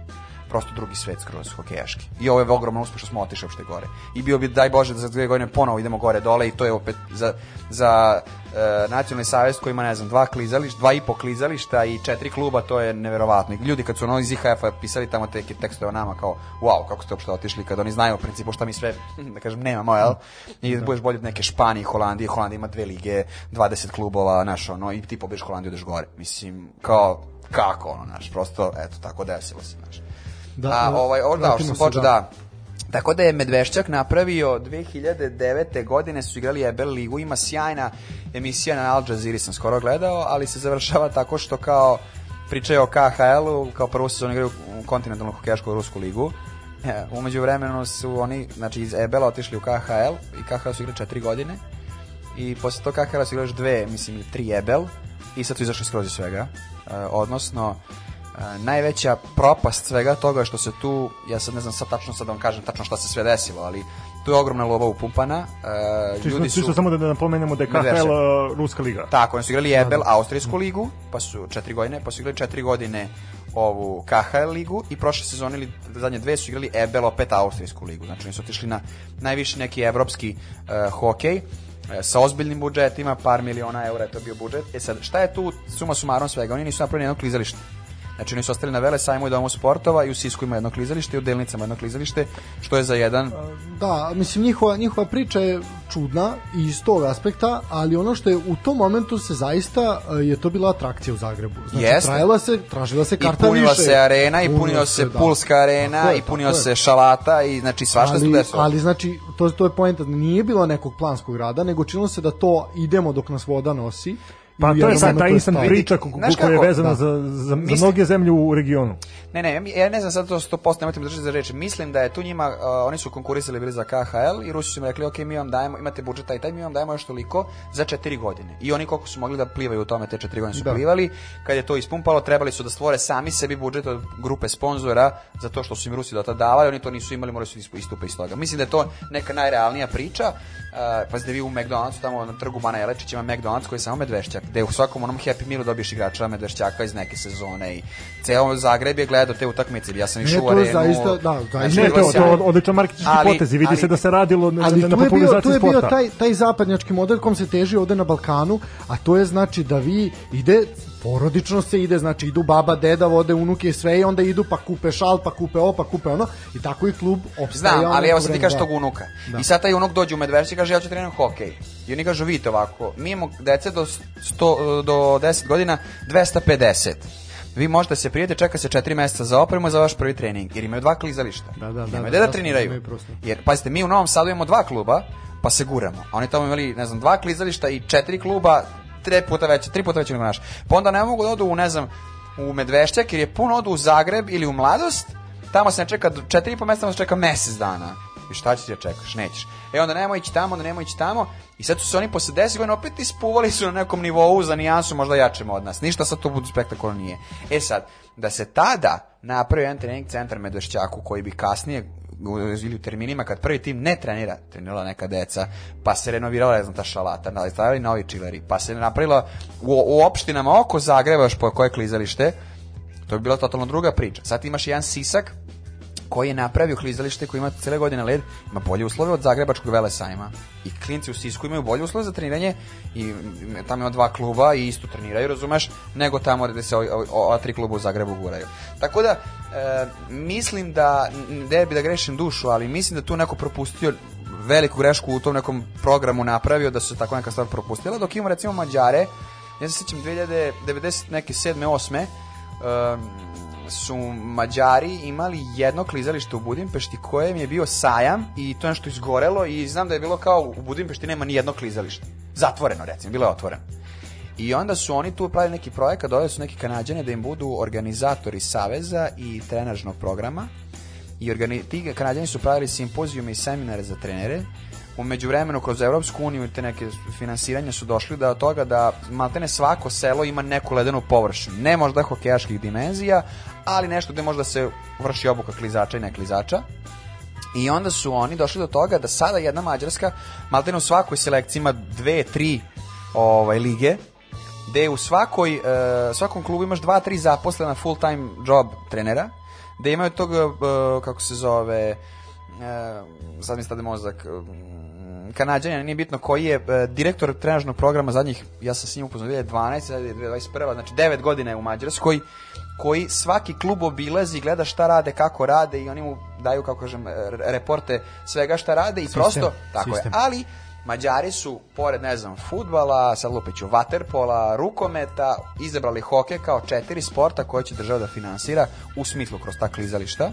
D: prosto drugi svet skroz hokejaški. I ovo je ogromno uspeh što smo otišli uopšte gore. I bio bi, daj Bože, da za dve godine ponovo idemo gore dole i to je opet za, za e, nacionalni savez koji ima, ne znam, dva klizališta, dva i po klizališta i četiri kluba, to je neverovatno. I ljudi kad su ono iz IHF-a pisali tamo te tekstove o nama kao, wow, kako ste uopšte otišli, kad oni znaju u principu šta mi sve, da kažem, nemamo, jel? I budeš bolje od neke Španije, Holandije, Holandija ima dve lige, 20 klubova, znaš, ono, i ti pobiješ Holandiju, odeš gore. Mislim, kao, kako, ono, znaš, prosto, eto, tako desilo se, znaš.
C: Da,
D: A,
C: e,
D: ovaj, ovo da, što sam počeo,
C: da.
D: da. Tako da je Medvešćak napravio 2009. godine su igrali Ebel ligu, ima sjajna emisija na Al Jazeera sam skoro gledao, ali se završava tako što kao pričaju o KHL-u, kao prvu sezonu igraju u kontinentalnu hokejašku rusku ligu. E, Umeđu vremenu su oni, znači iz EBL-a otišli u KHL i KHL su igrali četiri godine i posle toga KHL su igrali još dve, mislim, tri EBL i sad su izašli skroz iz svega. E, odnosno, najveća propast svega toga je što se tu, ja sad ne znam sad tačno sad da vam kažem tačno šta se sve desilo, ali tu je ogromna lova upumpana. E,
B: Čisto,
D: ljudi
B: čisto
D: su...
B: samo da, da napomenemo da je. KHL uh, Ruska liga.
D: Tako, oni su igrali EBL, Austrijsku ligu, pa su četiri godine, pa su igrali četiri godine ovu KHL ligu i prošle sezone ili zadnje dve su igrali EBL opet Austrijsku ligu. Znači oni su otišli na najviši neki evropski uh, hokej e, sa ozbiljnim budžetima, par miliona eura je to bio budžet. E sad, šta je tu suma sumarom svega? Oni nisu napravili jedno klizalište. Znači oni su ostali na Vele sajmu i domu sportova i u Sisku ima jedno klizalište i u Delnicama jedno klizalište, što je za jedan
C: Da, mislim njihova, njihova priča je čudna i iz tog aspekta, ali ono što je u tom momentu se zaista e, je to bila atrakcija u Zagrebu. Znači
D: Jeste.
C: trajala se, tražila se
D: i
C: karta
D: punila
C: više.
D: se arena i punio se
C: da.
D: Pulska arena
C: Tako je,
D: i punio
C: je.
D: se šalata i znači svašta se desilo.
C: ali znači to, to je poenta nije bilo nekog planskog rada nego činilo se da to idemo dok nas voda nosi
B: Pa to je sad ta
C: stalo.
B: priča koja je vezana
C: Da.
B: za, za, za
D: Mislim-
B: mnoge zemlje u regionu.
D: Ne, ne, ja- ne znam sad to 100%, nemojte me držati za reč. Mislim da je tu njima, uh, oni su konkurisali bili za KHL i Rusi su im rekli, ok, mi vam dajemo, imate budžet taj i taj, mi vam dajemo još toliko za četiri godine. I oni koliko su mogli da plivaju u tome, te četiri godine su
C: Da.
D: plivali. Kad je to ispumpalo, trebali su da stvore sami sebi budžet od grupe sponzora, zato što su im Rusi do tada davali, oni to nisu imali, morali su ispu- istupe iz toga. Mislim da je to neka najrealnija priča. Uh, pa vi u McDonald'su, tamo na trgu Bana Jelečić ima McDonald's koji je samo medvešćak, gde u svakom onom Happy Mealu dobiješ igrača medvešćaka iz neke sezone i ceo Zagreb je gledao te utakmice. Ja sam
C: Ne,
D: išao u
C: to je
D: arenu.
C: zaista- da, zaista
B: Ne,
C: je
B: to, to odličan marketinški
D: Ali-
B: potez i vidi
D: ali-
B: se da se radilo na,
C: ali
B: na,
C: je bio, tu
B: popularizaciji
C: je bio
B: sporta.
C: taj, taj zapadnjački model kom se teži ovde na Balkanu, a to je znači da vi ide porodično se ide, znači idu baba, deda, vode unuke, sve i onda idu pa kupe šal, pa kupe ovo, pa kupe ono i tako i klub opstaje.
D: Znam, ali evo sad ti kažeš
C: to
D: tog unuka. I sad taj unuk dođe u Medvešće i kaže ja ću treniram hokej. I oni kažu vidite ovako, mi imamo dece do, 100, do 10 godina 250. Vi možete se prijete, čeka se 4 meseca za opremu za vaš prvi trening, jer imaju dva klizališta.
C: Da, da, da,
D: Nemaju
C: da,
D: gde da
C: da,
D: treniraju.
C: imaju.
D: Jer, pazite, mi u Novom Sadu imamo dva kluba, pa se guramo. A oni tamo imali, ne znam, dva klizališta i četiri kluba, tri puta veće, tri puta veće nego naš. Pa onda ne mogu da odu u, ne znam, u Medvešćak, jer je puno odu u Zagreb ili u Mladost, tamo se ne čeka četiri i po meseca, tamo se čeka mesec dana. I šta ćeš da čekaš? Nećeš. E onda nemoj ići tamo, onda nemoj ići tamo. I sad su se oni posle 10 godina opet ispuvali su na nekom nivou za nijansu možda jačemo od nas. Ništa sad to budu spektakularno nije. E sad, da se tada napravi jedan trening centar Medvešćaku koji bi kasnije ili u terminima kad prvi tim ne trenira, trenirala neka deca, pa se renovirala, ne znam, ta šalata, da, stavili novi čileri, pa se napravila u, u opštinama oko Zagreba još po koje klizalište, to bi bila totalno druga priča. Sad imaš jedan Sisak koji je napravio klizalište koji ima cele godine led, ima bolje uslove od Zagrebačkog velesajma. I klinci u Sisku imaju bolje uslove za treniranje i mm, tamo ima dva kluba i isto treniraju, razumeš, nego tamo gde se ova tri kluba u Zagrebu guraju. Tako da, e, mislim da, ne bi da grešim dušu, ali mislim da tu neko propustio veliku grešku u tom nekom programu napravio da se tako neka stvar propustila, dok imamo recimo Mađare, ja se sjećam 2090 neke 7. 8 um, su Mađari imali jedno klizalište u Budimpešti kojem je bio sajam i to je nešto izgorelo i znam da je bilo kao u Budimpešti nema ni jedno klizalište. Zatvoreno recimo, bilo je otvoreno. I onda su oni tu pravili neki projekat, doveli su neki kanadjane da im budu organizatori saveza i trenažnog programa. I organi ti kanadjani su pravili simpozijume i seminare za trenere. U međuvremenu kroz Evropsku uniju i te neke finansiranja su došli da od toga da maltene svako selo ima neku ledenu površinu. Ne možda hokejaških dimenzija, ali nešto gde možda se vrši obuka klizača i neklizača. I onda su oni došli do toga da sada jedna Mađarska, maltene u svakoj selekciji ima dve, tri ovaj, lige, gde u svakoj, e, svakom klubu imaš dva, tri zaposlena full time job trenera, gde imaju tog, e, kako se zove, e, sad mi stade mozak, Kanadjanja, nije bitno koji je e, direktor trenažnog programa zadnjih, ja sam s njim upoznao 2012, sad je 2021, znači 9 godina je u Mađarskoj, koji svaki klub obilazi, gleda šta rade, kako rade i oni mu daju, kako kažem, e, reporte svega šta rade i prosto, tako
C: sistem.
D: je, ali Mađari su, pored, ne znam, futbala, sad lupiću, vaterpola, rukometa, izabrali hokej kao četiri sporta koje će država da finansira u smislu kroz ta klizališta.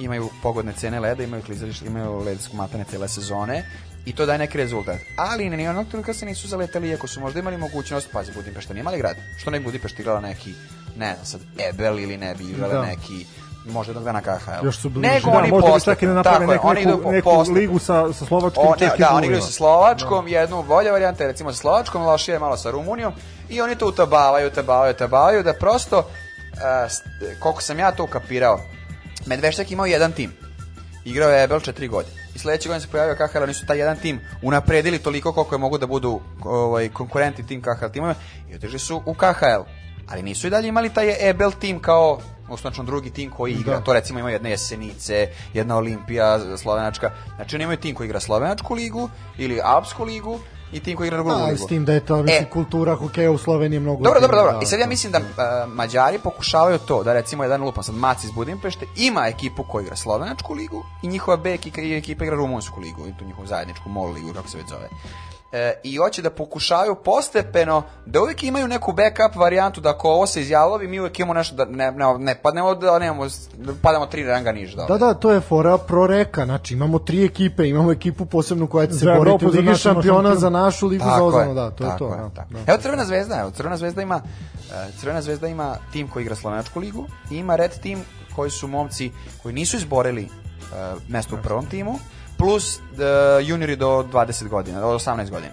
D: Imaju pogodne cene leda, imaju klizalište, imaju ledsko matane cele sezone i to daje neki rezultat. Ali ni onog trenutka se nisu zaletali, iako su možda imali mogućnost, pazi, Budimpešta nije mali grad, što ne bi Budimpešta igrala neki ne znam sad, Ebel ili ne bi igrali
C: Da.
D: neki možda jednog dana KHL.
C: Još su bliže.
D: Nego
B: Da,
D: oni
B: možda bi čak i da naprave neku,
D: oni idu po-
B: neku
D: postepeno.
B: ligu sa, sa Slovačkom.
D: O, ne,
B: češkim
D: da, oni igraju sa Slovačkom, jednu bolja varijanta je recimo sa Slovačkom, lošije je malo sa Rumunijom i oni to utabavaju, utabavaju, utabavaju da prosto, uh, koliko sam ja to ukapirao, Medveštak imao jedan tim. Igrao je Ebel četiri godine. I sledeće godine se pojavio KHL, oni su taj jedan tim unapredili toliko koliko je mogu da budu ovaj, konkurenti tim KHL timove i otišli su u KHL. Ali nisu i dalje imali taj Ebel tim kao osnočno drugi tim koji igra.
C: Da.
D: To recimo ima jedna Jesenice, jedna Olimpija, Slovenačka. Znači oni imaju tim koji igra Slovenačku ligu ili Alpsku ligu i tim koji igra drugu
C: Da,
D: ligu.
C: s tim da je to mislim,
D: E.
C: kultura hokeja u Sloveniji mnogo...
D: Dobro, dobro, dobro. I sad ja mislim da uh, Mađari pokušavaju to, da recimo jedan lupam sad Mac iz Budimpešte ima ekipu koja igra Slovenačku ligu i njihova B ekipa, ekipa igra Rumunsku ligu, i tu njihovu zajedničku MOL ligu, kako se već zove. E, I hoće da pokušavaju postepeno da uvijek imaju neku backup varijantu da ako ovo se izjalovi, mi uvijek imamo nešto da ne, ne, ne padnemo da nemamo, da padamo tri ranga niže.
C: Da, da, to je fora proreka, znači imamo tri ekipe, imamo ekipu posebnu koja će se
B: Za
C: boriti u
B: za
C: Ligi šampiona za našu ligu za
D: Tako
C: ozonu,
D: je,
C: da, to je to.
D: je,
C: da,
D: tako.
C: da.
D: Evo Crvena zvezda, evo Crvena zvezda ima e, Crvena zvezda ima tim koji igra Slovenačku ligu i ima Red tim koji su momci koji nisu izborili e, mesto u prvom timu plus e, juniori do 20 godina, do 18 godina.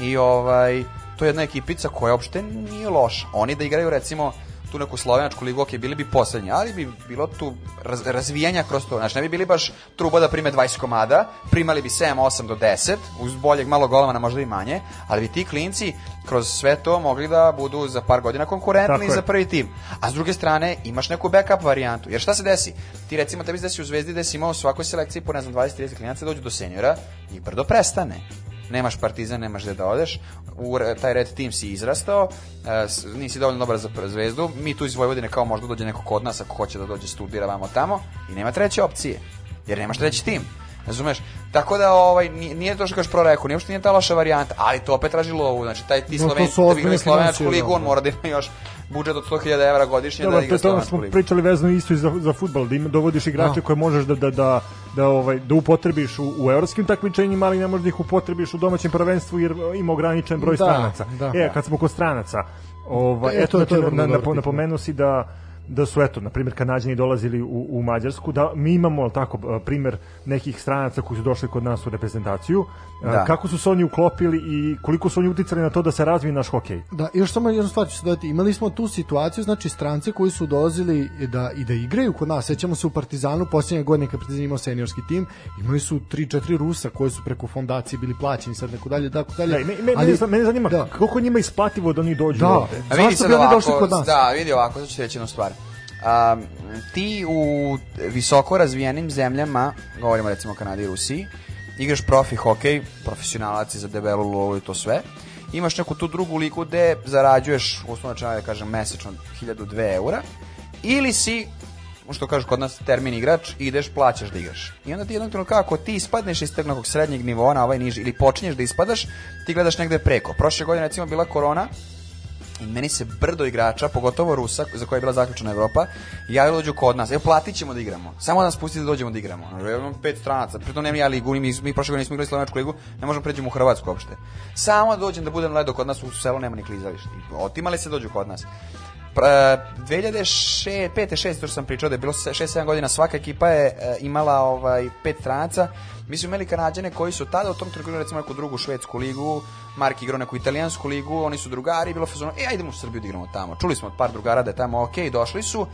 D: I ovaj to je jedna ekipica koja uopšte nije loša. Oni da igraju recimo tu neku slovenačku ligu, ok, bili bi poslednji, ali bi bilo tu raz, razvijanja kroz to. Znači, ne bi bili baš truba da prime 20 komada, primali bi 7, 8 do 10, uz boljeg malo golovana možda i manje, ali bi ti klinci kroz sve to mogli da budu za par godina konkurentni za prvi tim. A s druge strane, imaš neku backup varijantu. Jer šta se desi? Ti recimo, tebi se desi u Zvezdi da si imao u svakoj selekciji po, ne znam, 20-30 klinaca dođu do seniora i brdo prestane nemaš partizan, nemaš gde da odeš, u taj red tim si izrastao, e, nisi dovoljno dobar za zvezdu, mi tu iz Vojvodine kao možda dođe neko kod nas ako hoće da dođe studira vamo tamo i nema treće opcije, jer nemaš treći tim. Razumeš? Tako da ovaj nije, to što kažeš proreku, nije uopšte nije ta loša varijanta, ali to opet traži lovu. Znači taj ti
C: No,
D: Slovenci da bi igrali
C: financije,
D: ligu,
C: da.
D: on mora da ima još budžet od 100.000 evra godišnje da
B: to
D: igra
B: ono
D: slovenačku
B: smo
D: ligu.
B: pričali vezano isto i za, za futbol, da ima, dovodiš igrače koje možeš da, da, da, da, ovaj, da upotrebiš u, u evropskim takmičenjima, ali ne možeš da ih upotrebiš u domaćem prvenstvu jer ima ograničen broj
C: Da,
B: stranaca.
C: da.
B: e, kad smo kod stranaca, ovaj,
C: E,
B: eto,
C: to je- to je
B: znači,
C: vrlo
B: na, na,
C: dobro pitanje.
B: Da su eto na primjer Kanadjani dolazili u, u Mađarsku da mi imamo jel tako primer nekih stranaca koji su došli kod nas u reprezentaciju
D: Da.
B: kako su se oni uklopili i koliko su oni uticali na to da se razvije naš hokej
C: Da, još samo jednu stvar ću se dodati. Imali smo tu situaciju, znači strance koji su dolazili da, i da igraju kod nas. Sećamo se u Partizanu, posljednje godine kad Partizan imao seniorski tim, imali su 3-4 Rusa koji su preko fondacije bili plaćeni sad neko dalje, tako dalje.
B: Da, me, me,
C: Ali-
B: mene, zanima
C: da.
B: koliko njima isplativo da oni dođu
C: Da.
B: ovde.
C: Zašto bi oni
D: ovako,
C: došli kod nas?
D: Da, vidi ovako, ti reći jednu stvar. Um, ti u visoko razvijenim zemljama, govorimo recimo o Kanadi i Rusiji, igraš profi hokej, profesionalac za debelu lovu i to sve, imaš neku tu drugu ligu gde zarađuješ, uslovno čemu da kažem, mesečno 1002 eura, ili si što kažu kod nas termin igrač, ideš, plaćaš da igraš. I onda ti jednog trenutka, ako ti ispadneš iz tog nekog srednjeg nivoa na ovaj niži, ili počinješ da ispadaš, ti gledaš negde preko. Prošle godine recimo bila korona, meni se brdo igrača, pogotovo Rusa, za koje je bila zaključena Evropa, javilo dođu kod nas. Evo, platit ćemo da igramo. Samo da nas pustite da dođemo da igramo. Evo, imamo pet stranaca. Pritom nema ja ligu, mi, mi prošle godine nismo igrali Slovenačku ligu, ne možemo pređemo u Hrvatsku uopšte. Samo da dođem da budem ledo kod nas u selu, nema ni klizališta. I Otimali se dođu kod nas. Pra, 2005. 6. to što sam pričao da je bilo 6-7 godina svaka ekipa je e, imala ovaj pet stranaca mi smo imali Kanadjane koji su tada u tom trenutku recimo neku drugu švedsku ligu Mark igrao neku italijansku ligu oni su drugari bilo fazonu e ajdemo u Srbiju da igramo tamo čuli smo od par drugara da je tamo ok došli su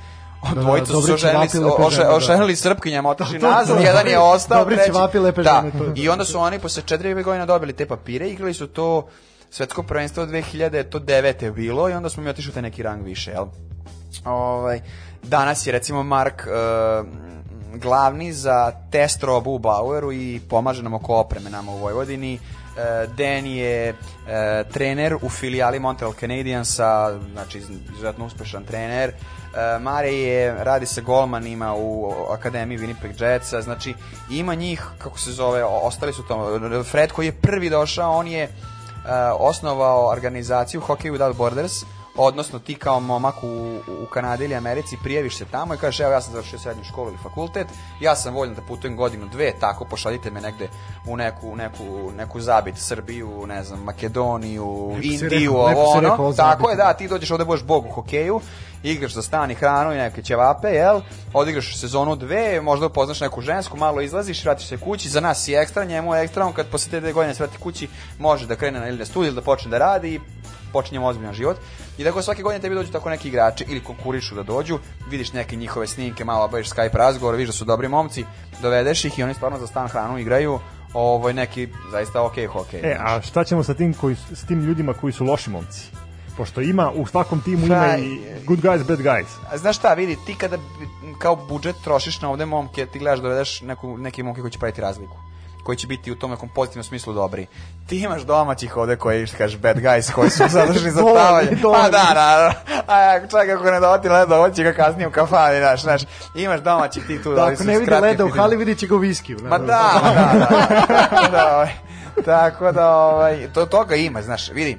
C: da,
D: Dvojica su se
C: dobri
D: oženili,
C: ćevapi, lepe
D: ože-
C: žene, da.
D: oženili srpkinjama, otišli nazad, jedan je ostao,
C: Dobri
D: treći.
C: ćevapi, lepe
D: da.
C: žene, to.
D: I onda su oni posle 4 godina dobili te papire, igrali su to svetsko prvenstvo 2000, to 9 je bilo i onda smo mi otišli taj neki rang više, jel? Ovaj, danas je recimo Mark uh, glavni za test robu u Baueru i pomaže nam oko opreme nama u Vojvodini. Uh, Dan je uh, trener u filijali Montreal Canadiensa, znači iz- izuzetno uspešan trener. Uh, Mare je, radi sa golmanima u Akademiji Winnipeg Jetsa, znači ima njih, kako se zove, ostali su to, Fred koji je prvi došao, on je uh, osnovao organizaciju Hockey Without Borders, odnosno ti kao momak u, u Kanadi ili Americi prijaviš se tamo i kažeš evo ja sam završio srednju školu ili fakultet, ja sam voljan da putujem godinu, dve, tako pošaljite me negde u neku, neku, neku zabit, Srbiju, ne znam, Makedoniju,
C: Neko
D: Indiju,
C: rekao-
D: ovo
C: rekao
D: ono,
C: o
D: tako je, da, ti dođeš ovde budeš bog u hokeju, igraš za stan i hranu i neke ćevape, jel? Odigraš sezonu dve, možda upoznaš neku žensku, malo izlaziš, vratiš se kući, za nas si ekstra, njemu je ekstra, on kad posle te dve godine se vrati kući, može da krene na ili na studij ili da počne da radi i počinjemo ozbiljan život. I tako svake godine tebi dođu tako neki igrači ili konkurišu da dođu, vidiš neke njihove snimke, malo obaviš Skype razgovor, vidiš da su dobri momci, dovedeš ih i oni stvarno za stan hranu igraju, ovo neki zaista okej hokej.
B: E, a šta ćemo sa tim, koji, s tim ljudima koji su loši momci? Pošto ima, u svakom timu ima i good guys, bad guys.
D: A znaš šta, vidi, ti kada kao budžet trošiš na ovde momke, ti gledaš da dovedeš neku, neke momke koji će praviti razliku koji će biti u tom nekom pozitivnom smislu dobri. Ti imaš domaćih ovde koji, što kažeš, bad guys, koji su zaduženi za tavanje. Pa
C: dovoljni.
D: da, da, a čak ako ne dovati leda, ovo će ga kasnije u kafani, znaš, znaš. Imaš domaćih ti tu,
C: Da, ako ne vidi leda u hali, vidit će ga u viskiju.
D: Ma da, da, da. Tako da, ovaj, tako da, ovaj, to, toga ima, znaš, vidi,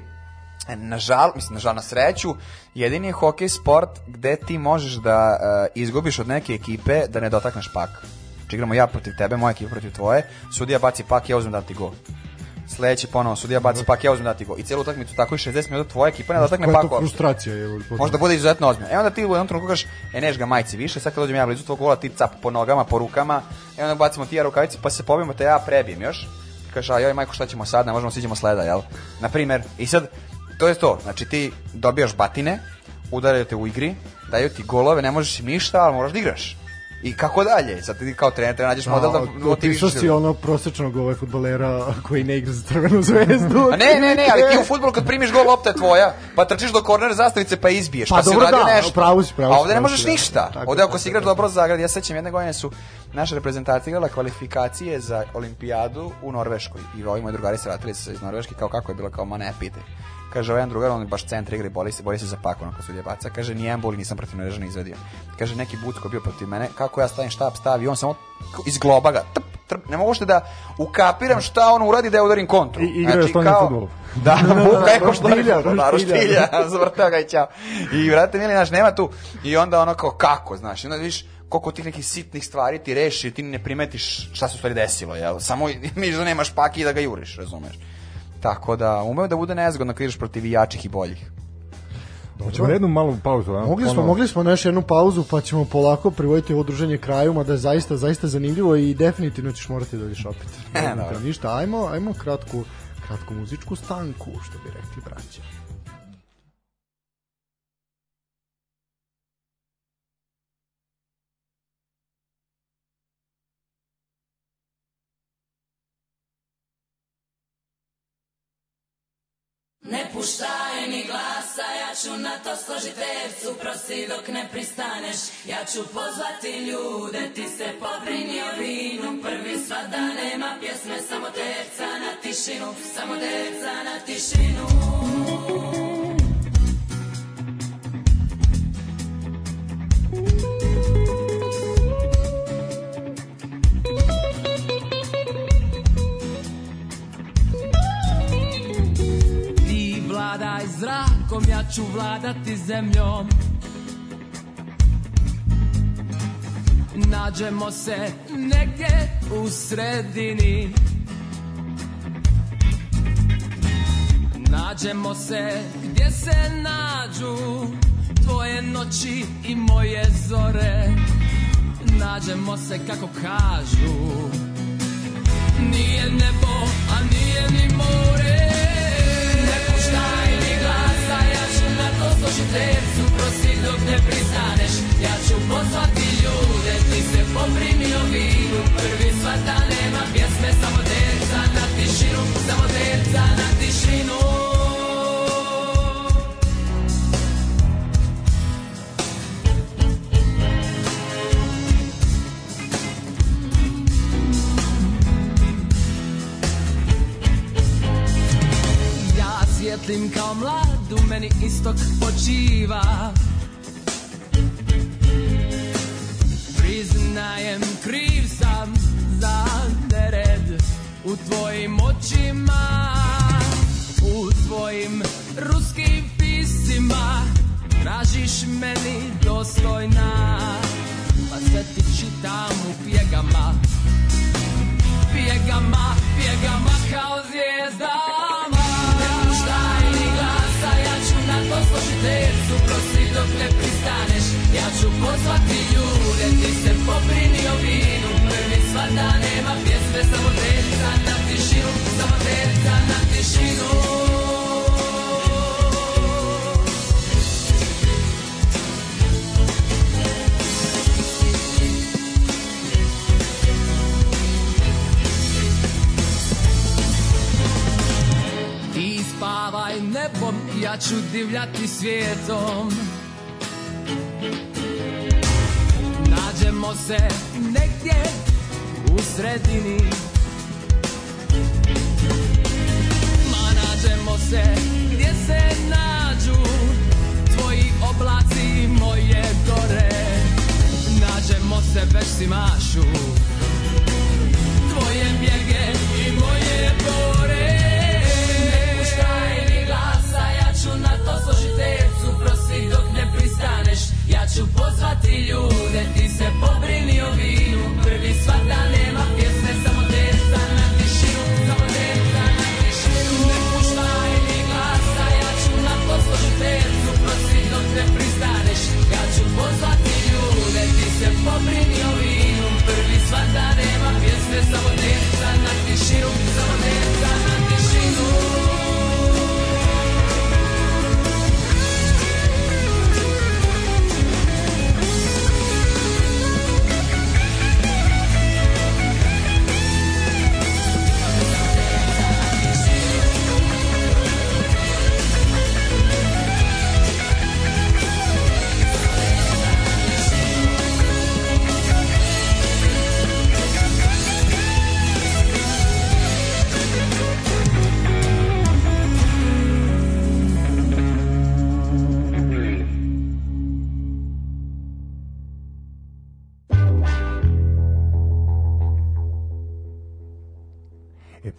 D: nažal, mislim, nažal na sreću, jedini je hokej sport gde ti možeš da uh, izgubiš od neke ekipe da ne dotakneš pak. Znači igramo ja protiv tebe, moja ekipa protiv tvoje, sudija baci pak, ja uzmem da ti gol. Sledeći ponovo, sudija baci pak, ja uzmem da ti gol. I celu utakmicu tako i 60 minuta tvoja ekipa ne dotakne
C: Koja je
D: pak
C: to
D: uopšte.
C: frustracija? Je,
D: Možda bude izuzetno ozbiljno. E onda ti u jednom trenutku kažeš, e neš ga majci više, sad kad dođem ja blizu tvog gola, ti cap po nogama, po rukama, e onda bacimo ti ja rukavice, pa se pobijemo, te ja prebijem još. Kažeš, a joj majko, šta ćemo sad, ne možemo siđemo sleda, jel? Na primer, i sad, to je to, znači ti dobijaš batine, udaraju te u igri, daju ti golove, ne možeš ništa, ali moraš da igraš. I kako dalje? Sad ti kao trener treba nađeš model da
C: Opisao
D: motivišeš.
C: si ono prosečnog ovaj futbolera koji ne igra za crvenu zvezdu.
D: A ne, ne, ne, ali ti u fudbalu kad primiš gol, lopta je tvoja, pa trčiš do korner zastavice pa izbiješ, pa,
C: Pa
D: si
C: dobro,
D: uradio
C: da,
D: nešto.
C: pravo si, pravo
D: A
C: si,
D: ovde ne možeš
C: si, da.
D: ništa.
C: Tako,
D: ovde ako si igraš dobro za Zagrad, ja sećam jedne godine su naša reprezentacija igrala kvalifikacije za olimpijadu u Norveškoj i ovi moji drugari se vratili se iz Norveške kao kako je bilo kao ma ne pite. Kaže ovaj jedan drugar, on je baš centar igre, boli se, boli se za pak, onako sudija baca. Kaže, nijedan bol nisam protiv Norvežana izvedio. Kaže, neki bucko bio protiv mene, kako ja stavim štab, stavi, on samo iz globa ga, trp, trp, ne mogu uopšte da ukapiram šta on uradi da ja udarim kontru.
B: I- igra je stolni fudbal.
D: Da, buka je ko
C: roštilja,
D: roštilja, ga i ćao. I vrate mili, znaš, nema tu. I onda ono kao, kako, znaš, i onda vidiš koliko tih nekih sitnih stvari ti reši, ti ne primetiš šta se u stvari desilo, jel? Samo misliš da nemaš paki i da ga juriš, razumeš? Tako da, umeo da bude nezgodno kad ideš protiv i jačih i boljih.
B: Hoćemo jednu malu pauzu, a?
C: Mogli smo, mogli smo na još jednu pauzu, pa ćemo polako privoditi ovo druženje kraju, mada je zaista, zaista zanimljivo i definitivno ćeš morati da dođeš opet. Ne, ništa, ajmo, ajmo kratku, kratku muzičku stanku, što bi rekli braća.
G: Ne puštaj ni glasa, ja ću na to složit tercu, prosi dok ne pristaneš. Ja ću pozvati ljude, ti se pobrini o vinu, prvi sva da nema pjesme, samo terca na tišinu, samo terca na tišinu.
A: Vladaj zrakom, ja ću vladati zemljom. Nađemo se negdje u sredini. Nađemo se gdje se nađu Tvoje noći i moje zore. Nađemo se kako kažu. Nije nebo,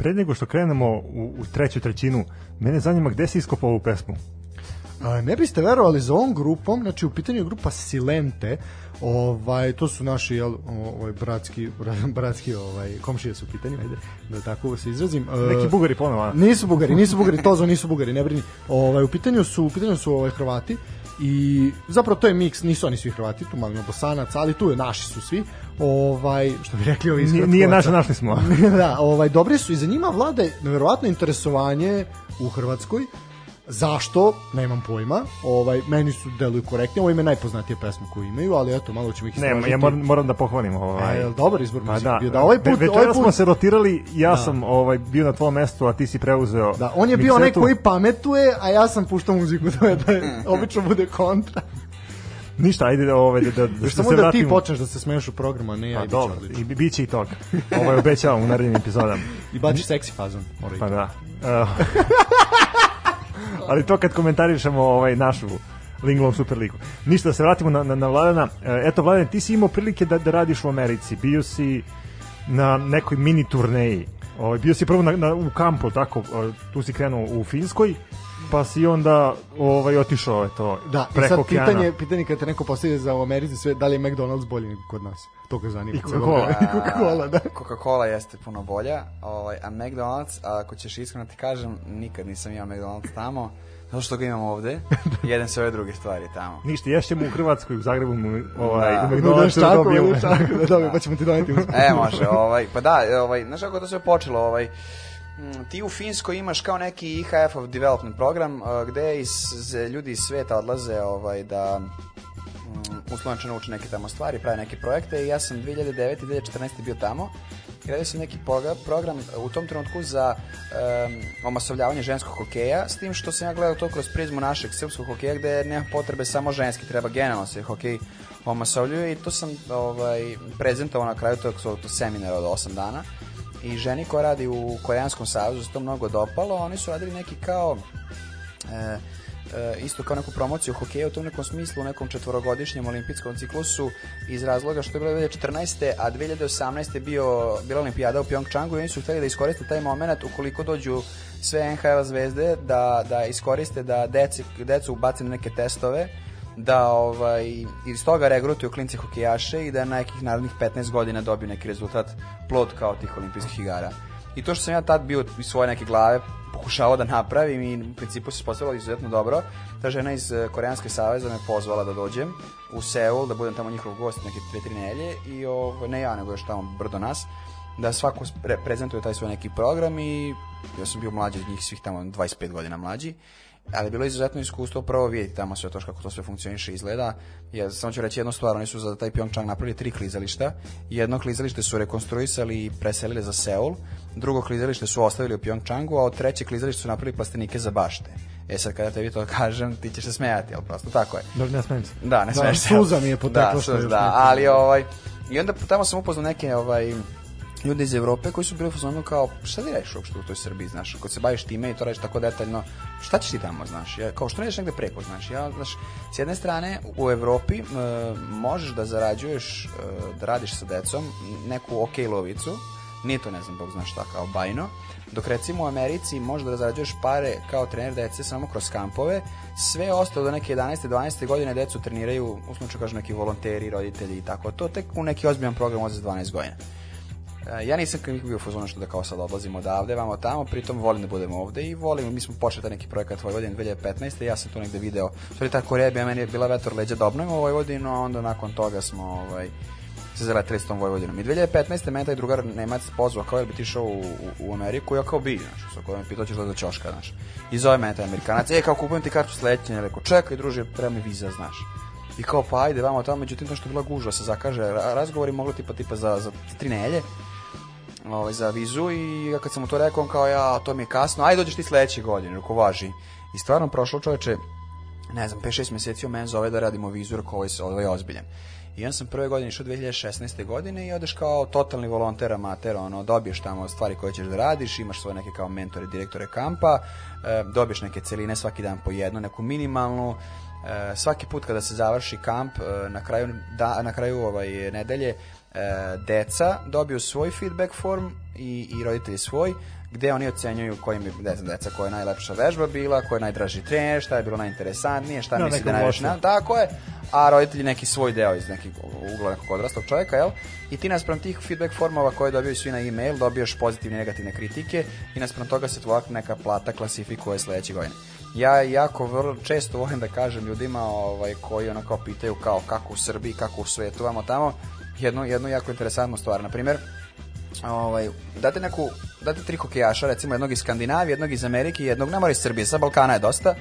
B: pre nego što krenemo u, u treću trećinu, mene zanima gde si iskopao ovu pesmu?
C: A, ne biste verovali za ovom grupom, znači u pitanju je grupa Silente, ovaj, to su naši jel, ovaj, bratski, bratski ovaj, komšije su u pitanju, ajde, da tako se izrazim.
B: Neki bugari ponovo?
C: Nisu bugari, nisu bugari, tozo nisu bugari, ne brini. Ovaj, u pitanju su, u pitanju su ovaj, Hrvati i zapravo to je miks, nisu oni svi Hrvati, tu malo ima Bosanac, ali tu je naši su svi. Ovaj, što bi rekli ovi iz
B: Nije, naša, našli smo.
C: da, ovaj, dobri su i za njima vlade neverovatno interesovanje u Hrvatskoj. Zašto? Nemam pojma. Ovaj, meni su deluju korektni. Ovo im je najpoznatija pesma koju imaju, ali eto, malo ćemo ih
B: Ne,
C: istražiti.
B: ja moram, moram da pohvalim ovaj.
C: E, dobar izbor
B: Pa
C: muzike
B: da,
C: bio? Da, ovaj put,
B: Ve-
C: ovaj
B: večeras
C: put,
B: smo se rotirali, ja
C: Da.
B: sam ovaj bio na tvojom mestu, a ti si preuzeo.
C: Da, on je bio onaj koji pametuje, a ja sam puštao muziku, to je da je, obično bude kontra.
B: Ništa, ajde da ovaj da da, da,
C: samo
B: se
C: da ti počneš da se smeješ u programu, a ne ja
B: Pa dobro, i bi- biće i toga. Ovaj obećavam u narednim epizodama.
C: I baci seksi fazon. Mora
B: Pa da. Uh, ali to kad komentarišemo ovaj našu Linglom Superligu. Ništa, da se vratimo na, na, na Vladana. E, Eto, Vladan, ti si imao prilike da, da radiš u Americi. Bio si na nekoj mini turneji. Ovaj, bio si prvo na, na, u kampu, tako, tu si krenuo u Finskoj, pa si onda ovaj, otišao eto,
C: Da,
B: preko
C: sad
B: okeana.
C: pitanje, pitanje kad te neko postavlja za u Americi sve, da li je McDonald's bolji nego kod nas? To ga zanima.
B: I Coca-Cola.
C: Coca-Cola, da.
D: Coca-Cola jeste puno bolja, ovaj, a McDonald's, a ako ćeš iskreno ti kažem, nikad nisam imao McDonald's tamo, zato što ga imam ovde, jedem sve ove druge stvari tamo.
B: Ništa, ješćemo u Hrvatskoj, u Zagrebu, ovaj,
D: Da.
B: u McDonald'su
C: čako,
B: dobijemo.
C: budeš čako, da dobijemo, pa ćemo ti doneti.
D: E, može, ovaj, pa da, ovaj, znaš kako to sve počelo, ovaj, ti u Finskoj imaš kao neki IHF-ov development program uh, gde iz, ljudi iz sveta odlaze ovaj, da mm, uslovno rečeno uče neke tamo stvari, prave neke projekte i ja sam 2009. i 2014. bio tamo i radio sam neki program, u tom trenutku za um, omasovljavanje ženskog hokeja, s tim što sam ja gledao to kroz prizmu našeg srpskog hokeja gde nema potrebe samo ženski, treba generalno se hokej omasovljuje i to sam ovaj, prezentovao na kraju tog seminara od 8 dana i ženi koja radi u Koreanskom savezu se to mnogo dopalo, oni su radili neki kao e, e, isto kao neku promociju hokeja u tom nekom smislu, u nekom četvorogodišnjem olimpijskom ciklusu iz razloga što je bilo 2014. a 2018. je bio, bila olimpijada u Pyeongchangu i oni su hteli da iskoriste taj moment ukoliko dođu sve NHL zvezde da, da iskoriste da deci, decu ubace na neke testove da ovaj, iz toga regrutuju klince hokejaše i da na nekih narednih 15 godina dobiju neki rezultat plod kao tih olimpijskih igara. I to što sam ja tad bio iz svoje neke glave pokušavao da napravim i u principu se ispostavilo izuzetno dobro. Ta žena iz eh, Koreanske saveza me pozvala da dođem u Seul, da budem tamo njihov gost neke dve, tri nelje i ovo, ne ja, nego još tamo brdo nas. da svako pre prezentuje taj svoj neki program i ja sam bio mlađi od njih svih tamo 25 godina mlađi ali je bilo izuzetno iskustvo prvo vidjeti tamo sve to kako to sve funkcioniše i izgleda. Ja samo ću reći jednu stvar, oni su za taj Pyeongchang napravili tri klizališta. Jedno klizalište su rekonstruisali i preselili za Seul, drugo klizalište su ostavili u Pyeongchangu, a od trećeg klizališta su napravili plastenike za bašte. E sad kada tebi to kažem, ti ćeš se smejati, ali prosto tako je.
B: Da, ne smijem se.
D: Da, ne
C: Da,
D: smeš se.
C: suza mi je potekla
D: da,
C: što još
D: da, ali ovaj i onda tamo sam upoznao neke ovaj ljude iz Evrope koji su bili u kao šta ti radiš uopšte u toj Srbiji, znaš, kad se baviš time i to radiš tako detaljno, šta ćeš ti tamo, znaš, ja, kao što ne ideš negde preko, znaš, ja, znaš, s jedne strane u Evropi e, možeš da zarađuješ, e, da radiš sa decom neku ok lovicu, nije to ne znam, bog znaš šta, kao bajno, dok recimo u Americi možeš da zarađuješ pare kao trener dece samo kroz kampove, sve ostalo do neke 11. 12. godine decu treniraju, u slučaju kažu neki volonteri, roditelji i tako, to tek u neki ozbiljan program od za 12 godina. E, ja nisam nikog bio u fazonu što da kao sad odlazimo odavde, vamo tamo, pritom volim da budemo ovde i volim, mi smo počeli taj neki projekat Vojvodine 2015. ja sam tu negde video, stvari ta Koreja bi meni je bila vetor leđa da obnovimo Vojvodinu, a onda nakon toga smo ovaj, se zaletili s tom Vojvodinom. I 2015. mene taj drugar Nemac pozvao kao jel bi ti išao u, u, u Ameriku, ja kao bi, znaš, sa kojom pitao ćeš da do ćoška, znaš. I zove mene taj Amerikanac, e, kao kupujem ti kartu ja rekao, čekaj druže, treba mi viza, znaš. I kao, pa ajde, vamo tamo, međutim, to što je bila gužva, se zakaže ra- razgovori, mogli tipa, tipa za, za tri nelje, ovaj, za vizu i ja kad sam mu to rekao, on kao ja, to mi je kasno, ajde dođeš ti sledeće godine, ruko važi. I stvarno prošlo čoveče, ne znam, 5-6 meseci on mene zove da radimo vizu, rekao ovaj, ovaj je ozbiljan. I on sam prve godine išao 2016. godine i odeš kao totalni volonter amater, ono, dobiješ tamo stvari koje ćeš da radiš, imaš svoje neke kao mentore, direktore kampa, e, dobiješ neke celine svaki dan po jednu, neku minimalnu, e, svaki put kada se završi kamp, e, na kraju, da, na kraju ovaj, nedelje, deca dobiju svoj feedback form i, i roditelji svoj, gde oni ocenjuju koji mi, ne znam, deca koja je najlepša vežba bila, koja je najdraži trener, šta je bilo najinteresantnije, šta
B: Da,
D: misli da je
B: lošu.
D: na, tako je, a roditelji neki svoj deo iz nekih ugla nekog odraslog čovjeka, jel? I ti naspram tih feedback formova koje dobijaju svi na e-mail, dobijaš pozitivne i negativne kritike i naspram toga se tvoja neka plata klasifikuje sledeće godine. Ja jako vrlo često volim da kažem ljudima ovaj, koji ono kao pitaju kao kako u Srbiji, kako u svetu, vamo tamo, jednu, jednu jako interesantnu stvar. Na primjer, ovaj, date neku, date tri hokejaša, recimo jednog iz Skandinavije, jednog iz Amerike jednog, ne iz Srbije, sa Balkana je dosta,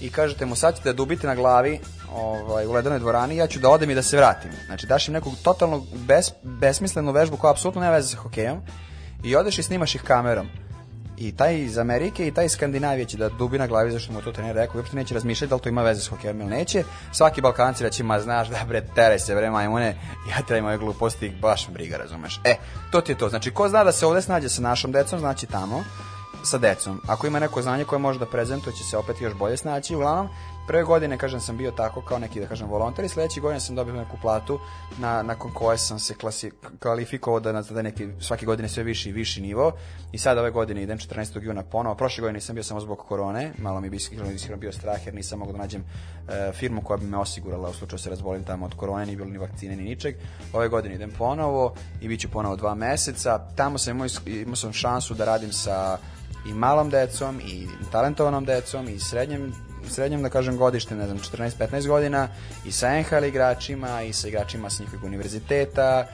D: i kažete mu sad ćete da dubite na glavi ovaj, u ledenoj dvorani, ja ću da odem i da se vratim. Znači daš im neku totalno bes, besmislenu vežbu koja apsolutno nema veze sa hokejom i odeš i snimaš ih kamerom. I taj iz Amerike i taj iz Skandinavije će da dubi na glavi zašto mu to trener rekao, uopšte neće razmišljati da li to ima veze s hokejom ili neće. Svaki Balkanci reći, ma znaš da bre, teraj se bre majmune, ja trebam ove gluposti, ih baš briga, razumeš. E, to ti je to. Znači, ko zna da se ovde snađe sa našom decom, znači tamo, sa decom. Ako ima neko znanje koje može da prezentuje, će se opet još bolje snaći. Uglavnom, prve godine, kažem, sam bio tako kao neki, da kažem, volonter i sledeće godine sam dobio neku platu na, nakon koje sam se klasi, kvalifikovao da da neki, svake godine sve viši i viši nivo. I sad ove godine idem 14. juna ponovo. Prošle godine nisam bio samo zbog korone, malo mi bi iskreno, bio strah jer nisam mogao da nađem e, firmu koja bi me osigurala u slučaju da se razbolim tamo od korone, ni bilo ni vakcine ni ničeg. Ove godine idem ponovo i bit ću ponovo dva meseca. Tamo sam imao, imao sam šansu da radim sa i malom decom i talentovanom decom i srednjem srednjem da kažem godištem, ne znam, 14-15 godina i sa NHL igračima i sa igračima sa njihovog univerziteta. E,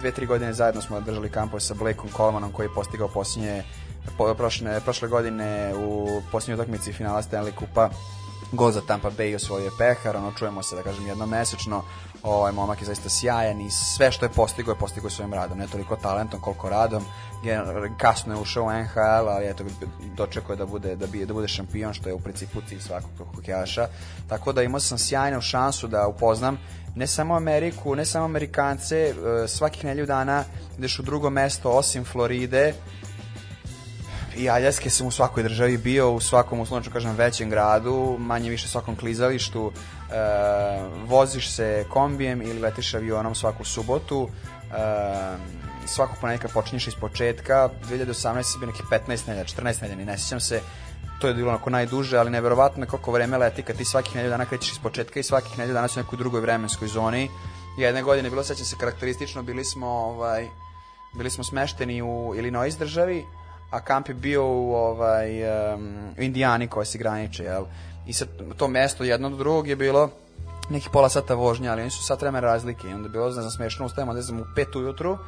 D: dve, tri godine zajedno smo održali kampove sa Blakeom Colemanom koji je postigao posljednje po, prošle, prošle godine u posljednjoj utakmici finala Stanley Kupa gol za Tampa Bay osvojio je pehar, ono čujemo se da kažem jednomesečno, ovaj momak je zaista sjajan i sve što je postigao je postigao svojim radom, ne toliko talentom koliko radom. Kasno je ušao u NHL, ali eto dočekao da bude da bi da bude šampion što je u principu cilj svakog hokejaša. Tako da imao sam sjajnu šansu da upoznam ne samo Ameriku, ne samo Amerikance, e, svakih nelju dana ideš u drugo mesto osim Floride, i Aljaske sam u svakoj državi bio, u svakom, uslovno kažem, većem gradu, manje više svakom klizalištu, voziš se kombijem ili letiš avionom svaku subotu, e, svakog ponedjeljka počinješ iz početka, 2018 sam bio neki 15 nedelja, 14 nedelja, ne sjećam se, to je bilo onako najduže, ali neverovatno je koliko vreme leti kad ti svakih nedelju dana krećeš iz početka i svakih nedelju dana si u nekoj drugoj vremenskoj zoni. Jedne godine je bilo, sećam se, karakteristično, bili smo, ovaj, bili smo smešteni u Illinois državi, a kamp je bio u ovaj, um, Indijani koja se graniče, jel? I sad to mesto jedno do drugog je bilo neki pola sata vožnja, ali oni su sat vremena razlike i onda je bilo, ne znam, smešno, ustajemo, ne znam, u pet ujutru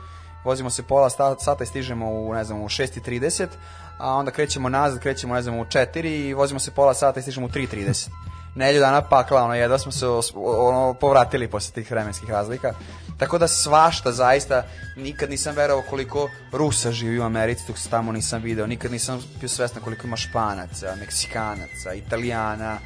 D: vozimo se pola sata i stižemo u, ne znam, u 6.30, a onda krećemo nazad, krećemo, ne znam, u 4 i vozimo se pola sata i stižemo u 3.30. Nelju dana pakla, ono, jedva smo se os- ono, povratili posle tih vremenskih razlika. Tako da svašta, zaista, nikad nisam verovao koliko Rusa živi u Americi, dok se tamo nisam video, nikad nisam bio svestan koliko ima Španaca, Meksikanaca, Italijana,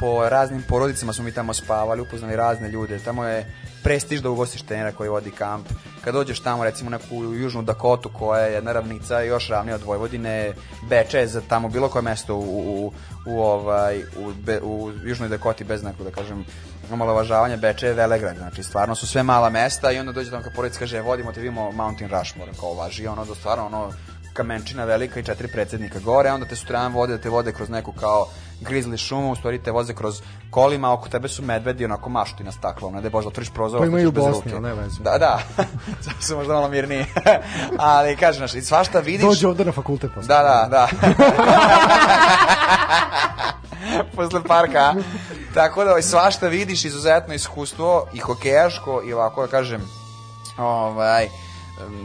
D: po raznim porodicama smo mi tamo spavali, upoznali razne ljude. Tamo je prestiž da ugostiš trenera koji vodi kamp. Kad dođeš tamo, recimo neku južnu Dakotu koja je jedna ravnica još ravnija od Vojvodine, Beče za tamo bilo koje mesto u, u, u, ovaj, u, Be- u južnoj Dakoti bez nekog, da kažem, omalovažavanja Beče je Velegrad, znači stvarno su sve mala mesta i onda dođe tamo kad porodica kaže "E, vodimo te vidimo Mountain Rushmore kao važi ono da stvarno ono kamenčina velika i četiri predsednika gore, onda te sutradan vode da te vode kroz neku kao grizzly šumu, u stvari te voze kroz kolima, oko tebe su medvedi onako mašti na staklo, ne da bože otvoriš prozor.
C: To ima i u
D: ostaćeš bez
C: Bosni,
D: ruke.
C: ne veze.
D: Da, da, samo su možda malo mirniji. ali kažem, znaš, i svašta vidiš.
C: Dođe ovde na fakultet posle.
D: Da, da, da. Posle parka. Tako da ovaj, svašta vidiš, izuzetno iskustvo i hokejaško i ovako da kažem ovaj,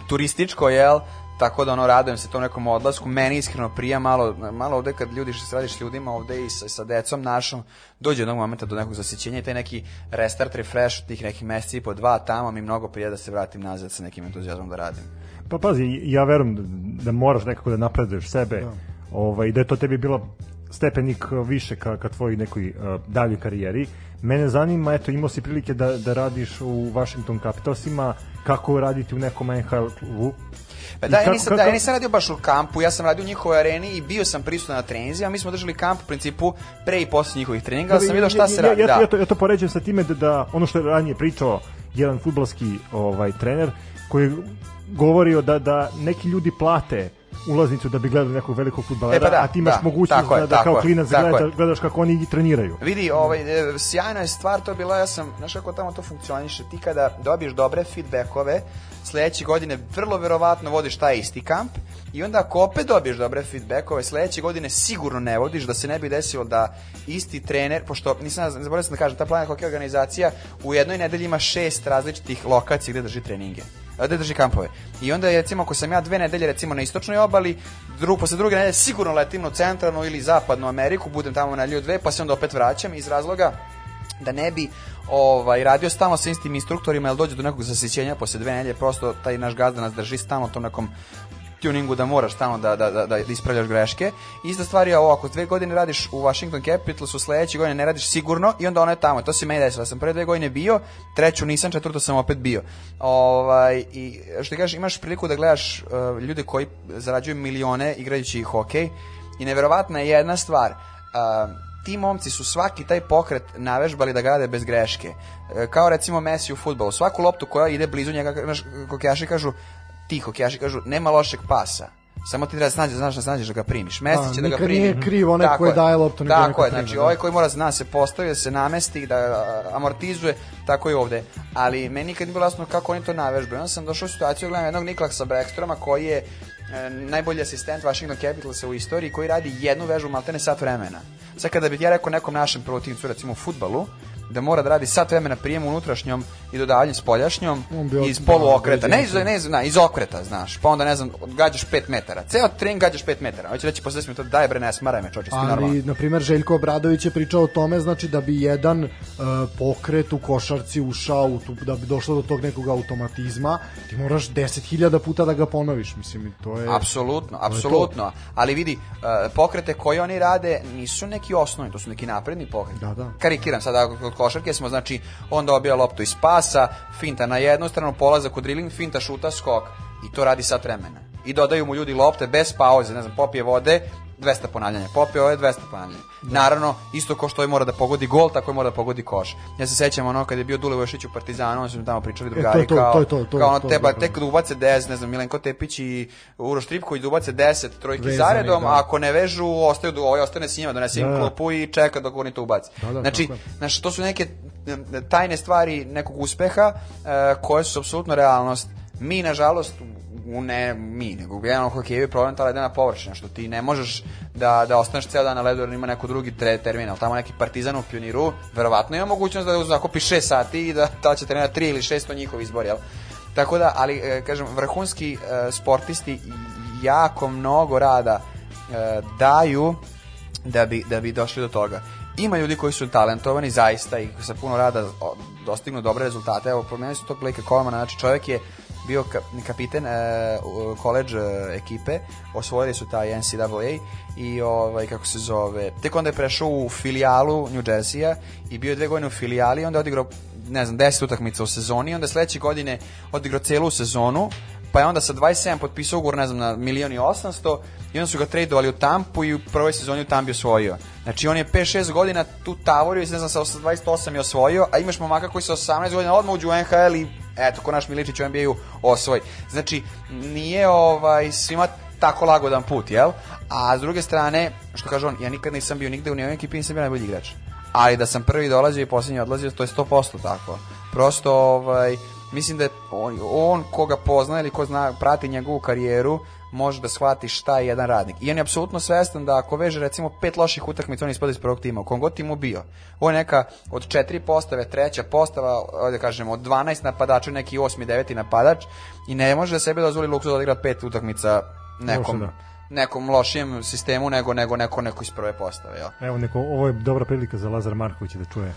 D: turističko, jel? Tako da ono radujem se tom nekom odlasku. Meni iskreno prija malo, malo ovde kad ljudi što se radiš s ljudima ovde i sa, sa decom našom, dođe jednog momenta do nekog zasićenja i taj neki restart, refresh od tih nekih meseci i po dva tamo mi mnogo prija da se vratim nazad sa nekim entuzijazmom da radim.
B: Pa pazi, ja verujem da, da moraš nekako da napreduješ sebe, da. ovaj, da je to tebi bila stepenik više ka, ka tvojoj nekoj uh, daljoj karijeri. Mene zanima, eto, imao si prilike da, da radiš u Washington Capitalsima, kako raditi u nekom NHL klubu.
D: Pa da, ja nisam,
B: kako-
D: da, ja nisam radio baš u kampu, ja sam radio u njihovoj areni i bio sam prisutan na treninzima, mi smo držali kamp u principu pre i posle njihovih treninga, ali sam vidio šta se
B: ja,
D: radi.
B: ja,
D: da.
B: ja, to, ja to poređujem sa time da, da ono što je ranije pričao jedan futbalski ovaj trener koji je govorio da da neki ljudi plate ulaznicu da bi gledali nekog velikog fudbalera,
D: E, pa da,
B: a ti imaš
D: da,
B: mogućnost
D: tako je,
B: da, da
D: tako
B: kao
D: je,
B: klinac
D: tako
B: gledaš,
D: je.
B: kako oni treniraju.
D: Vidi, ovaj, e, sjajna je stvar to bila, ja sam, znaš kako tamo to funkcioniše, ti kada dobiješ dobre feedbackove, sledeće godine vrlo verovatno vodiš taj isti kamp i onda ako opet dobiješ dobre feedbackove, sledeće godine sigurno ne vodiš da se ne bi desilo da isti trener, pošto nisam, zaboravio sam da kažem, ta planet hokej organizacija u jednoj nedelji ima šest različitih lokacija gde drži treninge a, gde drži kampove. I onda je, recimo, ako sam ja dve nedelje recimo na istočnoj obali, dru, posle druge nedelje sigurno letim na centralnu ili zapadnu Ameriku, budem tamo na nedelju dve, pa se onda opet vraćam iz razloga da ne bi ovaj radio stalno sa istim instruktorima jel dođe do nekog zasićenja posle dve nedelje prosto taj naš gazda nas drži stalno u tom nekom tuningu da moraš stalno da, da, da, da ispravljaš greške. Ista stvar je ovo, ako dve godine radiš u Washington Capitalsu, sledeće godine ne radiš sigurno i onda ono je tamo. To se meni desilo. Ja sam prve dve godine bio, treću nisam, četvrtu sam opet bio. Ovaj, I što ti kažeš, imaš priliku da gledaš uh, ljude koji zarađuju milione igrajući hokej i neverovatna je jedna stvar. Uh, ti momci su svaki taj pokret navežbali da ga rade bez greške. E, Kao recimo Messi u fudbalu. Svaku loptu koja ide blizu njega, znaš, hokejaši kažu, ti hokejaši kažu, nema lošeg pasa. Samo ti treba da snađeš, znaš da snađeš da ga primiš. Messi
C: A,
D: će da ga primi.
C: nije kriv onaj
D: Tako
C: koji
D: je.
C: daje loptu,
D: Tako
C: neko
D: je, znači
C: da.
D: ovaj koji mora zna se postavi, da se namesti, da amortizuje, tako i ovde. Ali meni nikad nije bilo jasno kako oni to navežbaju. Onda sam došao u situaciju, gledam jednog Niklaksa Brekstroma koji je e, najbolji asistent Washington Capitalsa u istoriji koji radi jednu vežbu maltene sat vremena. Sad kada bih ja rekao nekom našem protivnicu, recimo u futbalu, da mora da radi sat vremena prijem unutrašnjom i dodavanje spoljašnjom
C: On bi od-
D: iz poluokreta. Ne iz, ne iz, na, iz okreta, znaš. Pa onda, ne znam, gađaš 5 metara. Ceo trening gađaš 5 metara. Hoće reći posle 10 minuta, daj bre, ne smaraj me, čoče, svi normalno.
C: Ali, na primjer, Željko Obradović je pričao o tome, znači da bi jedan uh, pokret u košarci ušao, u tu, da bi došlo do tog nekog automatizma, ti moraš 10.000 puta da ga ponoviš, mislim, i to je...
D: Apsolutno,
C: to to.
D: apsolutno. Ali vidi, uh, pokrete koje oni rade nisu neki osnovni, to su neki napredni pokreti.
C: Da, da.
D: Karikiram sad, ako kod košarke smo, znači, on dobija loptu iz pasa, finta na jednu stranu, polazak u drilling, finta, šuta, skok. I to radi sat vremena. I dodaju mu ljudi lopte bez pauze, ne znam, popije vode, 200 ponavljanja, popije ove 200 ponavljanja. Naravno, isto ko što je mora da pogodi gol, tako je mora da pogodi koš. Ja se sećam ono kad je bio Dule Vošić u Partizanu, oni su mi tamo pričali drugari
C: E, to je to,
D: kao,
C: to je to, to je
D: kao ono
C: to,
D: teba,
C: da, da.
D: tek da ubace 10, ne znam, Milenko Tepić i Uroš Tripković da ubace 10 trojki
C: Vezanih,
D: zaredom,
C: da.
D: a ako ne vežu, ostaju, ovaj ostane s njima, donese im
B: Da, da.
D: klopu i čeka dok oni to ubace.
C: Da, da,
D: znači,
C: je.
D: znači, to su neke tajne stvari nekog uspeha e, koje su apsolutno realnost. Mi, nažalost, ne mi, nego generalno hokeju je problem ta ledena površina, što ti ne možeš da, da ostaneš ceo dan na ledu jer ima neko drugi tre, termin, ali tamo neki partizan u pioniru, verovatno ima mogućnost da zakopi 6 sati i da, da će trenera 3 ili 6 to njihov izbor, jel? Tako da, ali, e, kažem, vrhunski e, sportisti jako mnogo rada e, daju da bi, da bi došli do toga. Ima ljudi koji su talentovani zaista i sa puno rada dostignu dobre rezultate. Evo, pomenuli su tog Blake Colmana, znači čovjek je bio ka, kapiten e, koleđ ekipe, osvojili su taj NCAA i ovaj, kako se zove, tek onda je prešao u filijalu New Jersey-a i bio je dve godine u filijali i onda je odigrao ne znam, 10 utakmica u sezoni, onda sledeće godine odigrao celu sezonu, pa je onda sa 27 potpisao ugovor, ne znam, na milion i 800 i onda su ga tradovali u Tampu i u prvoj sezoni u Tampi osvojio. Znači on je 5-6 godina tu tavorio i ne znam, sa 28 je osvojio, a imaš momaka koji sa 18 godina odmah uđu u NHL i eto, ko naš Miličić u NBA-u osvoj. Znači, nije ovaj, svima tako lagodan put, jel? A s druge strane, što kaže on, ja nikad nisam bio nigde u nijednoj ekipi, nisam bio najbolji igrač. Ali da sam prvi dolazio i posljednji odlazio, to je 100% tako. Prosto, ovaj, mislim da on, on koga pozna ili ko zna, prati njegovu karijeru, može da shvati šta je jedan radnik. I on je apsolutno svestan da ako veže recimo pet loših utakmica, on ispada iz prvog tima, u kom god timu bio. Ovo je neka od četiri postave, treća postava, da kažemo, od 12 napadača, neki osmi, deveti napadač i ne može da sebe dozvoli luksu da odigra pet utakmica nekom,
B: Može da.
D: nekom lošijem sistemu nego, nego neko, neko iz prve postave. Jel?
B: Evo, neko, ovo je dobra prilika za Lazar Marković da čuje.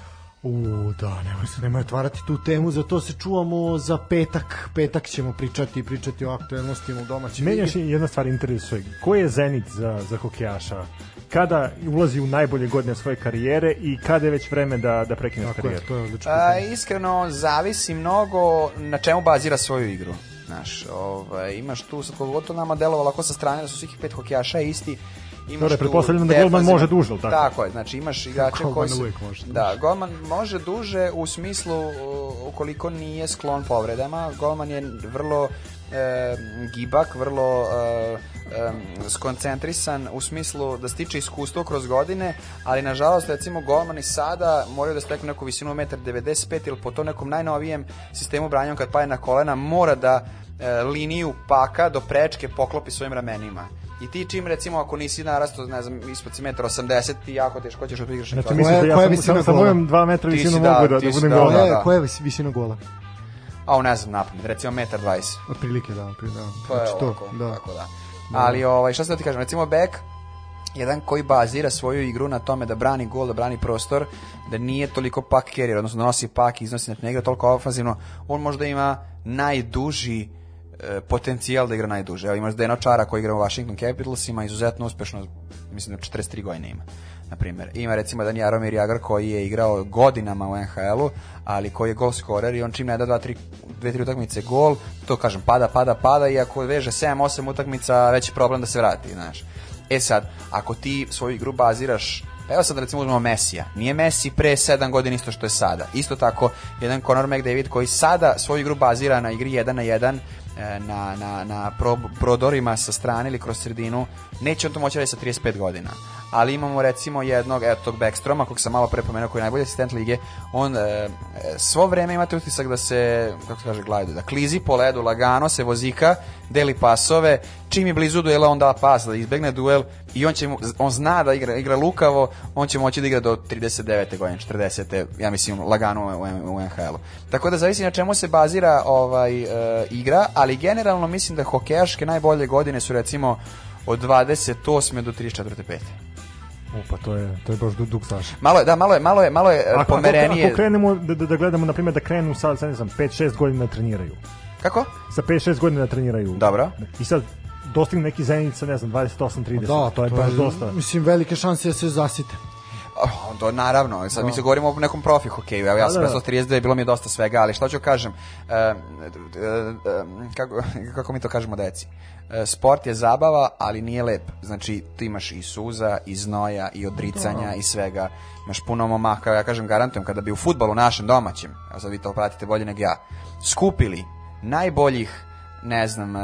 C: U, da, nemoj se, nemoj otvarati tu temu, za to se čuvamo za petak. Petak ćemo pričati, pričati o aktuelnostima u domaćem
B: Meni još jedna stvar interesuje. Ko je zenit za, za hokejaša? Kada ulazi u najbolje godine svoje karijere i kada je već vreme da, da prekine
C: Tako je,
B: karijeru?
C: to je odlično.
D: A, iskreno, zavisi mnogo na čemu bazira svoju igru. Znaš, ovaj, imaš tu, sad koliko god to nama delovalo ako sa strane da su svih pet hokejaša isti, imaš
B: Dobro,
D: tu
B: pretpostavljam da golman može duže, tako?
D: Tako je, znači imaš igrače koji
C: uvek može
D: Da, golman može duže u smislu ukoliko nije sklon povredama. Golman je vrlo e, gibak, vrlo e, e, skoncentrisan u smislu da stiče iskustvo kroz godine, ali nažalost recimo golmani sada moraju da steknu neku visinu 1,95 ili po to nekom najnovijem sistemu branjom kad paje na kolena mora da e, liniju paka do prečke poklopi svojim ramenima. I ti čim recimo ako nisi narastao, ne znam, ispod si 1,80 ti jako teško ćeš da igraš
B: Znači,
D: na
B: mislim da ja
C: koja
B: sam, sam, sa
C: gola?
B: mojom 2 metra
D: Ti si
B: visinu
D: da,
B: mogu da, da budem
D: da,
C: koja,
D: da,
C: je,
D: da.
C: koja je vis- visina gola?
D: A, ne znam, napad, recimo 1,20 m.
C: Otprilike, da, otprilike, da.
D: To je
C: Znači, to,
D: ovako,
C: da.
D: tako da. Ali, ovaj, šta se da ti kažem, recimo back, jedan koji bazira svoju igru na tome da brani gol, da brani prostor, da nije toliko pak carrier, odnosno da nosi pak, iznosi, ne igra toliko ofanzivno, on možda ima najduži potencijal da igra najduže. Evo imaš Deno Čara koji igra u Washington Capitalsima, izuzetno uspešno, mislim da 43 godine ima na primjer. Ima recimo jedan Jaromir Jagr koji je igrao godinama u NHL-u, ali koji je gol scorer i on čim ne da 2-3 dve, tri utakmice gol, to kažem, pada, pada, pada i ako veže 7-8 utakmica, već je problem da se vrati, znaš. E sad, ako ti svoju igru baziraš Pa Evo sad recimo uzmemo Mesija. Nije Messi pre 7 godina isto što je sada. Isto tako, jedan Conor McDavid koji sada svoju igru bazira na igri 1 na 1, e, na, na, na pro, prodorima sa strane ili kroz sredinu, neće on to moći raditi sa 35 godina. Ali imamo recimo jednog, eto tog Backstroma, kog sam malo pre pomenuo, koji je najbolji asistent lige, on e, svo vreme imate utisak da se, kako se kaže, glajdu, da klizi po ledu, lagano se vozika, deli pasove, čim je blizu duela on da pas, da izbegne duel i on će on zna da igra, igra lukavo, on će moći da igra do 39. godine, 40. ja mislim lagano u, u NHL-u. Tako da zavisi na čemu se bazira ovaj e, igra, ali generalno mislim da hokejaške najbolje godine su recimo od 28. do 34. 5.
B: U, pa to je, to je baš dug, dug staž.
D: Malo je, da, malo je, malo je, malo je
B: Ako,
D: pomerenije.
B: ako, ako krenemo da, da, da gledamo, na primjer, da krenu sad, sad ne znam, 5-6 godina da treniraju.
D: Kako?
B: Sa 5-6 godina da treniraju.
D: Dobro.
B: I sad dostigne neki zenica, ne znam, 28-30.
C: Da,
B: to je baš dosta.
C: Mislim, velike šanse da se zasite.
D: Oh, to naravno, sad mi se govorimo o nekom profi hokeju, evo ja sam
B: Da, da.
D: 32, bilo mi je dosta svega, ali šta ću kažem, e, e, e, kako, kako mi to kažemo deci, sport je zabava, ali nije lep, znači ti imaš i suza, i znoja, i odricanja, i svega, imaš puno momaka, ja kažem garantujem, kada bi u futbolu našem domaćem, evo sad vi to pratite bolje nego ja, skupili najboljih, ne znam, e,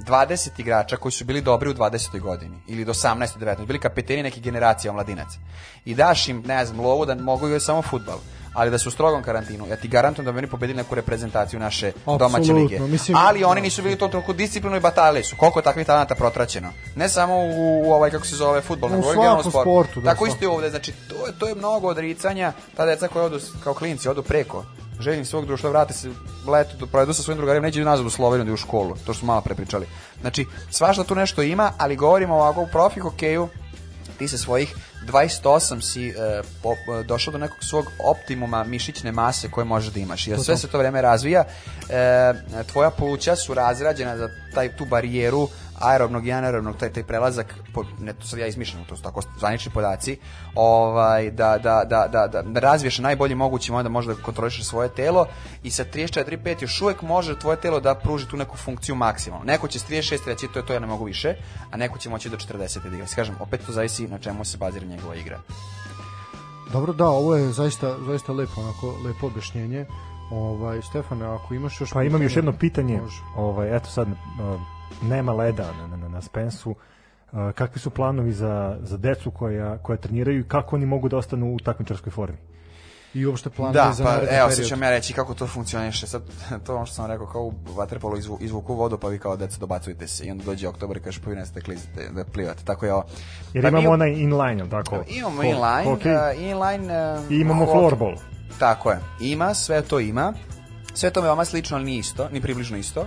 D: 20 igrača koji su bili dobri u 20. godini ili do 18. 19. bili kapeteni neke generacije omladinaca i daš im, ne znam, lovu da mogu igrati samo futbal ali da su u strogom karantinu, ja ti garantujem da bi oni pobedili neku reprezentaciju naše domaće
C: Apsolutno,
D: lige.
C: mislim-
D: ali oni nisu bili to toliko disciplinu i batalili su. Koliko je takvih talenta protraćeno. Ne samo u, u ovaj, kako se zove, futbol, nego u
C: svakom
D: sportu.
C: sportu, da,
D: Tako isto i ovde, znači, to je, to je mnogo odricanja, ta deca koja odu, kao klinci, odu preko željni svog društva, vrate se leto, do provedu sa svojim drugarima, neće idu nazad u Sloveniju da u školu, to što smo malo prepričali. Znači, svašta tu nešto ima, ali govorimo ovako u profi hokeju, ti se svojih 28 si e, po, e, došao do nekog svog optimuma mišićne mase koje možeš da imaš. Jer sve se to vreme razvija. E, tvoja pluća su razrađena za taj, tu barijeru aerobnog i anaerobnog, taj, taj prelazak, po, ne to sad ja izmišljam, to su tako zvanični podaci, ovaj, da, da, da, da, da, da razviješ na najbolji mogući onda možda da kontrolišeš svoje telo i sa 34-5 još uvek može tvoje telo da pruži tu neku funkciju maksimalno. Neko će s 36 reći to je to ja ne mogu više, a neko će moći do 40 da igra. Kažem, opet to zavisi na čemu se bazira njegova igra.
C: Dobro, da, ovo je zaista, zaista lepo, onako, lepo objašnjenje. Ovaj, Stefane, ako imaš još...
B: Pa imam još jedno pitanje.
C: Može.
B: Ovaj, eto sad, uh, nema leda na, na, na Spensu. Uh, kakvi su planovi za, za decu koja, koja treniraju i kako oni mogu da ostanu u takmičarskoj formi?
C: I uopšte planovi
D: Da,
C: za
D: pa
C: naredni
D: evo,
C: period.
D: sad ću ja reći kako to funkcioniše. Sad, to ono što sam rekao, kao u vaterpolu izvu, izvuku vodu, pa vi kao deca dobacujte se i onda dođe oktobar i kažeš pa vi ne ste klizite, da plivate. Tako je ovo.
B: Jer
D: Pa
B: imamo
D: mi-
B: onaj inline, jel tako?
D: Imamo inline,
B: hokej.
D: uh, inline uh,
B: I imamo floorball.
D: Tako je. Ima, sve to ima. Sve to veoma slično, ali nije isto, ni približno isto.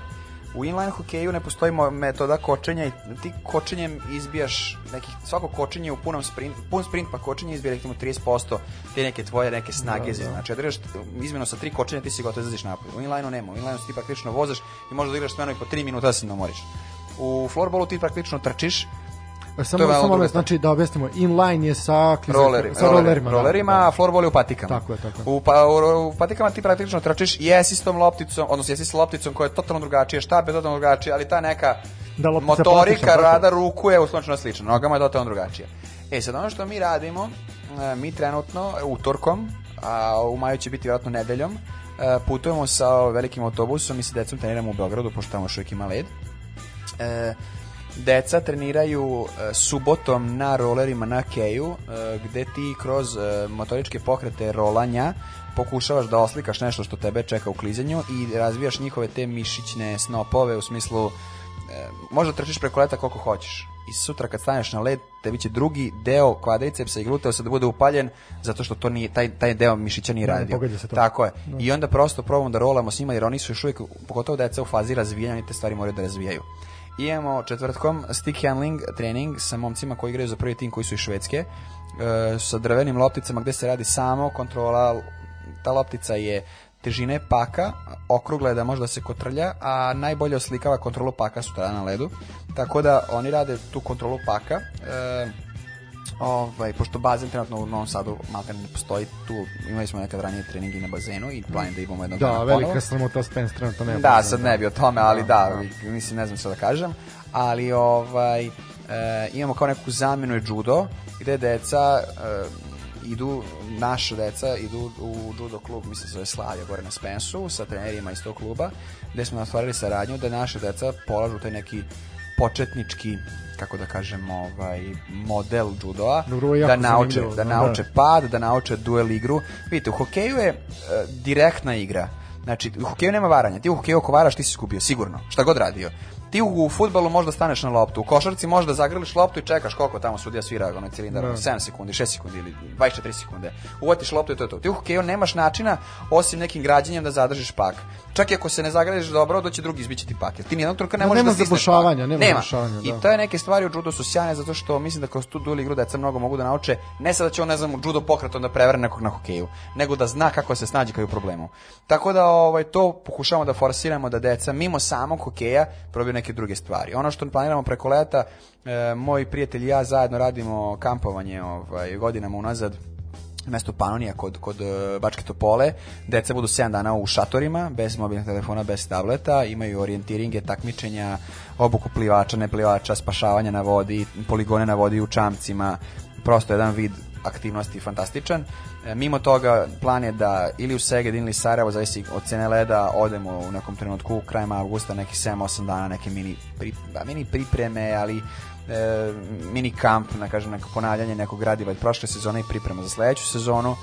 D: U inline hokeju ne postoji metoda kočenja i ti kočenjem izbijaš nekih, svako kočenje u punom sprint, pun sprint pa kočenje izbija recimo 30% te neke tvoje neke snage. Da, Znači, odreš izmjeno sa tri kočenja ti si gotovo da izađeš napolje. U inlineu nema. U inlineu ti praktično vozaš i možeš da igraš smeno i po 3 minuta da se ne umoriš. U floorballu ti praktično trčiš,
C: E,
D: To je
C: Samo, samo znači da objasnimo, inline je sa, klizer,
D: roleri,
C: sa rolerima. da,
D: rolerima,
C: da.
D: a floorball je u patikama.
C: Tako je, tako je.
D: U, pa, u, u patikama ti praktično trčiš jesi s tom lopticom, odnosno jesi s lopticom koja je totalno drugačija, štap je totalno drugačija, ali ta neka
B: Da,
D: motorika, rada ruku je usločno slična, nogama je totalno drugačija. E sad ono što mi radimo, e, mi trenutno e, utorkom, a u maju će biti vjerojatno nedeljom, putujemo sa velikim autobusom i sa decom treniramo u Beogradu, pošto tamo još uvijek ima led. E, deca treniraju e, subotom na rolerima na keju, e, gde ti kroz e, motoričke pokrete rolanja pokušavaš da oslikaš nešto što tebe čeka u klizanju i razvijaš njihove te mišićne snopove u smislu možda trčiš preko leta koliko hoćeš i sutra kad staneš na led tebi će drugi deo kvadricepsa i gluteosa da bude upaljen zato što to nije, taj, taj deo mišića nije
B: Da, ne
D: radio.
B: pogađa se to.
D: Tako je. I onda prosto probamo da rolamo s njima jer oni su još uvijek, pogotovo deca u fazi razvijanja, oni te stvari moraju da razvijaju. Imamo četvrtkom stick handling trening sa momcima koji igraju za prvi tim koji su iz Švedske, e, sa drvenim lopticama gde se radi samo kontrola, ta loptica je težine paka, okrugla je da može da se kotrlja, a najbolje oslikava kontrolu paka sutra na ledu. Tako da oni rade tu kontrolu paka. E, Ovaj, pošto bazen trenutno u Novom Sadu maltene ne postoji, tu imali smo nekad ranije treningi na bazenu i plan da imamo jednog
C: Da,
D: dana
C: velika
D: ponovo.
C: sramota Spence trenutno nema.
D: Da, sad ne bi o tome, ali da,
C: da.
D: mislim, ne znam što da kažem, ali ovaj, e, imamo kao neku zamenu je judo, gde deca e, idu, naša deca idu u judo klub, mislim se zove Slavija, gore na Spensu, sa trenerima iz tog kluba, gde smo ostvarili saradnju da naše deca polažu taj neki početnički kako da kažem, ovaj model judoa
C: Dobro,
D: da nauče
C: zanimljivo,
D: da
C: da.
D: nauče pad, da nauče duel igru. Vidite, u hokeju je e, direktna igra. Znači, u hokeju nema varanja. Ti u hokeju ako varaš, ti si skupio, sigurno. Šta god radio. Ti u, u futbalu možda staneš na loptu, u košarci možda zagrliš loptu i čekaš koliko tamo sudija svira onaj cilindar, 7 sekundi, 6 sekundi ili 24 sekunde. Uvatiš loptu i to je to. Ti u hokeju nemaš načina osim nekim građenjem da zadržiš pak. Čak i ako se ne zagradiš dobro, doći drugi izbiće ti pak. Jer ti nijednog trenutka ne
C: Da,
D: možeš
C: nema
D: da stisneš
C: zabušavanja,
D: pak.
C: nema zabušavanja,
D: I
C: da.
D: to je neke stvari u judo su sjajne zato što mislim da kroz tu duel igru deca mnogo mogu da nauče. Ne sad da će on ne znam judo pokretom da prevare nekog na hokeju, nego da zna kako se snađe kad je u problemu. Tako da ovaj to pokušavamo da forsiramo da deca mimo samog hokeja probaju neke druge stvari. Ono što planiramo preko leta, e, moj prijatelj i ja zajedno radimo kampovanje ovaj godinama unazad mesto Panonija kod, kod e, Bačke Topole. Deca budu 7 dana u šatorima, bez mobilnih telefona, bez tableta, imaju orijentiringe, takmičenja, obuku plivača, neplivača, spašavanja na vodi, poligone na vodi u čamcima, prosto jedan vid aktivnosti fantastičan. E, mimo toga, plan je da ili u Seged ili Sarajevo, zavisi od cene leda, odemo u nekom trenutku krajem avgusta, neki 7-8 dana, neke mini, pri, ba, mini pripreme, ali e, mini kamp, na kažem, neko ponavljanje nekog gradiva od prošle sezone i priprema za sledeću sezonu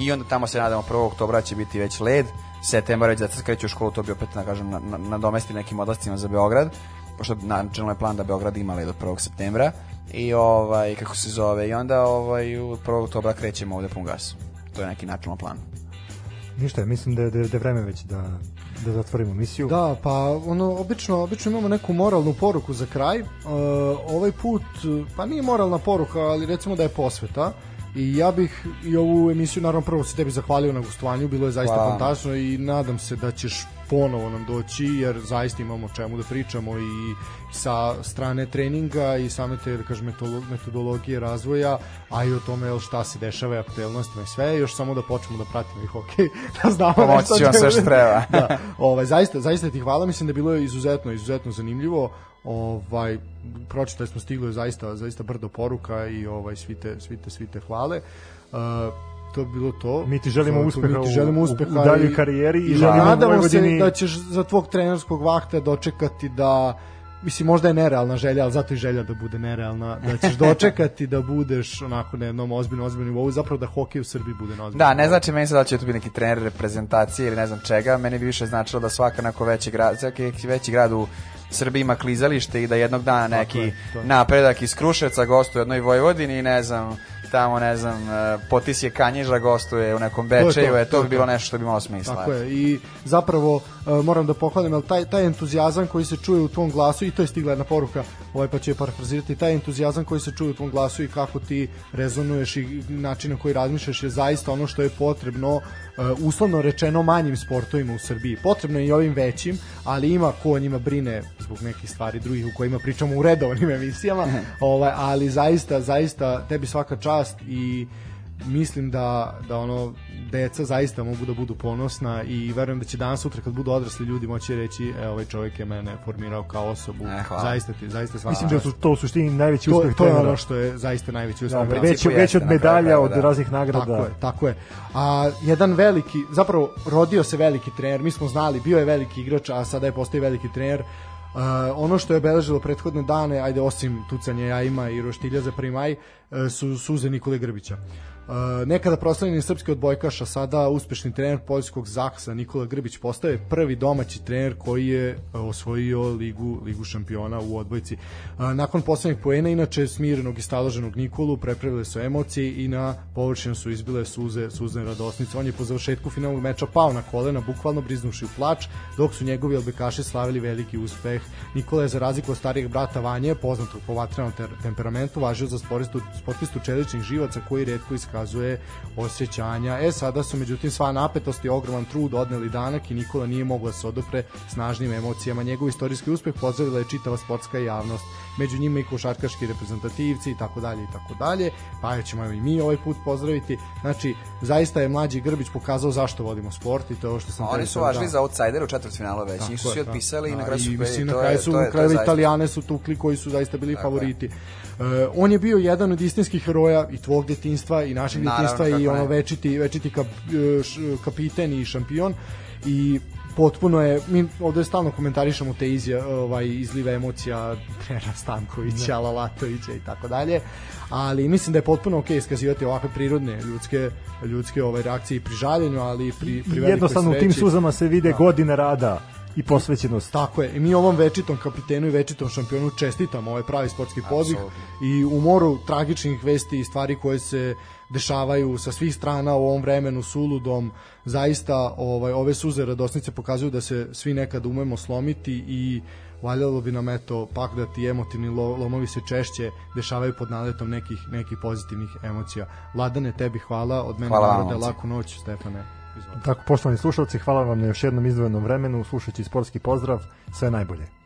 D: i onda tamo se nadamo 1. oktobra će biti već led, septembar već deca kreću u školu, to bi opet, na kažem, na, na, nadomesti nekim odlascima za Beograd, pošto načelno je plan da Beograd ima led od 1. septembra i ovaj, kako se zove, i onda ovaj, u 1. oktobra krećemo ovde pun gas. To je neki načelno plan.
B: Ništa, mislim da je, da je, da vreme već da, da zatvorimo misiju.
C: Da, pa ono obično obično imamo neku moralnu poruku za kraj. E, ovaj put pa nije moralna poruka, ali recimo da je posveta. I ja bih i ovu emisiju naravno prvo se tebi zahvalio na gostovanju, bilo je zaista
D: Hvala.
C: fantastično i nadam se da ćeš ponovo nam doći jer zaista imamo čemu da pričamo i sa strane treninga i same te da kažem metodologije razvoja, a i o tome jel, šta se dešava i aktuelnostima i sve, još samo da počnemo da pratimo i hokej, da znamo
D: Pomoći
C: nešto o
D: ću vam
C: čemu-
D: sve što treba.
C: da, ovaj, zaista, zaista ti hvala, mislim da je bilo izuzetno, izuzetno zanimljivo. Ovaj pročitali smo stiglo je zaista zaista brdo poruka i ovaj svi te svi te, svi te hvale. Uh, to bi bilo to.
B: Mi ti želimo
C: To-
B: uspeha
C: mi ti
B: u-
C: želimo
B: u-
C: uspeha
B: u daljoj karijeri i
C: i
B: želimo
C: nadamo
B: Vojvodini-
C: se da ćeš za tvog trenerskog vakta dočekati da mislim možda je nerealna želja, ali zato i želja da bude nerealna, da ćeš dočekati da budeš onako na jednom ozbiljnom ozbiljnom nivou, zapravo da hokej u Srbiji bude na ozbiljnom
D: Da, ne znači meni sad da će tu biti neki trener reprezentacije ili ne znam čega, meni bi više značilo da svaka neko veći grad, svaki veći grad u Srbiji ima klizalište i da jednog dana neki
C: je, to je.
D: napredak iz Kruševca gostuje u jednoj Vojvodini i ne znam, tamo ne znam, e, Potisje Kanjiža gostuje u nekom
C: je to,
D: Bečeju, e,
C: to
D: to
C: je
D: bi bilo
C: to.
D: nešto što bi imalo smisla.
C: Tako je. I zapravo uh, moram da pohvalim, ali taj, taj entuzijazam koji se čuje u tvom glasu, i to je stigla jedna poruka, ovaj pa ću je parafrazirati, taj entuzijazam koji se čuje u tvom glasu i kako ti rezonuješ i način na koji razmišljaš je zaista ono što je potrebno uh, uslovno rečeno manjim sportovima u Srbiji. Potrebno je i ovim većim, ali ima ko o njima brine zbog nekih stvari drugih u kojima pričamo u redovnim emisijama, ovaj, ali zaista, zaista tebi svaka čast i mislim da, da ono deca zaista mogu da budu ponosna i verujem da će danas sutra kad budu odrasli ljudi moći reći e, ovaj čovjek je mene formirao kao osobu
D: E, hvala.
C: zaista ti zaista svaka
B: Mislim da su to u suštini najveći
C: to,
B: uspeh
C: to je
B: trenera.
C: ono što je zaista najveći uspeh
B: Da, već, već od
D: kraju
B: medalja,
D: krajeva,
B: od
D: da.
B: raznih nagrada.
C: Tako je, tako je. A jedan veliki, zapravo rodio se veliki trener, mi smo znali, bio je veliki igrač, a sada je postao veliki trener. Uh, ono što je obeležilo prethodne dane, ajde osim tucanja jajima i roštilja za prvi maj, uh, su suze Nikole Grbića. Uh, nekada proslavljeni srpski odbojkaš, a sada uspešni trener poljskog Zaksa Nikola Grbić postaje prvi domaći trener koji je uh, osvojio ligu, ligu šampiona u odbojci. Uh, nakon poslednjeg poena, inače smirenog i staloženog Nikolu, prepravile su emocije i na površinu su izbile suze, suzne radosnice. On je po završetku finalnog meča pao na kolena, bukvalno briznuši u plač, dok su njegovi odbojkaši slavili veliki uspeh. Nikola je za razliku od starijeg brata Vanje, poznatog po vatrenom temperamentu, važio za sportistu, sportistu čeličnih živaca koji redko iskazuje osjećanja. E, sada su međutim sva napetost i ogroman trud odneli danak i Nikola nije mogla da se odopre snažnim emocijama. Njegov istorijski uspeh pozdravila je čitava sportska javnost, među njima i košarkaški reprezentativci i tako dalje i tako dalje. Pa ćemo i mi ovaj put pozdraviti. Znači, zaista je mlađi Grbić pokazao zašto vodimo sport i to je ovo što sam
D: Oni su
C: sad
D: važili
C: dao.
D: za outsider u četvrtfinalu već, njih su svi
C: je, da.
D: otpisali i
C: Da,
D: na kraju su
C: i mislim, na
D: je-
C: kraju su
D: je-
C: na
D: je
C: kraju Italijane su tukli koji su zaista bili
D: Tako je.
C: favoriti. Uh, on je bio jedan od istinskih heroja i tvog detinjstva i našeg
D: Naravno,
C: detinjstva i ono
D: ne.
C: večiti večiti kap, e, š- kapiten i šampion i potpuno je mi ovde stalno komentarišemo te izja, ovaj izlive emocija trenera Stankovića, Lalatovića i tako dalje. Ali mislim da je potpuno okej iskazivati ovakve prirodne ljudske ljudske ovaj reakcije i pri žaljenju, ali pri pri velikoj
B: Jednostavno u tim suzama se vide
C: Da.
B: godine rada i posvećenost.
C: Tako je. I mi ovom večitom kapitenu i večitom šampionu čestitamo ovaj pravi sportski podvig
D: Apsolutno.
C: i u moru tragičnih vesti i stvari koje se dešavaju sa svih strana u ovom vremenu suludom zaista ovaj ove suze radosnice pokazuju da se svi nekad umemo slomiti i valjalo bi nam eto pak da ti emotivni lo- lomovi se češće dešavaju pod naletom nekih nekih pozitivnih emocija. Ladane tebi hvala od mene
D: Hvala momci.
C: laku noć Stefane.
B: Tako, poštovani slušalci, hvala vam na još jednom izdvojenom vremenu, slušajući sportski pozdrav, sve najbolje.